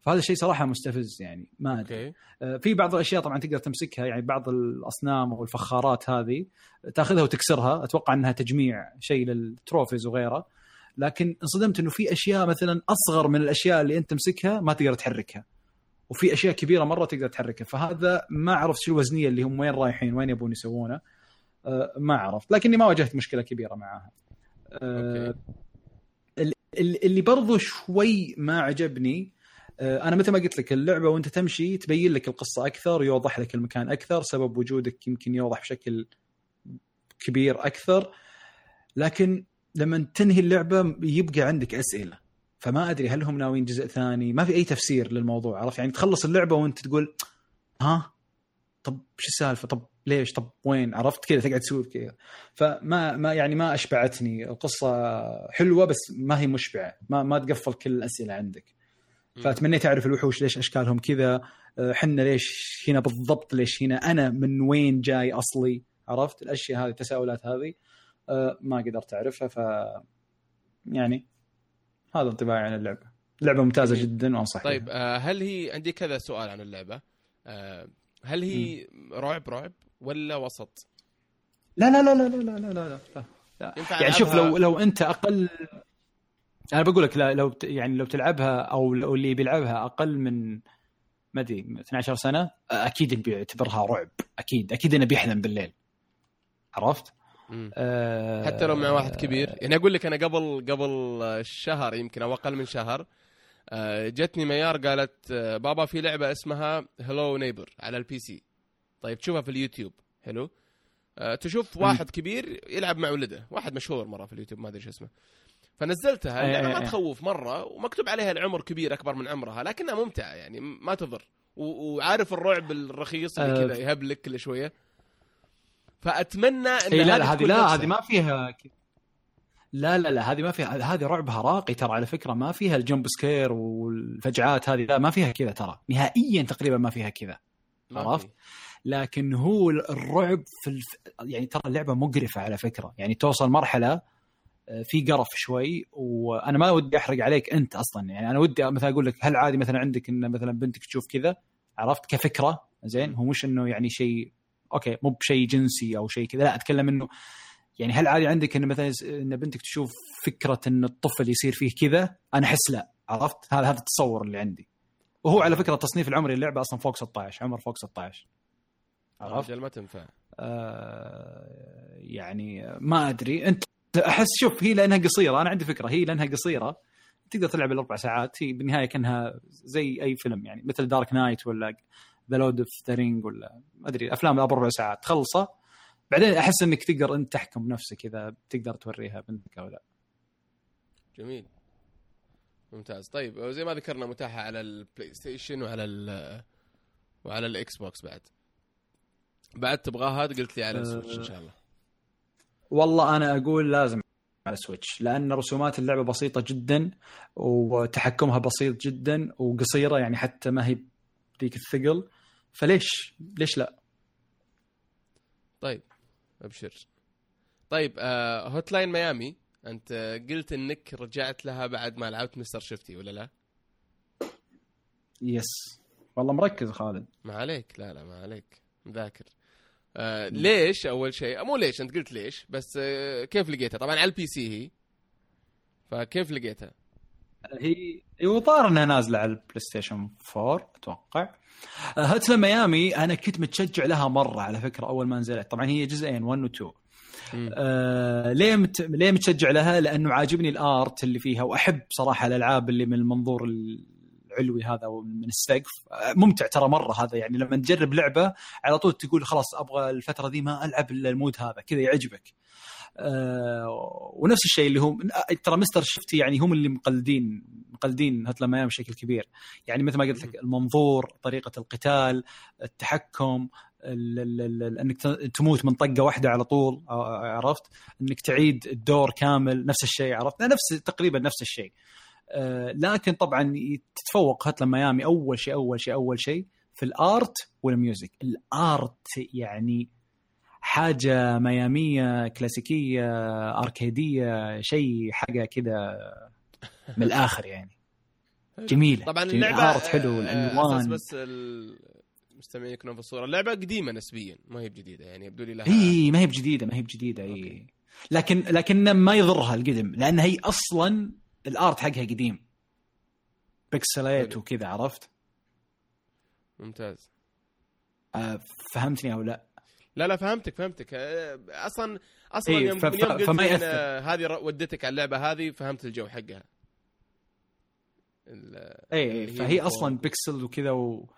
A: فهذا الشيء صراحة مستفز يعني ما أدري.
B: okay.
A: آه، في بعض الأشياء طبعا تقدر تمسكها يعني بعض الأصنام أو الفخارات هذه تأخذها وتكسرها. أتوقع إنها تجميع شيء لل trophies وغيره. لكن انصدمت إنه في أشياء مثلا أصغر من الأشياء اللي أنت تمسكها ما تقدر تحركها. وفي أشياء كبيرة مرة تقدر تحركها. فهذا ما عرفت شو الوزنيه اللي هم وين رايحين وين يبون يسوونه. آه، ما عرفت. لكني ما واجهت مشكلة كبيرة معاها. آه،
B: أوكي.
A: ال- ال- اللي برضو شوي ما عجبني آه، أنا مثل ما قلت لك اللعبة وأنت تمشي تبين لك القصة أكثر يوضح لك المكان أكثر سبب وجودك يمكن يوضح بشكل كبير أكثر. لكن لما تنهي اللعبة يبقى عندك أسئلة. فما أدري هل هم ناويين جزء ثاني. ما في أي تفسير للموضوع عرفت؟ يعني تخلص اللعبة وأنت تقول ها؟ طب شو السالفة؟ طب ليش؟ طب وين؟ عرفت؟ كذا تقعد تسولف كذا. فما ما يعني ما أشبعتني. القصة حلوة بس ما هي مشبعة. ما ما تقفل كل الأسئلة عندك. فتمنيت أعرف الوحوش ليش أشكالهم كذا. أه، حنا ليش هنا بالضبط؟ ليش هنا؟ أنا من وين جاي أصلي؟ عرفت؟ الأشياء هذه التساؤلات هذه أه، ما قدرت أعرفها. ف يعني هذا انطباعي عن اللعبة لعبة ممتازة
B: جميل.
A: جدا وانصح
B: طيب. آه، هل هي عندي كذا سؤال عن اللعبة آه، هل هي رعب رعب ولا وسط؟
A: لا لا لا لا لا لا لا لا, لا. يعني شوف لو لو أنت أقل أنا بقول لك لا لو يعني لو تلعبها أو لو اللي بيلعبها أقل من ما أدري 12 سنة أكيد بيعتبرها رعب أكيد أكيد إنه بيحلم بالليل عرفت؟ أه
B: حتى لو مع واحد كبير. يعني أقول لك أنا قبل قبل شهر يمكن أو أقل من شهر آه، جتني ميار قالت آه، بابا في لعبة اسمها Hello Neighbor على ال PC طيب تشوفها في اليوتيوب. حلو. آه، تشوف واحد كبير يلعب مع ولده. واحد مشهور مرة في اليوتيوب ما أدري شو اسمه. فنزلتها.
A: إيه
B: اللعبه
A: إيه
B: ما
A: إيه.
B: تخوف مرة ومكتوب عليها العمر كبير أكبر من عمرها لكنها ممتعة يعني ما تضر. وعارف الرعب الرخيص اللي
A: آه،
B: كذا يهبلك كل شوية. فأتمنى أن
A: اي لا لا هذه لا. هذه ما فيها لا لا لا هذه ما فيها هذه رعبها راقي ترى على فكرة ما فيها الجمب سكير والفجعات هذه لا ما فيها كذا ترى. نهائيا تقريبا ما فيها كذا. عرفت؟ لكن هو الرعب في الف... يعني ترى اللعبة مقرفة على فكرة. يعني توصل مرحلة آه، في قرف شوي وأنا ما ودي أحرق عليك أنت أصلا. يعني أنا ودي مثلا أقول لك هل عادي مثلا عندك إن مثلا بنتك تشوف كذا؟ عرفت؟ كفكرة زين؟ هو مش إنه يعني شيء أوكي مو بشيء جنسي أو شيء كذا لا أتكلم إنه يعني هل عادي عندك ان مثلا ان بنتك تشوف فكرة إن الطفل يصير فيه كذا؟ أنا أحس لا عرفت؟ هذا هذا التصور اللي عندي. وهو على فكرة التصنيف العمري للعبه أصلا فوق 16 عمر فوق 16
B: عرفت؟ ما تنفع.
A: آه يعني ما أدري. أنت أحس شوف هي لأنها قصيرة أنا عندي فكرة هي لأنها قصيرة. تقدر تلعب الأربع ساعات هي بالنهاية كأنها زي أي فيلم يعني مثل Dark Knight ولا The Lord of the Rings ولا ما أدري أفلام أربع ساعات. تخلصه بعدين أحس إنك تقدر أنت تحكم بنفسك إذا تقدر توريها بنتك أو لا.
B: جميل. ممتاز. طيب زي ما ذكرنا متاحة على ال PlayStation وعلى ال وعلى ال Xbox بعد. بعد تبغاها قلت لي على ال Switch إن شاء الله.
A: والله أنا أقول لازم على Switch لأن رسومات اللعبة بسيطة جدا وتحكمها بسيط جدا وقصيرة يعني حتى ما هي ذيك الثقل. فليش؟ ليش لا؟
B: طيب أبشر. طيب آه Hotline Miami أنت قلت إنك رجعت لها بعد ما لعبت Mr. Shifty ولا لا؟
A: yes. والله مركز خالد.
B: ما عليك. لا لا ما عليك. مذاكر. آه ليش؟ أول شيء مو ليش أنت قلت ليش بس آه كيف لقيتها؟ طبعا على ال PC هي. فكيف لقيتها؟
A: هي هو ظاهر انها نازلة على ال PlayStation 4 أتوقع Hotline Miami أنا كنت متشجع لها مرة على فكرة أول ما نزلت. طبعا هي جزئين 1 و 2 آه ليه مت... ليه متشجع لها؟ لأنه عاجبني ال art اللي فيها وأحب صراحة الألعاب اللي من المنظور العلوي هذا من السقف. ممتع ترى مرة هذا يعني لما تجرب لعبة على طول تقول خلاص أبغى الفترة دي ما ألعب إلا المود هذا كذا يعجبك. آه ونفس الشيء اللي هم ترى مستر شفتي يعني هم اللي مقلدين مقلدين هات لما بشكل كبير. يعني مثل ما قلت لك المنظور طريقة القتال التحكم إنك تموت من طقة واحدة على طول عرفت؟ إنك تعيد الدور كامل نفس الشيء عرفت؟ نفس تقريبا نفس الشيء. آه، لكن طبعا تتفوق Hotline Miami أول شيء أول شيء أول شيء في ال art وال music. ال art يعني حاجة ميامية كلاسيكية أركيدية شيء حاجة كذا من الآخر يعني. جميلة.
B: طبعا اللعبة
A: art حلو الالوان
B: بس المستمعين يكونوا في الصورة. اللعبة قديمة نسبيا ما هي بجديدة يعني يبدو لي لها
A: إي ما هي بجديدة ما هي بجديدة إي. لكن لكن ما يضرها القدم لأن هي أصلا ال art حقها قديم. بكسلات وكذا عرفت؟
B: ممتاز.
A: آه فهمتني أو لا؟
B: لا لا فهمتك فهمتك. آه، أصلا أصلا إيه يوم, ف... يوم قلت فما يأثر. هذه ودتك على اللعبة هذه فهمت الجو حقها.
A: اي إيه، فهي أصلا بيكسل وكذا و...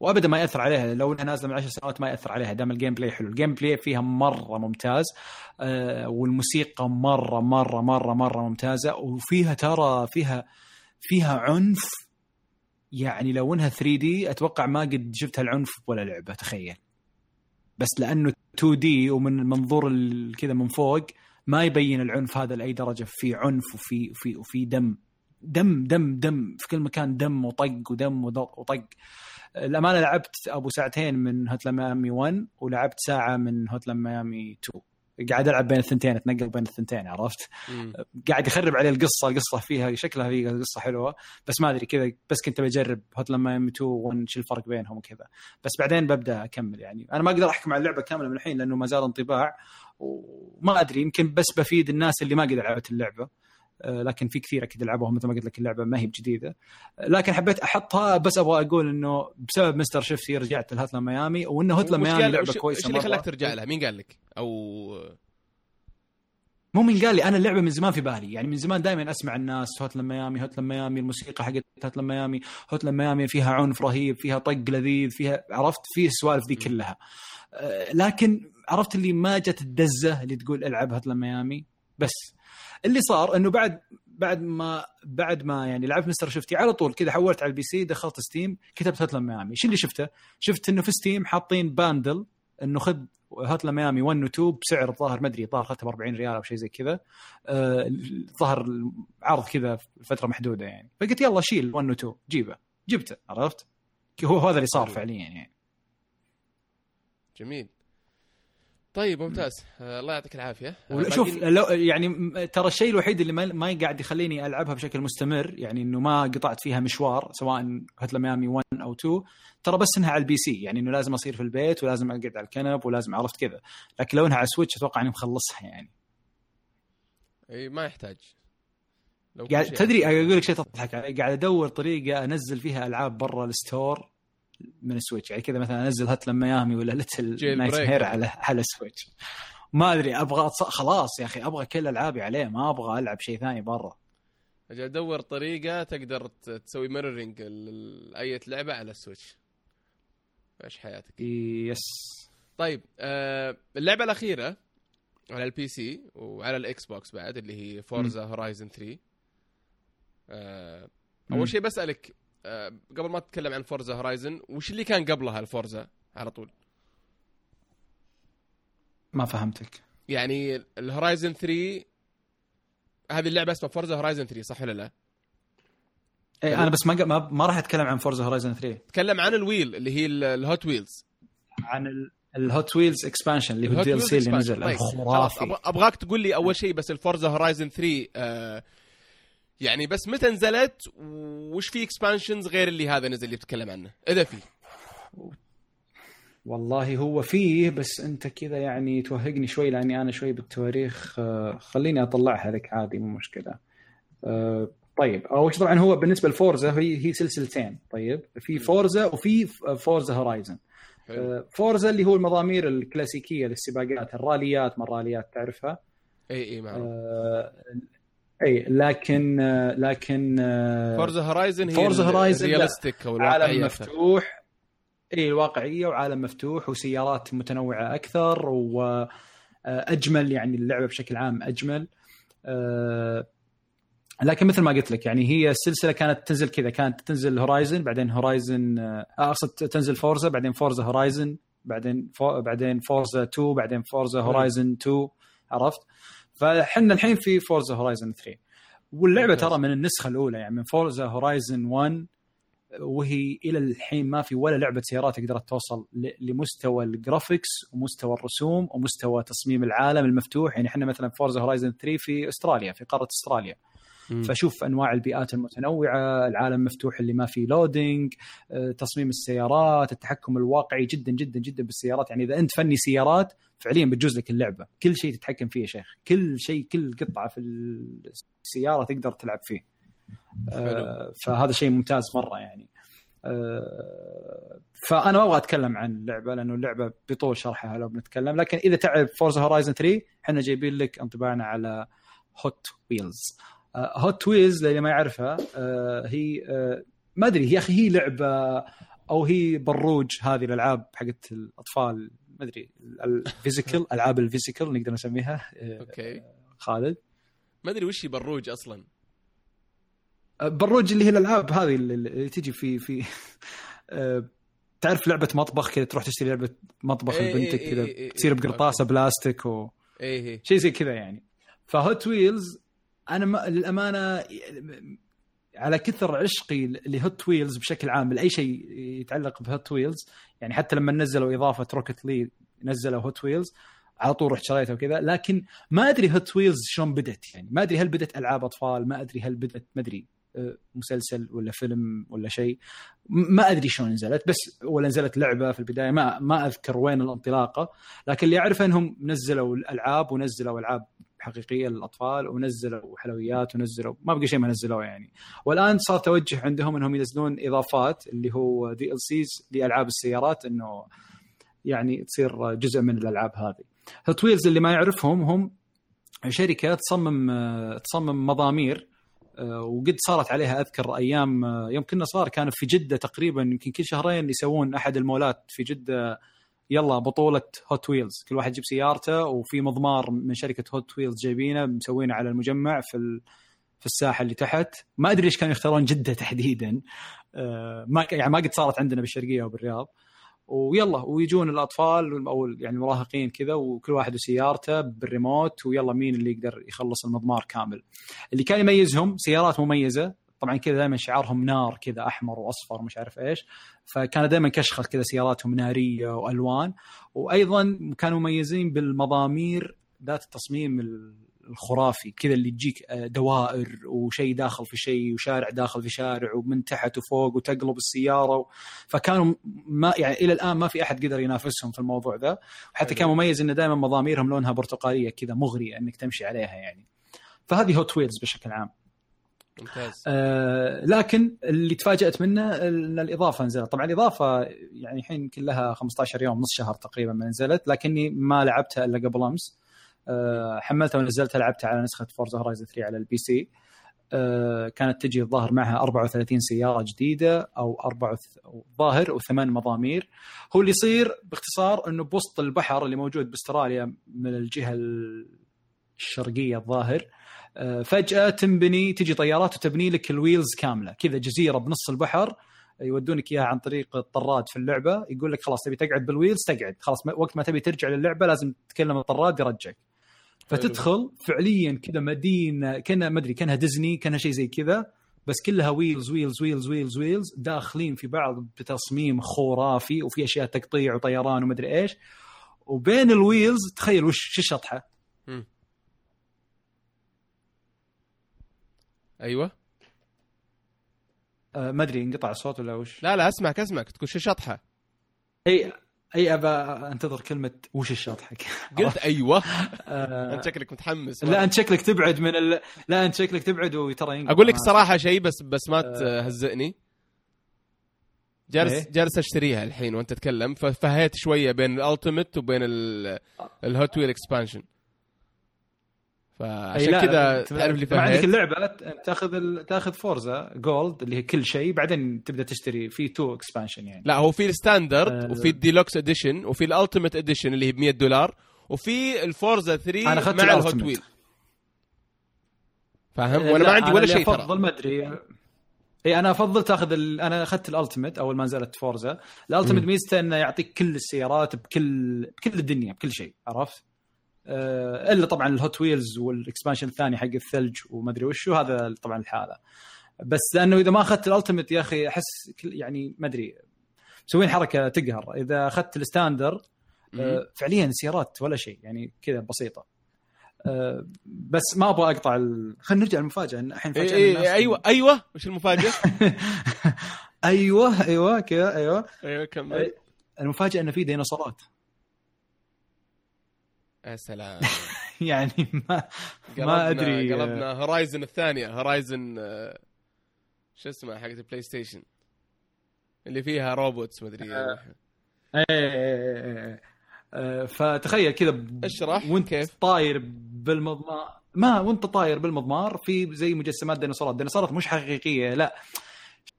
A: وابدا ما يأثر عليها لو إنها نازلة من 10 سنوات ما يأثر عليها دام ال gameplay حلو. ال gameplay فيها مرة ممتاز آه والموسيقى مرة مرة مرة مرة ممتازة وفيها ترى فيها فيها عنف. يعني لو إنها 3 دي أتوقع ما قد شفت هالعنف ولا لعبة تخيل. بس لأنه 2 دي ومن منظور كذا من فوق ما يبين العنف هذا لأي درجة. في عنف وفي وفي وفي دم. دم دم دم. في كل مكان دم وطق ودم وطق. الأمانة لعبت أبو ساعتين من هوتلا ميامي 1 ولعبت ساعة من هوتلا ميامي 2 قاعد ألعب بين الثنتين أتنقل بين الثنتين عرفت؟ مم. قاعد يخرب عليه القصة القصة فيها شكلها فيها قصة حلوة بس ما أدري كذا بس كنت بجرب هوت لما ام 2 1 شو الفرق بينهم وكذا بس بعدين ببدأ أكمل يعني أنا ما أقدر أحكم على اللعبة كاملة من الحين لأنه ما زال انطباع وما أدري يمكن بس بفيد الناس اللي ما قد لعبت اللعبة لكن في كثير أكيد لعبوها مثل ما قلت لك اللعبة ما هي بجديدة. لكن حبيت أحطها بس أبغى أقول إنه بسبب مستر شيفتي رجعت لهاتلا ميامي وانه هاتلا ميامي لعبة كويسة
B: إيش اللي خلاك ترجع لها؟ مين قال لك؟ أو
A: مو من قال لي أنا اللعبة من زمان في بالي. يعني من زمان دائما أسمع الناس Hotline Miami Hotline Miami الموسيقى حقت Hotline Miami Hotline Miami فيها عنف رهيب فيها طق لذيذ فيها عرفت؟ في السوالف ذي كلها. آه، لكن عرفت اللي ما جت الدزة اللي تقول ألعب Hotline Miami؟ بس. اللي صار إنه بعد بعد ما بعد ما يعني لعبت Mr. Shifty على طول كذا حولت على ال PC دخلت Steam كتبت Hotline Miami. شو اللي شفته؟ شفت إنه في Steam حاطين bundle إنه خذ Hotline Miami 1 و 2 بسعر الظاهر ما أدري الظاهر اخذتها ب 40 ريال أو شيء زي كذا. الظاهر آه عرض كذا فترة محدودة يعني. فقلت يلا شيل 1 و 2 جيبه. جبته عرفت؟ هو هذا اللي صار فعليا يعني.
B: جميل. طيب ممتاز. آه الله يعطيك العافية. آه
A: شوف لو يعني ترى الشيء الوحيد اللي ما, قاعد يخليني ألعبها بشكل مستمر يعني إنه ما قطعت فيها مشوار سواء Hotline Miami 1 أو 2 ترى بس إنها على ال PC يعني إنه لازم أصير في البيت ولازم أقعد على الكنب ولازم عرفت كذا. لكن لو إنها على Switch أتوقع إني مخلصها يعني.
B: إي ما يحتاج. لو
A: قاعد تدري أقول لك شيء تضحك قاعد أدور طريقة أنزل فيها ألعاب برا ال store من ال Switch. يعني كذا مثلا أنزل Hotline Miami ولا Little Nightmares على على ال Switch. ما أدري أبغى أتص... خلاص يا أخي أبغى كل ألعابي عليه ما أبغى ألعب شيء ثاني برا.
B: أجي أدور طريقة تقدر تسوي mirroring أي لعبة على ال Switch. إيش حياتك؟
A: yes.
B: طيب آه اللعبة الأخيرة على ال PC وعلى ال Xbox بعد اللي هي Forza Horizon 3 آه. أول شيء بسألك آه قبل ما تتكلم عن Forza Horizon وش اللي كان قبلها ال Forza على طول؟
A: ما فهمتك.
B: يعني ال Horizon 3 هذه اللعبة اسمها Forza Horizon 3 صح ولا لا؟
A: إيه أنا بس ما ق- ما, ما راح أتكلم عن Forza Horizon 3
B: تكلم عن ال wheel اللي هي ال- ال Hot Wheels
A: عن ال- ال Hot Wheels expansion اللي هو ال DLC اللي. نزل.
B: طيب، أبغى- أبغاك تقول لي أول شيء بس ال Forza Horizon 3 آه يعني بس متى نزلت وش في expansions غير اللي هذا نزل اللي بتتكلم عنه؟ إذا في.
A: والله هو فيه بس أنت كذا يعني توهقني شوي لأني أنا شوي بالتواريخ آه، خليني أطلعها لك عادي مو مشكلة. آه، طيب اول شيء طبعا هو بالنسبة ل Forza هي هي سلسلتين. طيب في Forza وفي Forza
B: Horizon.
A: آه، Forza اللي هو المضامير الكلاسيكية للسباقات الراليات ما الراليات تعرفها؟
B: اي اي معروف.
A: آه، إي لكن آه، لكن آه،
B: Forza Horizon هي
A: Horizon لا.
B: ال
A: realistic
B: أو عالم.
A: مفتوح إي الواقعية وعالم مفتوح وسيارات متنوعة أكثر واجمل يعني اللعبة بشكل عام أجمل آه، لكن مثل ما قلت لك يعني هي السلسلة كانت تنزل كذا كانت تنزل Horizon بعدين Horizon آه، أقصد تنزل Forza بعدين Forza Horizon بعدين فو بعدين Forza 2 بعدين Forza Horizon 2 عرفت؟ فاحنا الحين في Forza Horizon 3
B: واللعبة.
A: ترى من النسخة الأولى يعني من Forza Horizon 1 وهي إلى الحين ما في ولا لعبة سيارات قدرت توصل لمستوى ال graphics ومستوى الرسوم ومستوى تصميم العالم المفتوح. يعني إحنا مثلا Forza Horizon 3 في استراليا في قارة استراليا فشوف أنواع البيئات المتنوعة، العالم مفتوح اللي ما فيه loading، آه، تصميم السيارات، التحكم الواقعي جدا جدا جدا بالسيارات، يعني إذا أنت فني سيارات فعليا بتجوز لك اللعبة، كل شيء تتحكم فيه يا شيخ، كل شيء كل قطعة في السيارة تقدر تلعب فيه. آه، فهذا شيء ممتاز مرة يعني. آه، فأنا ما أبغى أتكلم عن اللعبه لأنه اللعبة بطول شرحها لو بنتكلم. لكن إذا تعرف Forza Horizon 3 إحنا جايبين لك أنطباعنا على Hot Wheels Hot Wheels للي ما يعرفها آه، هي آه، ما أدري يا أخي هي لعبة أو هي بروج هذه الألعاب حقت الأطفال ما أدري ال physical ألعاب ال physical نقدر نسميها آه،
B: okay.
A: خالد.
B: ما أدري وش هي بروج أصلا.
A: بروج اللي هي الألعاب هذه اللي تجي في في آه، تعرف لعبة مطبخ كذا تروح تشتري لعبة مطبخ
B: إيه
A: لبنتك
B: إيه
A: كذا
B: إيه إيه
A: تصير. بقرطاسة بلاستيك و
B: إيه إيه.
A: شيء زي كذا يعني. ف Hot Wheels أنا ما للأمانة على كثر عشقي ل Hot Wheels بشكل عام لأي شيء يتعلق ب Hot Wheels يعني حتى لما نزلوا إضافة Rocket League نزلوا Hot Wheels على طول رحت شريتها وكذا لكن ما أدري Hot Wheels شلون بدت يعني ما أدري هل بدت ألعاب أطفال ما أدري هل بدت ما أدري آه، مسلسل ولا فيلم ولا شيء ما أدري شلون نزلت بس ولا نزلت لعبة في البداية ما ما أذكر وين الانطلاقة لكن اللي أعرفه إنهم نزلوا الألعاب ونزلوا ألعاب حقيقية للأطفال ونزلوا حلويات ونزلوا ما بقى شيء ما نزلوه يعني. والآن صار توجه عندهم إنهم ينزلون إضافات اللي هو DLCs لألعاب السيارات إنه يعني تصير جزء من الألعاب هذه. Hot Wheels اللي ما يعرفهم هم شركة تصمم تصمم مضامير آه، وقد صارت عليها أذكر أيام آه، يوم كنا صغار كانوا في جدة تقريبا يمكن كل شهرين يسوون أحد المولات في جدة يلا بطولة Hot Wheels كل واحد يجيب سيارته وفي مضمار من شركة Hot Wheels جايبينه مسوينه على المجمع في ال... في الساحة اللي تحت. ما أدري ليش كانوا يختارون جدة تحديدا. آه، ما يعني ما قد صارت عندنا بالشرقية وبالرياض. ويلا ويجون الأطفال أو يعني المراهقين كذا وكل واحد وسيارته بالريموت ويلا مين اللي يقدر يخلص المضمار كامل. اللي كان يميزهم سيارات مميزة. طبعا كذا دائما شعارهم نار كذا أحمر وأصفر مش عارف إيش. فكان دائما كشخة كذا سياراتهم نارية وألوان. وأيضا كانوا مميزين بالمضامير ذات التصميم الخرافي. كذا اللي تجيك آه، دوائر وشيء داخل في شيء وشارع داخل في شارع ومن تحت وفوق وتقلب السيارة فكانوا ما يعني إلى الآن ما في أحد قدر ينافسهم في الموضوع ذا. وحتى كان مميز انه دائما مضاميرهم لونها برتقالية كذا مغرية إنك تمشي عليها يعني. فهذه Hot Wheels بشكل عام.
B: ممتاز.
A: آه لكن اللي تفاجأت منه إن الإضافة نزلت طبعا الإضافة يعني الحين يمكن لها 15 يوم نص شهر تقريبا ما نزلت لكني ما لعبتها إلا قبل أمس. آه حملتها ونزلتها لعبتها على نسخة Forza Horizon 3 على ال PC. آه كانت تجي الظاهر معها 34 سيارة جديدة أو أربع ظاهر وثمان مضامير. هو اللي يصير باختصار إنه بوسط البحر اللي موجود بأستراليا من الجهة الشرقية الظاهر فجأة تنبني تجي طيارات وتبني لك ال wheels كاملة. كذا جزيرة بنص البحر يودونك إياها عن طريق الطراد في اللعبة. يقول لك خلاص تبي تقعد بال wheels؟ تقعد. خلاص وقت ما تبي ترجع للعبة لازم تتكلم الطراد يرجعك. فتدخل فعليا كذا مدينة كانها ما أدري كأنها ديزني كأنها شيء زي كذا بس كلها wheels wheels wheels wheels wheels. داخلين في بعض بتصميم خرافي وفي أشياء تقطيع وطيران ومدري إيش. وبين ال wheels تخيل وش الشطحة؟
B: أيوه.
A: أه ما أدري انقطع الصوت ولا وش؟
B: لا لا أسمعك أسمعك. تقول شو شطحة؟
A: أي أي ابى أنتظر كلمة وش الشطحه
B: قلت أيوه. آه أنت شكلك متحمس.
A: لا أنت شكلك تبعد من ال... لا أنت شكلك تبعد وترى
B: أقول لك صراحة شيء بس بس ما آه. تهزئني. جالس إيه؟ جالس أشتريها الحين وأنت تتكلم ففهيت شوية بين ال Ultimate وبين ال Hot Wheel expansion فعشان كذا تعرف اللي
A: فهمت عندك اللعبة تاخذ ال... تاخذ Forza Gold اللي هي كل شيء بعدين تبدأ تشتري في two expansion يعني.
B: لا هو في ال standard آه. وفي ال deluxe edition وفي ال ultimate edition اللي هي ب 100 دولار وفي الفورزا 3 أنا مع الهوت ويلز فاهم؟ وأنا ما عندي ولا شيء
A: ترى. أفضل ما أدري. اي أنا أفضل تاخذ ال... أنا أخذت ال ultimate أول ما نزلت فورزا ال ultimate ميزته إنه يعطيك كل السيارات بكل بكل الدنيا بكل شيء عرفت؟ آه، إلا طبعا الهوت ويلز وال expansion الثاني حق الثلج وما أدري وشو هذا طبعا الحالة. بس لأنه إذا ما أخذت ال ultimate يا أخي أحس يعني ما أدري مسوين حركة تقهر. إذا أخذت ال standard آه، فعليا السيارات ولا شيء يعني كذا بسيطة. آه، بس ما أبغى أقطع ال... خلينا نرجع للمفاجأة. الحين
B: إيه إيه أيوه أيوه وش المفاجأة؟
A: أيوه أيوه كذا أيوه.
B: أيوه كمل.
A: المفاجأة انه في ديناصورات.
B: يا سلام.
A: يعني ما ما أدري.
B: قلبنا هورايزن الثانية. هورايزن شو اسمها حقت البلاي ستيشن اللي فيها robots مدري
A: آه. إيه, إيه،, إيه،, إيه. فتخيل كذا
B: اشرح
A: وانت
B: كيف.
A: طاير بالمضمار. ما وانت طاير بالمضمار في زي مجسمات ديناصورات. ديناصورات مش حقيقية لا.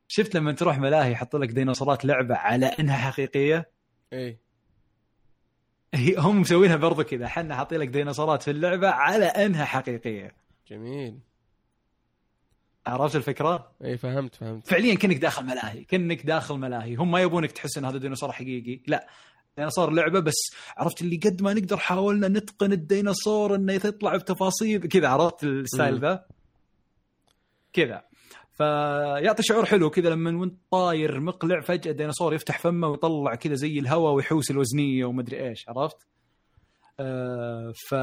A: شفت لما تروح ملاهي يحط لك ديناصورات لعبة على إنها حقيقية؟
B: إيه.
A: هم مسوينها برضو كذا. حنا حاطين لك ديناصورات في اللعبة على أنها حقيقية.
B: جميل.
A: عرفت الفكرة؟
B: إي فهمت فهمت.
A: فعليا كأنك داخل ملاهي كأنك داخل ملاهي. هم ما يبونك تحس إن هذا ديناصور حقيقي. لا ديناصور لعبة بس عرفت اللي قد ما نقدر حاولنا نتقن الديناصور إنه يطلع بتفاصيل كذا. عرفت ال style ذا؟ كذا. فيعطي شعور حلو كذا لما وانت طاير مقلع فجأة ديناصور يفتح فمه ويطلع كذا زي الهواء ويحوس الدنيا ومدري إيش عرفت؟ آه ف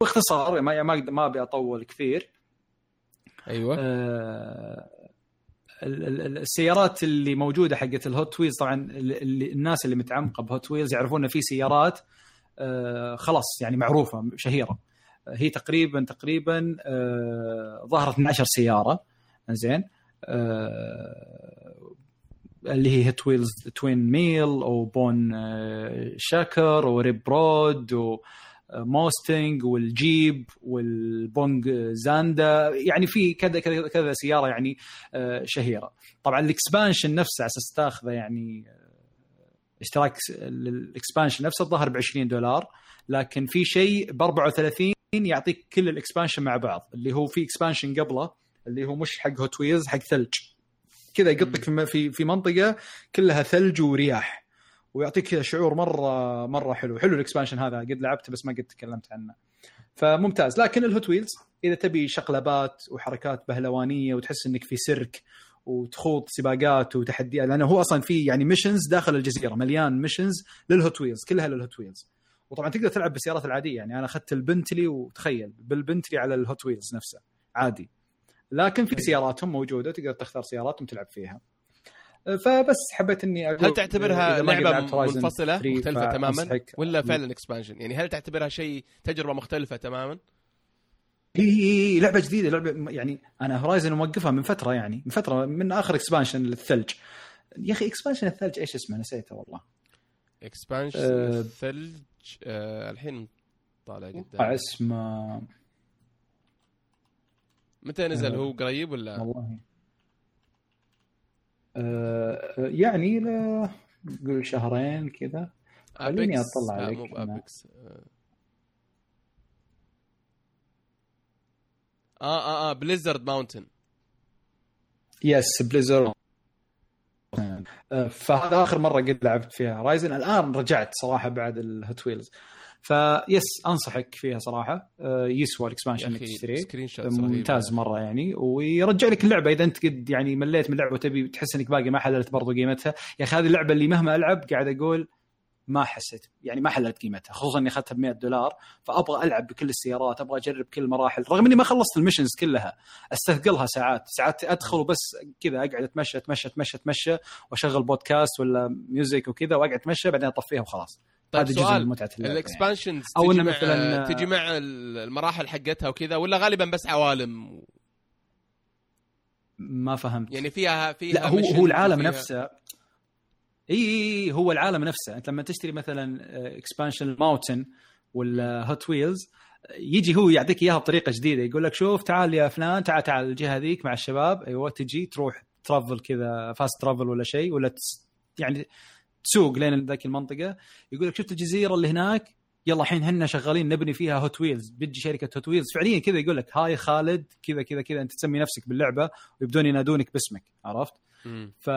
A: باختصار ما ما ما أبي أطول كثير.
B: أيوه.
A: آه السيارات اللي موجودة حقت الهوت ويلز طبعا اللي الناس اللي متعمقة بهوت ويلز يعرفون إن في سيارات آه خلاص يعني معروفة شهيرة. هي تقريبا تقريبا آه، ظهرت 12 سيارة. زين آه، اللي هي هوت ويلز توين ميل وبون شاكر وريب برود وموستنج والجيب والبون زاندا. يعني في كذا كذا كذا سيارة يعني آه، شهيرة. طبعا ال expansion نفسه على أساس تاخذه يعني اشتراك ال expansion نفسه الظاهر ب 20 دولار. لكن في شيء ب 34 يعطيك كل ال expansion مع بعض اللي هو في expansion قبله اللي هو مش حق هوت ويلز حق ثلج. كذا يقطك في في منطقة كلها ثلج ورياح. ويعطيك كذا شعور مره مرة حلو. حلو ال expansion هذا قد لعبته بس ما قد تكلمت عنه. فممتاز. لكن الهوت ويلز إذا تبي شقلبات وحركات بهلوانية وتحس إنك في سيرك وتخوض سباقات وتحديات لأنه هو أصلا في يعني missions داخل الجزيرة مليان missions للهوت ويلز كلها للهوت ويلز وطبعا تقدر تلعب بالسيارات العادية يعني أنا أخذت البنتلي وتخيل بالبنتلي على الهوت ويلز نفسه عادي. لكن في سياراتهم موجودة تقدر تختار سياراتهم تلعب فيها. فبس حبيت إني
B: هل تعتبرها
A: لعبة
B: منفصلة؟
A: 3
B: مختلفة تماما. ولا فعلا expansion يعني هل تعتبرها شيء تجربة مختلفة تماما؟
A: هي لعبة جديدة لعبة يعني أنا هورايزن موقفها من فترة يعني من فترة من آخر expansion للثلج. يا أخي expansion الثلج إيش اسمه؟ نسيته والله.
B: expansion
A: أه.
B: الثلج أه الحين طالع قدام.
A: اسمه
B: متى نزل؟
A: أه.
B: هو قريب ولا؟
A: والله. آه يعني ل- نقول شهرين كذا. خليني
B: لا
A: عليك
B: مو
A: أنا.
B: بابكس آه. آه آه بليزرد ماونتن
A: يس بليزر فهذا آخر مرة قد لعبت فيها. رايزن الآن رجعت صراحة بعد الهوت ويلز فبس أنصحك فيها صراحة. آه، يسوى
B: ال
A: expansion انك تشتريه ممتاز مرة يعني. ويرجع لك اللعبة إذا أنت قد يعني مليت من اللعبة وتبي تحس إنك باقي ما حللت برضو قيمتها. يا أخي هذه اللعبة اللي مهما ألعب قاعد أقول ما حسيت يعني ما حللت قيمتها خصوصا إني أخذتها ب 100 دولار فأبغى ألعب بكل السيارات أبغى أجرب كل المراحل رغم إني ما خلصت ال missions كلها أستثقلها ساعات ساعات أدخل وبس كذا أقعد أتمشى أتمشى أتمشى أتمشى وأشغل بودكاست ولا music وكذا وأقعد أتمشى بعدين أطفيها وخلاص.
B: طيب
A: هذا جزء من متعة يعني.
B: ال
A: expansions
B: تجي
A: إنه
B: مع
A: مثلاً-
B: تجي مع المراحل حقتها وكذا ولا غالبا بس عوالم؟
A: ما فهمت.
B: يعني فيها فيها
A: لا هو هو العالم
B: وفيها-
A: نفسه إي هو العالم نفسه. أنت لما تشتري مثلا expansion ماونتن ولا هوت ويلز يجي هو يعطيك إياها بطريقة جديدة. يقول لك شوف تعال يا فلان تعال تعال الجهة ذيك مع الشباب. أيوه تجي تروح travel كذا fast travel ولا شيء ولا تس يعني تسوق لين ذاك المنطقة. يقول لك شفت الجزيرة اللي هناك؟ يلا الحين هنا شغالين نبني فيها هوت ويلز بتجي شركة هوت ويلز فعليا كذا يقول لك hi خالد كذا كذا كذا أنت تسمي نفسك باللعبة ويبدون ينادونك باسمك. عرفت؟ ف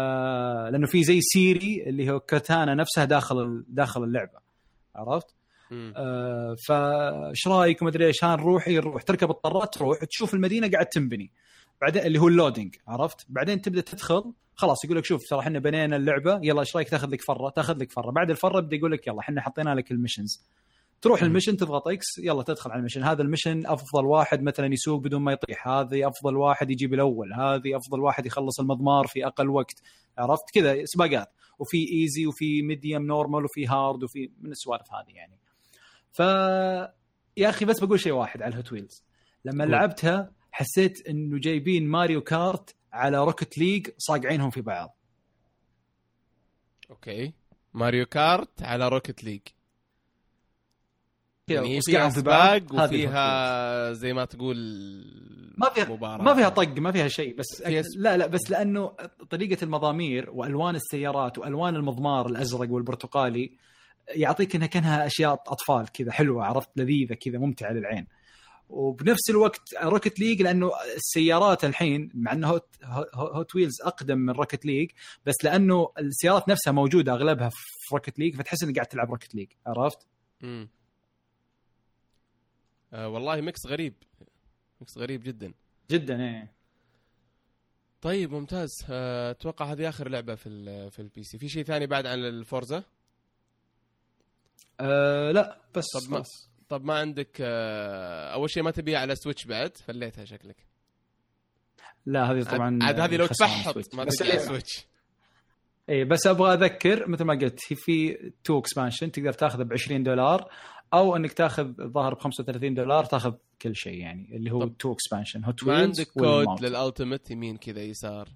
A: لأنه في زي سيري اللي هو كاتانا نفسها داخل داخل اللعبة. عرفت؟ آه فايش رأيك؟ ومدري إيش. ها نروح نروح تركب الطيارات تروح. تشوف المدينة قاعد تنبني. بعدين اللي هو ال loading. عرفت؟ بعدين تبدأ تدخل. خلاص يقول لك شوف ترى إحنا بنينا اللعبة. يلا إيش رأيك؟ تاخذ لك فرة. تاخذ لك فرة. بعد الفرة بدا يقول لك يلا إحنا حطينا لك ال missions. تروح.
B: ال
A: mission تضغط X يلا تدخل على ال mission. هذا ال mission أفضل واحد مثلا يسوق بدون ما يطيح هذه أفضل واحد يجيب الأول هذه أفضل واحد يخلص المضمار في أقل وقت. عرفت؟ كذا سباقات. وفي easy وفي medium normal وفي hard وفي من السوالف هذه يعني. ف يا أخي بس بقول شيء واحد على الهوت ويلز لما
B: قول.
A: لعبتها حسيت إنه جايبين ماريو كارت على روكت ليج صاقعينهم في بعض.
B: أوكي. ماريو كارت على روكت ليج يعني فيها. سباق وفيها زي ما تقول
A: ما فيها
B: مباراة
A: ما فيها طق ما فيها شيء بس
B: فيها
A: أك... لا لا بس لأنه طريقة المضامير وألوان السيارات وألوان المضمار الأزرق والبرتقالي يعطيك إنها كأنها أشياء أطفال كذا حلوة عرفت لذيذة كذا ممتعة للعين وبنفس الوقت روكت ليج لأنه السيارات الحين مع إنه هوت, هوت ويلز أقدم من روكت ليج بس لأنه السيارات نفسها موجودة أغلبها في روكت ليج فتحس إنك قاعد تلعب روكت ليج عرفت؟
B: مم. آه والله mix غريب. mix غريب جدا.
A: جدا إيه.
B: طيب ممتاز. آه، أتوقع هذه آخر لعبة في في ال PC في شيء ثاني بعد عن الفورزا؟
A: أه لا بس
B: طب ما-. طب ما عندك آه، أول شيء ما تبيها على سويتش بعد فليتها شكلك.
A: لا هذه طبعا
B: عاد هذه لو تفحط. ما على
A: إيه،
B: سويتش
A: اي بس أبغى أذكر مثل ما قلت هي في two expansion تقدر تاخذه ب 20 دولار أو إنك تاخذ الظاهر ب 35 دولار تاخذ كل شيء يعني اللي هو two expansion هوت
B: ما عندك كود للالتيميت يمين كذا يسار.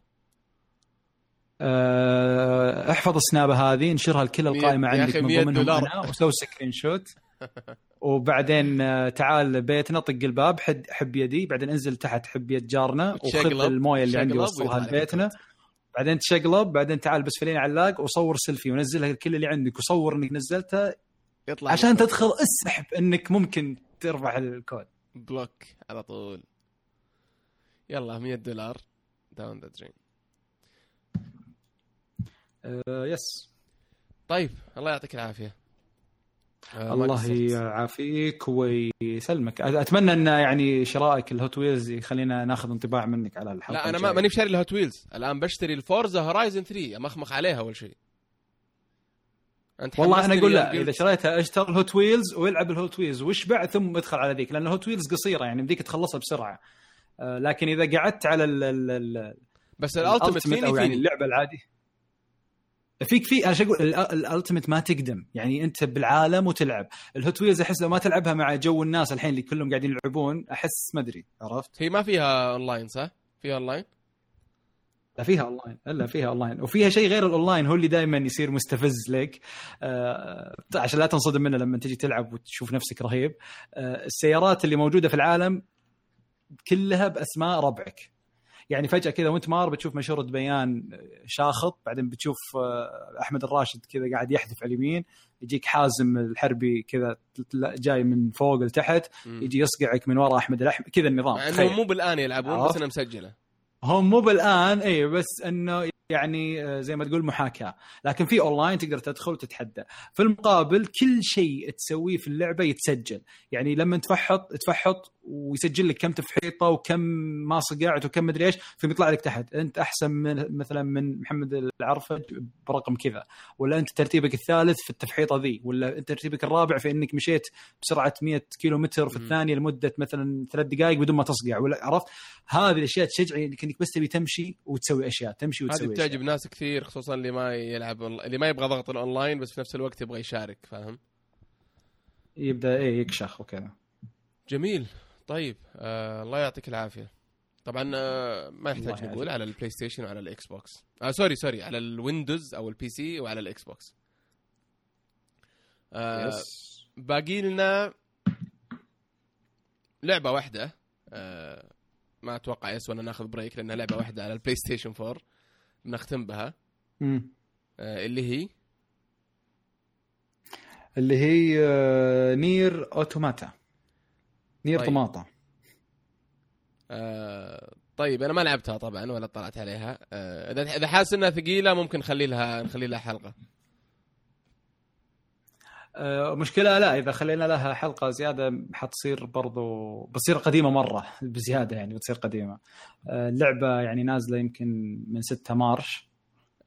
A: أه احفظ السنابه هذه انشرها لكل
B: القائمة
A: عندك من ضمنهم
B: دولار.
A: أنا وسوي سكرين شوت وبعدين آه، تعال بيتنا طق الباب حد حب يدي بعدين انزل تحت حب يد جارنا وخذ الموية اللي عندي وصلها لبيتنا. بعدين تشقلب بعدين تعال بس فلين علاق وصور سيلفي ونزلها لكل اللي عندك وصور انك نزلتها.
B: يطلع
A: عشان
B: لك
A: تدخل اسحب انك ممكن ترفع الكود.
B: بلوك على طول. يلا 100 دولار. داون ذا درين
A: آه يس
B: طيب الله يعطيك العافية.
A: الله
B: قصرت.
A: يعافيك ويسلمك. أتمنى أن يعني شرائك الهوت ويلز يخلينا ناخذ انطباع منك على الحلقة
B: لا أنا ما. ماني بشاري الهوت ويلز. الآن بشتري الفورزا هورايزن 3 امخمخ عليها أول شيء. أنت
A: والله أنا
B: أقول
A: لا إذا شريتها اشتر الهوت ويلز والعب الهوت ويلز. واشبع ثم ادخل على ذيك لأن الهوت ويلز قصيرة يعني بديك تخلصها بسرعة. آه، لكن إذا قعدت على ال- ال- ال-
B: بس ال
A: ultimate يعني اللعبة العادية. فيك في أنا أقول؟ ال- ال ultimate ما تقدم. يعني أنت بالعالم وتلعب. الهوت ويلز أحس لو ما تلعبها مع جو الناس الحين اللي كلهم قاعدين يلعبون أحس ما أدري. عرفت؟
B: هي ما فيها اونلاين صح؟ فيها اونلاين؟
A: لا فيها اونلاين إلا فيها اونلاين وفيها شيء غير الاونلاين هو اللي دائما يصير مستفز لك. آه عشان لا تنصدم منه لما تجي تلعب وتشوف نفسك رهيب. آه السيارات اللي موجودة في العالم كلها بأسماء ربعك. يعني فجأة كذا وانت مار بتشوف مشهور بيان شاخط بعدين بتشوف آه، أحمد الراشد كذا قاعد يحذف على اليمين يجيك حازم الحربي كذا جاي من فوق لتحت. يجي يصقعك من وراء أحمد الاحمد كذا النظام
B: مع. انهم مو بالآن يلعبون بس؟ انها مسجلة
A: هم مو بالآن اي بس إنه يعني آه، زي ما تقول محاكاة. لكن في اونلاين تقدر تدخل وتتحدى. في المقابل كل شيء تسويه في اللعبة يتسجل. يعني لما تفحط تفحط ويسجل لك كم تفحيطة وكم ما صقعت وكم مدري إيش ثم يطلع لك تحت. أنت أحسن من مثلا من محمد العرفج برقم كذا. ولا أنت ترتيبك الثالث في التفحيطة ذي. ولا أنت ترتيبك الرابع في إنك مشيت بسرعة 100 كيلو متر في. الثانية لمدة مثلا ثلاث دقائق بدون ما تصقع. ولا عرفت؟ هذه الأشياء تشجعك إنك بس تبي تمشي وتسوي أشياء تمشي وتسوي.
B: بتعجب. ناس كثير خصوصا اللي ما يلعب اللي ما يبغى ضغط الأونلاين بس في نفس الوقت يبغى يشارك فاهم؟
A: يبدأ إيه يكشخ وكذا.
B: جميل. طيب آه الله يعطيك العافية. طبعا آه ما يحتاج نقول. على البلاي ستيشن وعلى الاكس بوكس آه sorry sorry على الويندوز أو ال PC وعلى الاكس بوكس آه
A: yes
B: باقي لنا لعبة واحدة. آه ما أتوقع يسوى أن ناخذ break لأنها لعبة واحدة على البلاي ستيشن 4 بنختم بها.
A: مم.
B: آه اللي هي؟
A: اللي هي آه، نير أوتوماتا. نير
B: طيب.
A: طماطه
B: آه طيب أنا ما لعبتها طبعا ولا طلعت عليها. آه، إذا إذا حاسس إنها ثقيلة ممكن نخلي لها نخلي لها
A: حلقة. مشكلة لا إذا خلينا لها حلقة زيادة حتصير برضو بتصير قديمة مرة بزيادة يعني بتصير قديمة. آه، اللعبة يعني نازلة يمكن من 6 March.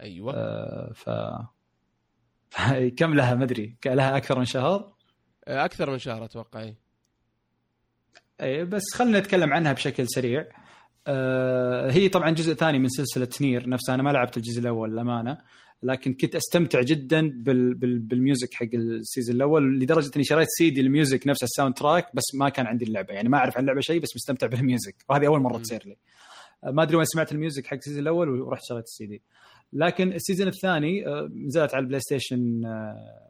B: أيوه.
A: آه، ف كم لها؟ ما أدري. لها أكثر من شهر؟
B: آه، أكثر من شهر أتوقع إيه.
A: اي بس خلينا نتكلم عنها بشكل سريع. آه، هي طبعا جزء ثاني من سلسلة نير نفسها. أنا ما لعبت الجزء الأول للأمانة. لكن كنت أستمتع جدا بال بال بال music حق ال season الأول لدرجة إني شريت CD ال music نفس ال soundtrack بس ما كان عندي اللعبة. يعني ما أعرف عن اللعبة شيء بس مستمتع بال music. وهذه أول
B: مرة.
A: تصير لي. آه، ما أدري وين سمعت ال music حق ال season الأول ورحت شريت السيدي لكن ال season الثاني آه، نزلت على البلاي ستيشن آه،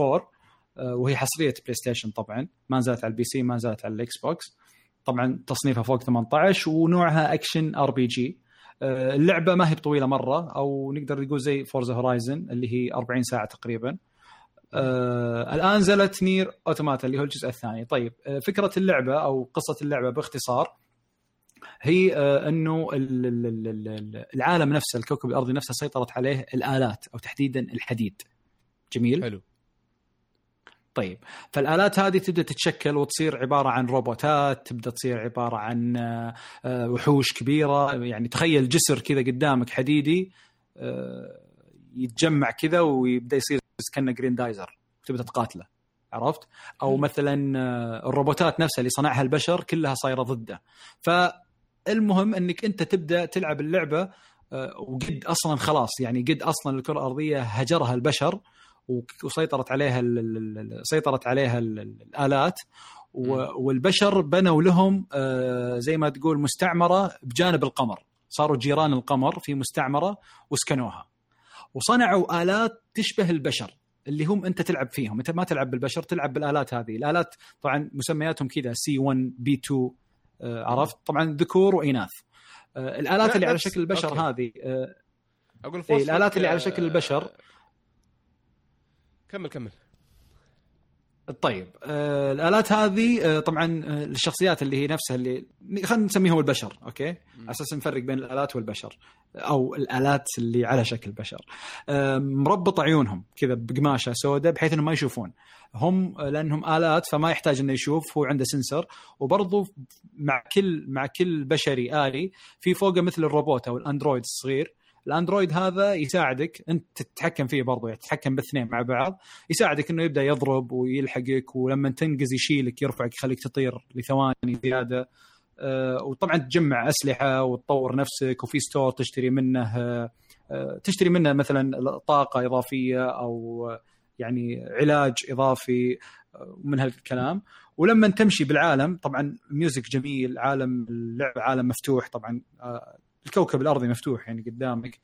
A: 4 آه، وهي حصرية بلاي ستيشن طبعا. ما نزلت على ال PC ما نزلت على الإكس بوكس. طبعا تصنيفها فوق 18 ونوعها action RPG. اللعبة ما هي بطويلة مرة أو نقدر نقول زي فورزا هورايزن اللي هي 40 ساعة تقريبا. آه الآن نزلت نير أوتوماتا اللي هو الجزء الثاني. طيب آه فكرة اللعبة أو قصة اللعبة باختصار هي آه أنه ال- ال- ال- ال- العالم نفسه الكوكب الأرضي نفسه سيطرت عليه الآلات أو تحديدا الحديد. جميل؟
B: حلو.
A: طيب فالآلات هذه تبدأ تتشكل وتصير عبارة عن روبوتات تبدأ تصير عبارة عن آه، آه، وحوش كبيرة يعني تخيل جسر كذا قدامك حديدي آه، يتجمع كذا ويبدأ يصير كأنه جرين دايزر تبدأ تقاتله عرفت؟
B: أو.
A: مثلا الروبوتات نفسها اللي صنعها البشر كلها صايرة ضده فالمهم إنك أنت تبدأ تلعب اللعبة وقد أصلا خلاص يعني قد أصلا الكرة الأرضية هجرها البشر وسيطرت عليها سيطرت عليها ال- ال- الآلات. والبشر بنوا لهم آه، زي ما تقول مستعمرة بجانب القمر. صاروا جيران القمر في مستعمرة وسكنوها. وصنعوا آلات تشبه البشر اللي هم أنت تلعب فيهم. أنت ما تلعب بالبشر تلعب بالآلات هذه. الآلات طبعا مسمياتهم كذا C 1 B 2 آه، عرفت؟ طبعا ذكور وإناث. آه، الآلات
B: لا،
A: اللي على شكل البشر
B: أوكي.
A: هذه
B: أقول
A: إيه، الآلات اللي على شكل البشر.
B: كمل كمل.
A: طيب آه الآلات هذه آه طبعا آه الشخصيات اللي هي نفسها اللي خلينا نسميهم البشر أوكي؟ على أساس نفرق بين الآلات والبشر أو الآلات اللي على شكل بشر. آه مربط عيونهم كذا بقماشة سوداء بحيث إنهم ما يشوفون. هم آه، لأنهم آلات فما يحتاج إنه يشوف هو عنده سنسر. وبرضه مع كل مع كل بشري آلي في فوقه مثل الروبوت أو الأندرويد الصغير. الأندرويد هذا يساعدك أنت تتحكم فيه برضو يعني تتحكم باثنين مع بعض يساعدك إنه يبدأ يضرب ويلحقك ولما تنقز يشيلك يرفعك يخليك تطير لثواني زيادة. أه وطبعا تجمع أسلحة وتطور نفسك وفي store تشتري منه أه تشتري منه مثلا طاقة إضافية أو يعني علاج إضافي من هالكلام. ولما تمشي بالعالم طبعا music جميل عالم اللعبه عالم مفتوح طبعا آه، الكوكب الأرضي مفتوح يعني قدامك.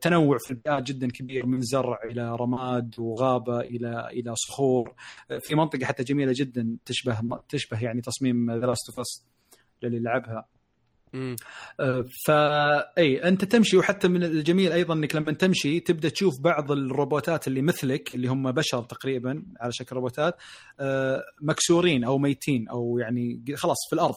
A: تنوع في البيئات جدا كبير من زرع إلى رماد وغابة إلى إلى صخور. في منطقة حتى جميلة جدا تشبه تشبه يعني تصميم The Last of Us للي لعبها. فاي أنت تمشي وحتى من الجميل أيضا إنك لما تمشي تبدأ تشوف بعض الروبوتات اللي مثلك اللي هم بشر تقريبا على شكل روبوتات مكسورين أو ميتين أو يعني خلاص في الأرض.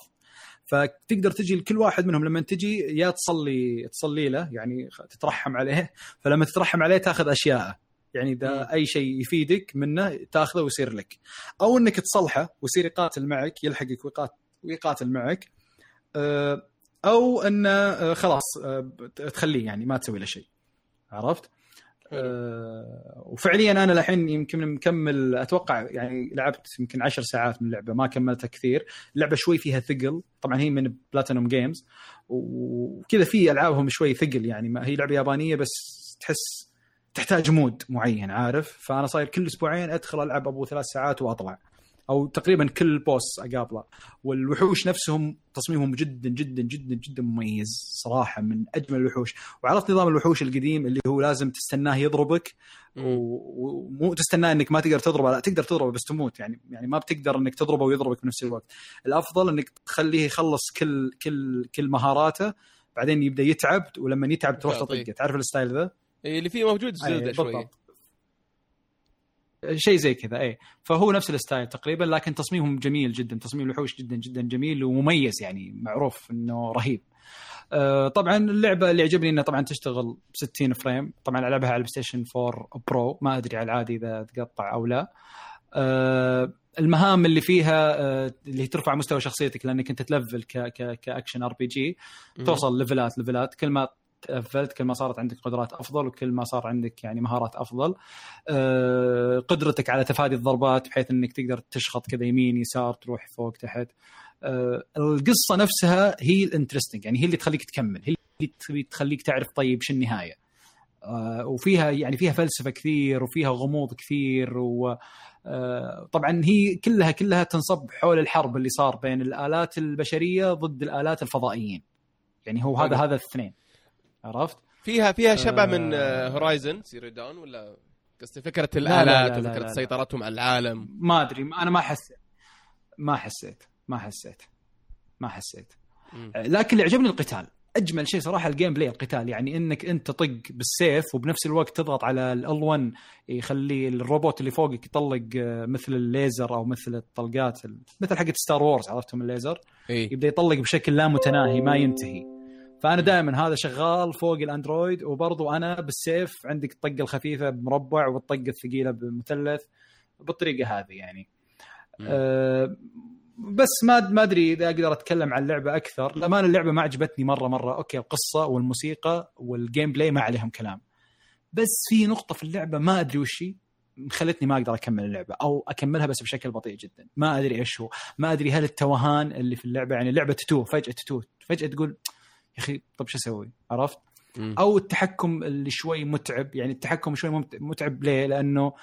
A: فتقدر تجي لكل واحد منهم لما تجي يا تصلي تصلي له يعني تترحم عليه فلما تترحم عليه تاخذ أشياءه. يعني إذا أي شيء يفيدك منه تاخذه ويصير لك. أو إنك تصلحه ويصير يقاتل معك يلحقك ويقاتل معك آه، أو إنه آه، خلاص آه، تخليه يعني ما تسوي له شيء. عرفت؟ آه وفعليا أنا الحين يمكن مكمل أتوقع يعني لعبت يمكن عشر ساعات من اللعبة ما كملتها كثير. اللعبة شوي فيها ثقل طبعا هي من Platinum Games وكذا في ألعابهم شوي ثقل يعني. ما هي لعبة يابانية بس تحس تحتاج مود معين عارف؟ فأنا صاير كل أسبوعين أدخل ألعب أبو ثلاث ساعات وأطلع. أو تقريبا كل بوس اقابله والوحوش نفسهم تصميمهم جدا جدا جدا جدا مميز صراحة من أجمل الوحوش. وعرفت نظام الوحوش القديم اللي هو لازم تستناه يضربك. ومو تستناه إنك ما تقدر تضربه لا تقدر تضربه بس تموت. يعني يعني ما بتقدر إنك تضربه ويضربك بنفس الوقت. الأفضل إنك تخليه يخلص كل كل كل مهاراته بعدين يبدأ يتعب. ولما يتعب تروح تطقه. تعرف ال style ذا؟
B: اللي فيه موجود Zelda شوي
A: شيء زي كذا اي فهو نفس الستايل تقريبا لكن تصميمهم جميل جدا تصميم الوحوش جدا جدا جميل ومميز يعني معروف إنه رهيب. آه طبعا اللعبة اللي عجبني إنها طبعا تشتغل ب 60 frame طبعا ألعبها على ال PlayStation 4 Pro ما أدري على العادي إذا تقطع أو لا. آه المهام اللي فيها آه اللي ترفع مستوى شخصيتك لأنك أنت تلفل ك action RPG توصل ليفلات ليفلات كل ما تلفلت كل ما صارت عندك قدرات أفضل وكل ما صار عندك يعني مهارات أفضل. أه قدرتك على تفادي الضربات بحيث إنك تقدر تشخط كذا يمين يسار تروح فوق تحت. أه القصة نفسها هي ال interesting يعني هي اللي تخليك تكمل هي اللي تخليك تعرف طيب شو النهاية. أه وفيها يعني فيها فلسفة كثير وفيها غموض كثير و آه، طبعا هي كلها كلها تنصب حول الحرب اللي صار بين الآلات البشرية ضد الآلات الفضائيين. يعني هو هذا هذا الاثنين. عرفت؟
B: فيها فيها شبه آه من Horizon Zero Dawn ولا قصدي فكرة الآلات وفكرة سيطرتهم على العالم؟
A: ما أدري أنا ما حسيت. ما حسيت ما حسيت ما حسيت. لكن اللي عجبني القتال. أجمل شيء صراحة ال gameplay القتال. يعني إنك أنت تطق بالسيف وبنفس الوقت تضغط على ال R1 يخلي الروبوت اللي فوقك يطلق آه، مثل الليزر أو مثل الطلقات مثل حقت Star Wars عرفتهم الليزر؟
B: إيه؟
A: يبدأ يطلق بشكل لا متناهي ما ينتهي. فأنا دائما هذا شغال فوق ال android وبرضو أنا بالسيف عندك الطقة الخفيفة بمربع والطقة الثقيلة بمثلث بالطريقة هذه يعني. أه بس ما ما أدري إذا أقدر أتكلم عن اللعبه أكثر. لما اللعبة ما عجبتني مرة مرة. Okay القصة والموسيقى وال gameplay ما عليهم كلام. بس في نقطة في اللعبة ما أدري وش هي خلتني ما أقدر أكمل اللعبة أو أكملها بس بشكل بطيء جدا. ما أدري إيش هو. ما أدري هل التوهان اللي في اللعبة يعني اللعبه تتوه فجأة تتوه فجأة تقول يا أخي طب شو أسوي؟ عرفت؟ أو التحكم اللي شوي متعب يعني التحكم شوي متعب ليه؟ لأنه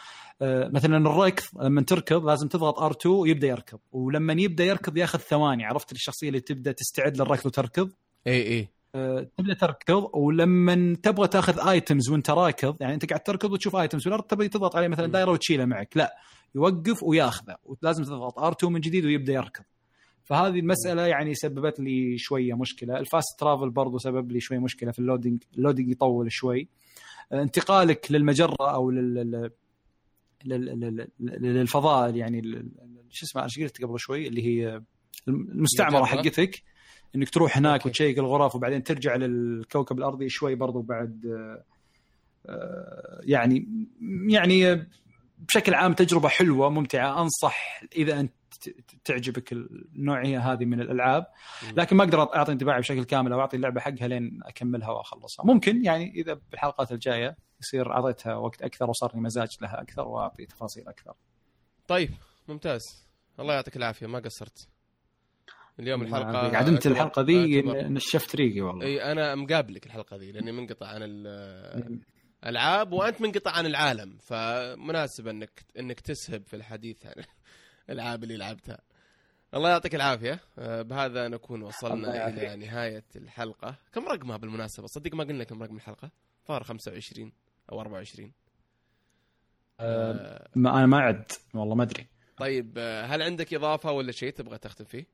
A: آه، مثلا الركض لما تركض لازم تضغط R2 ويبدأ يركض. ولما يبدأ يركض ياخذ ثواني عرفت؟ الشخصية اللي تبدأ تستعد للركض وتركض؟
B: اي اي
A: أه تبدأ تركض. ولما تبغى تاخذ items وانت راكض يعني انت قاعد تركض وتشوف items ولا تبغى تضغط عليه مثلا دايرة وتشيله معك لا. يوقف وياخذه. ولازم تضغط R2 من جديد ويبدأ يركض. فهذه المسألة يعني سببت لي شوية مشكلة. ال fast travel برضو سبب لي شوية مشكلة في ال loading. ال loading يطول شوي. انتقالك للمجرة أو لل لل- لل- للفضاء يعني شو اسمه؟ إيش قلت قبل شوي اللي هي
B: المستعمرة؟
A: حقتك. إنك تروح هناك
B: okay.
A: و check الغرف وبعدين ترجع للكوكب الأرضي شوي برضو بعد آه، يعني يعني بشكل عام تجربة حلوة ممتعة. أنصح إذا أنت تعجبك النوعية هذه من
B: الألعاب.
A: لكن ما أقدر أعطي انطباعي بشكل كامل أو أعطي اللعبة حقها لين أكملها وأخلصها. ممكن يعني إذا بالحلقات الجاية يصير أعطيتها وقت أكثر وصار لي مزاج لها أكثر وأعطي تفاصيل أكثر.
B: طيب ممتاز. الله يعطيك العافية. ما قصرت. اليوم الحلقة
A: عدمت الحلقة ذي نشفت ريقي والله.
B: إي أنا مقابلك الحلقة ذي لأني منقطع عن الالعاب وأنت منقطع عن العالم. فمناسب انك أنك تسهب في الحديث عن الألعاب اللي لعبتها. الله يعطيك العافية. آه، بهذا نكون وصلنا. إلى نهاية الحلقة. كم رقمها بالمناسبة؟ صدق ما قلنا كم رقم الحلقة. ظهر 25 أو 24
A: أه
B: آه،
A: ما أنا ما أعد. والله ما أدري.
B: طيب آه، هل عندك إضافة ولا شيء تبغى تختم فيه؟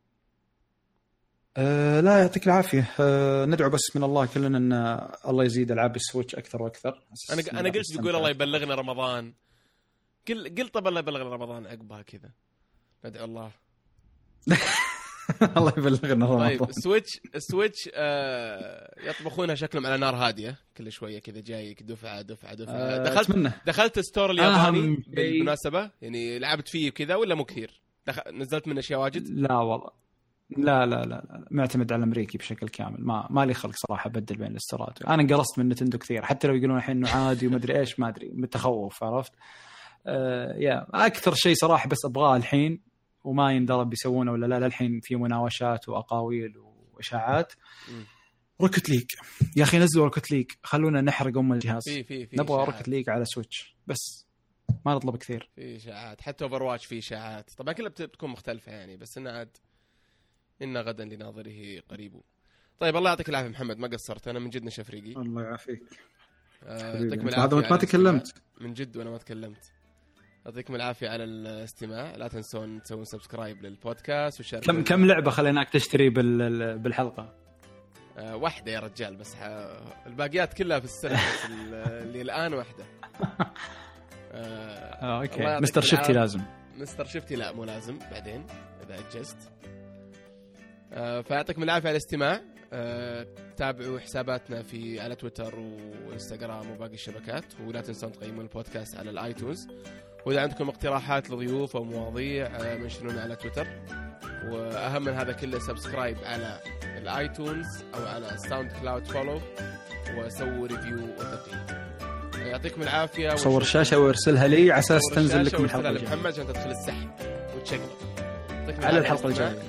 A: أه لا يعطيك العافية. أه ندعو بس من الله كلنا إن الله يزيد ألعاب ال Switch أكثر
B: وأكثر. أنا أنا قلت تقول الله يبلغنا رمضان. قل قل طب الله يبلغنا رمضان. عقبها كذا. ندعو الله.
A: الله يبلغنا
B: طيب
A: رمضان
B: Switch Switch آه يطبخونها شكلهم على نار هادية كل شوية كذا جايك دفعة دفعة دفعة.
A: أه
B: دخلت دخلت store الياباني
A: أهم شيء-
B: بالمناسبة يعني لعبت فيه كذا ولا مو كثير؟ دخل... نزلت منه أشياء واجد؟
A: لا والله. لا لا لا لا معتمد على الأمريكي بشكل كامل. ما ما لي خلق صراحة أبدل بين الستورات أنا انقرصت من Nintendo كثير. حتى لو يقولون الحين إنه عادي وما أدري إيش ما أدري. متخوف عرفت؟ آه يا أكثر شيء صراحة بس أبغاه الحين وما يندرى بيسوونه ولا لا للحين في مناوشات وأقاويل
B: وإشاعات.
A: Rocket League. يا أخي نزلوا Rocket League. خلونا نحرق أم الجهاز.
B: في في في
A: نبغى. Rocket League على Switch. بس ما نطلب كثير.
B: في إشاعات. حتى Overwatch في إشاعات. طبعا كلها بت- بتكون مختلفة يعني بس انها عاد إن غدا لناظره قريب. طيب الله يعطيك العافية محمد. ما قصرت. أنا من جد نشف ريقي.
A: الله يعافيك.
B: آه،
A: هذا ما تكلمت.
B: الاستماع. من جد وأنا ما تكلمت. يعطيكم العافية على الاستماع. لا تنسون تسوون subscribe لل podcast وشاركوا
A: كم كم لعبة خليناك تشتري بال- بالحلقة؟
B: آه واحدة يا رجال بس ح... الباقيات كلها في السنة اللي الآن واحدة. آه
A: آه،
B: okay.
A: مستر شفتي. لازم.
B: مستر شفتي لا مو لازم بعدين إذا أجزت. آه، فيعطيكم العافية على الاستماع. آه، تابعوا حساباتنا في على تويتر وإنستغرام وباقي الشبكات ولا تنسون تقيمون البودكاست على الآيتونز. وإذا عندكم اقتراحات لضيوف أو مواضيع آه، منشنونا على تويتر. وأهم من هذا كله subscribe على الآيتونز أو على ساوند كلاود follow وسووا review وتقييم. يعطيكم العافية.
A: صور الشاشه وارسلها لي على
B: أساس
A: تنزل لكم الحلقة الجاية.
B: لمحمد عشان تدخل السحب يعطيكم
A: على
B: الحلقة.
A: الجاية.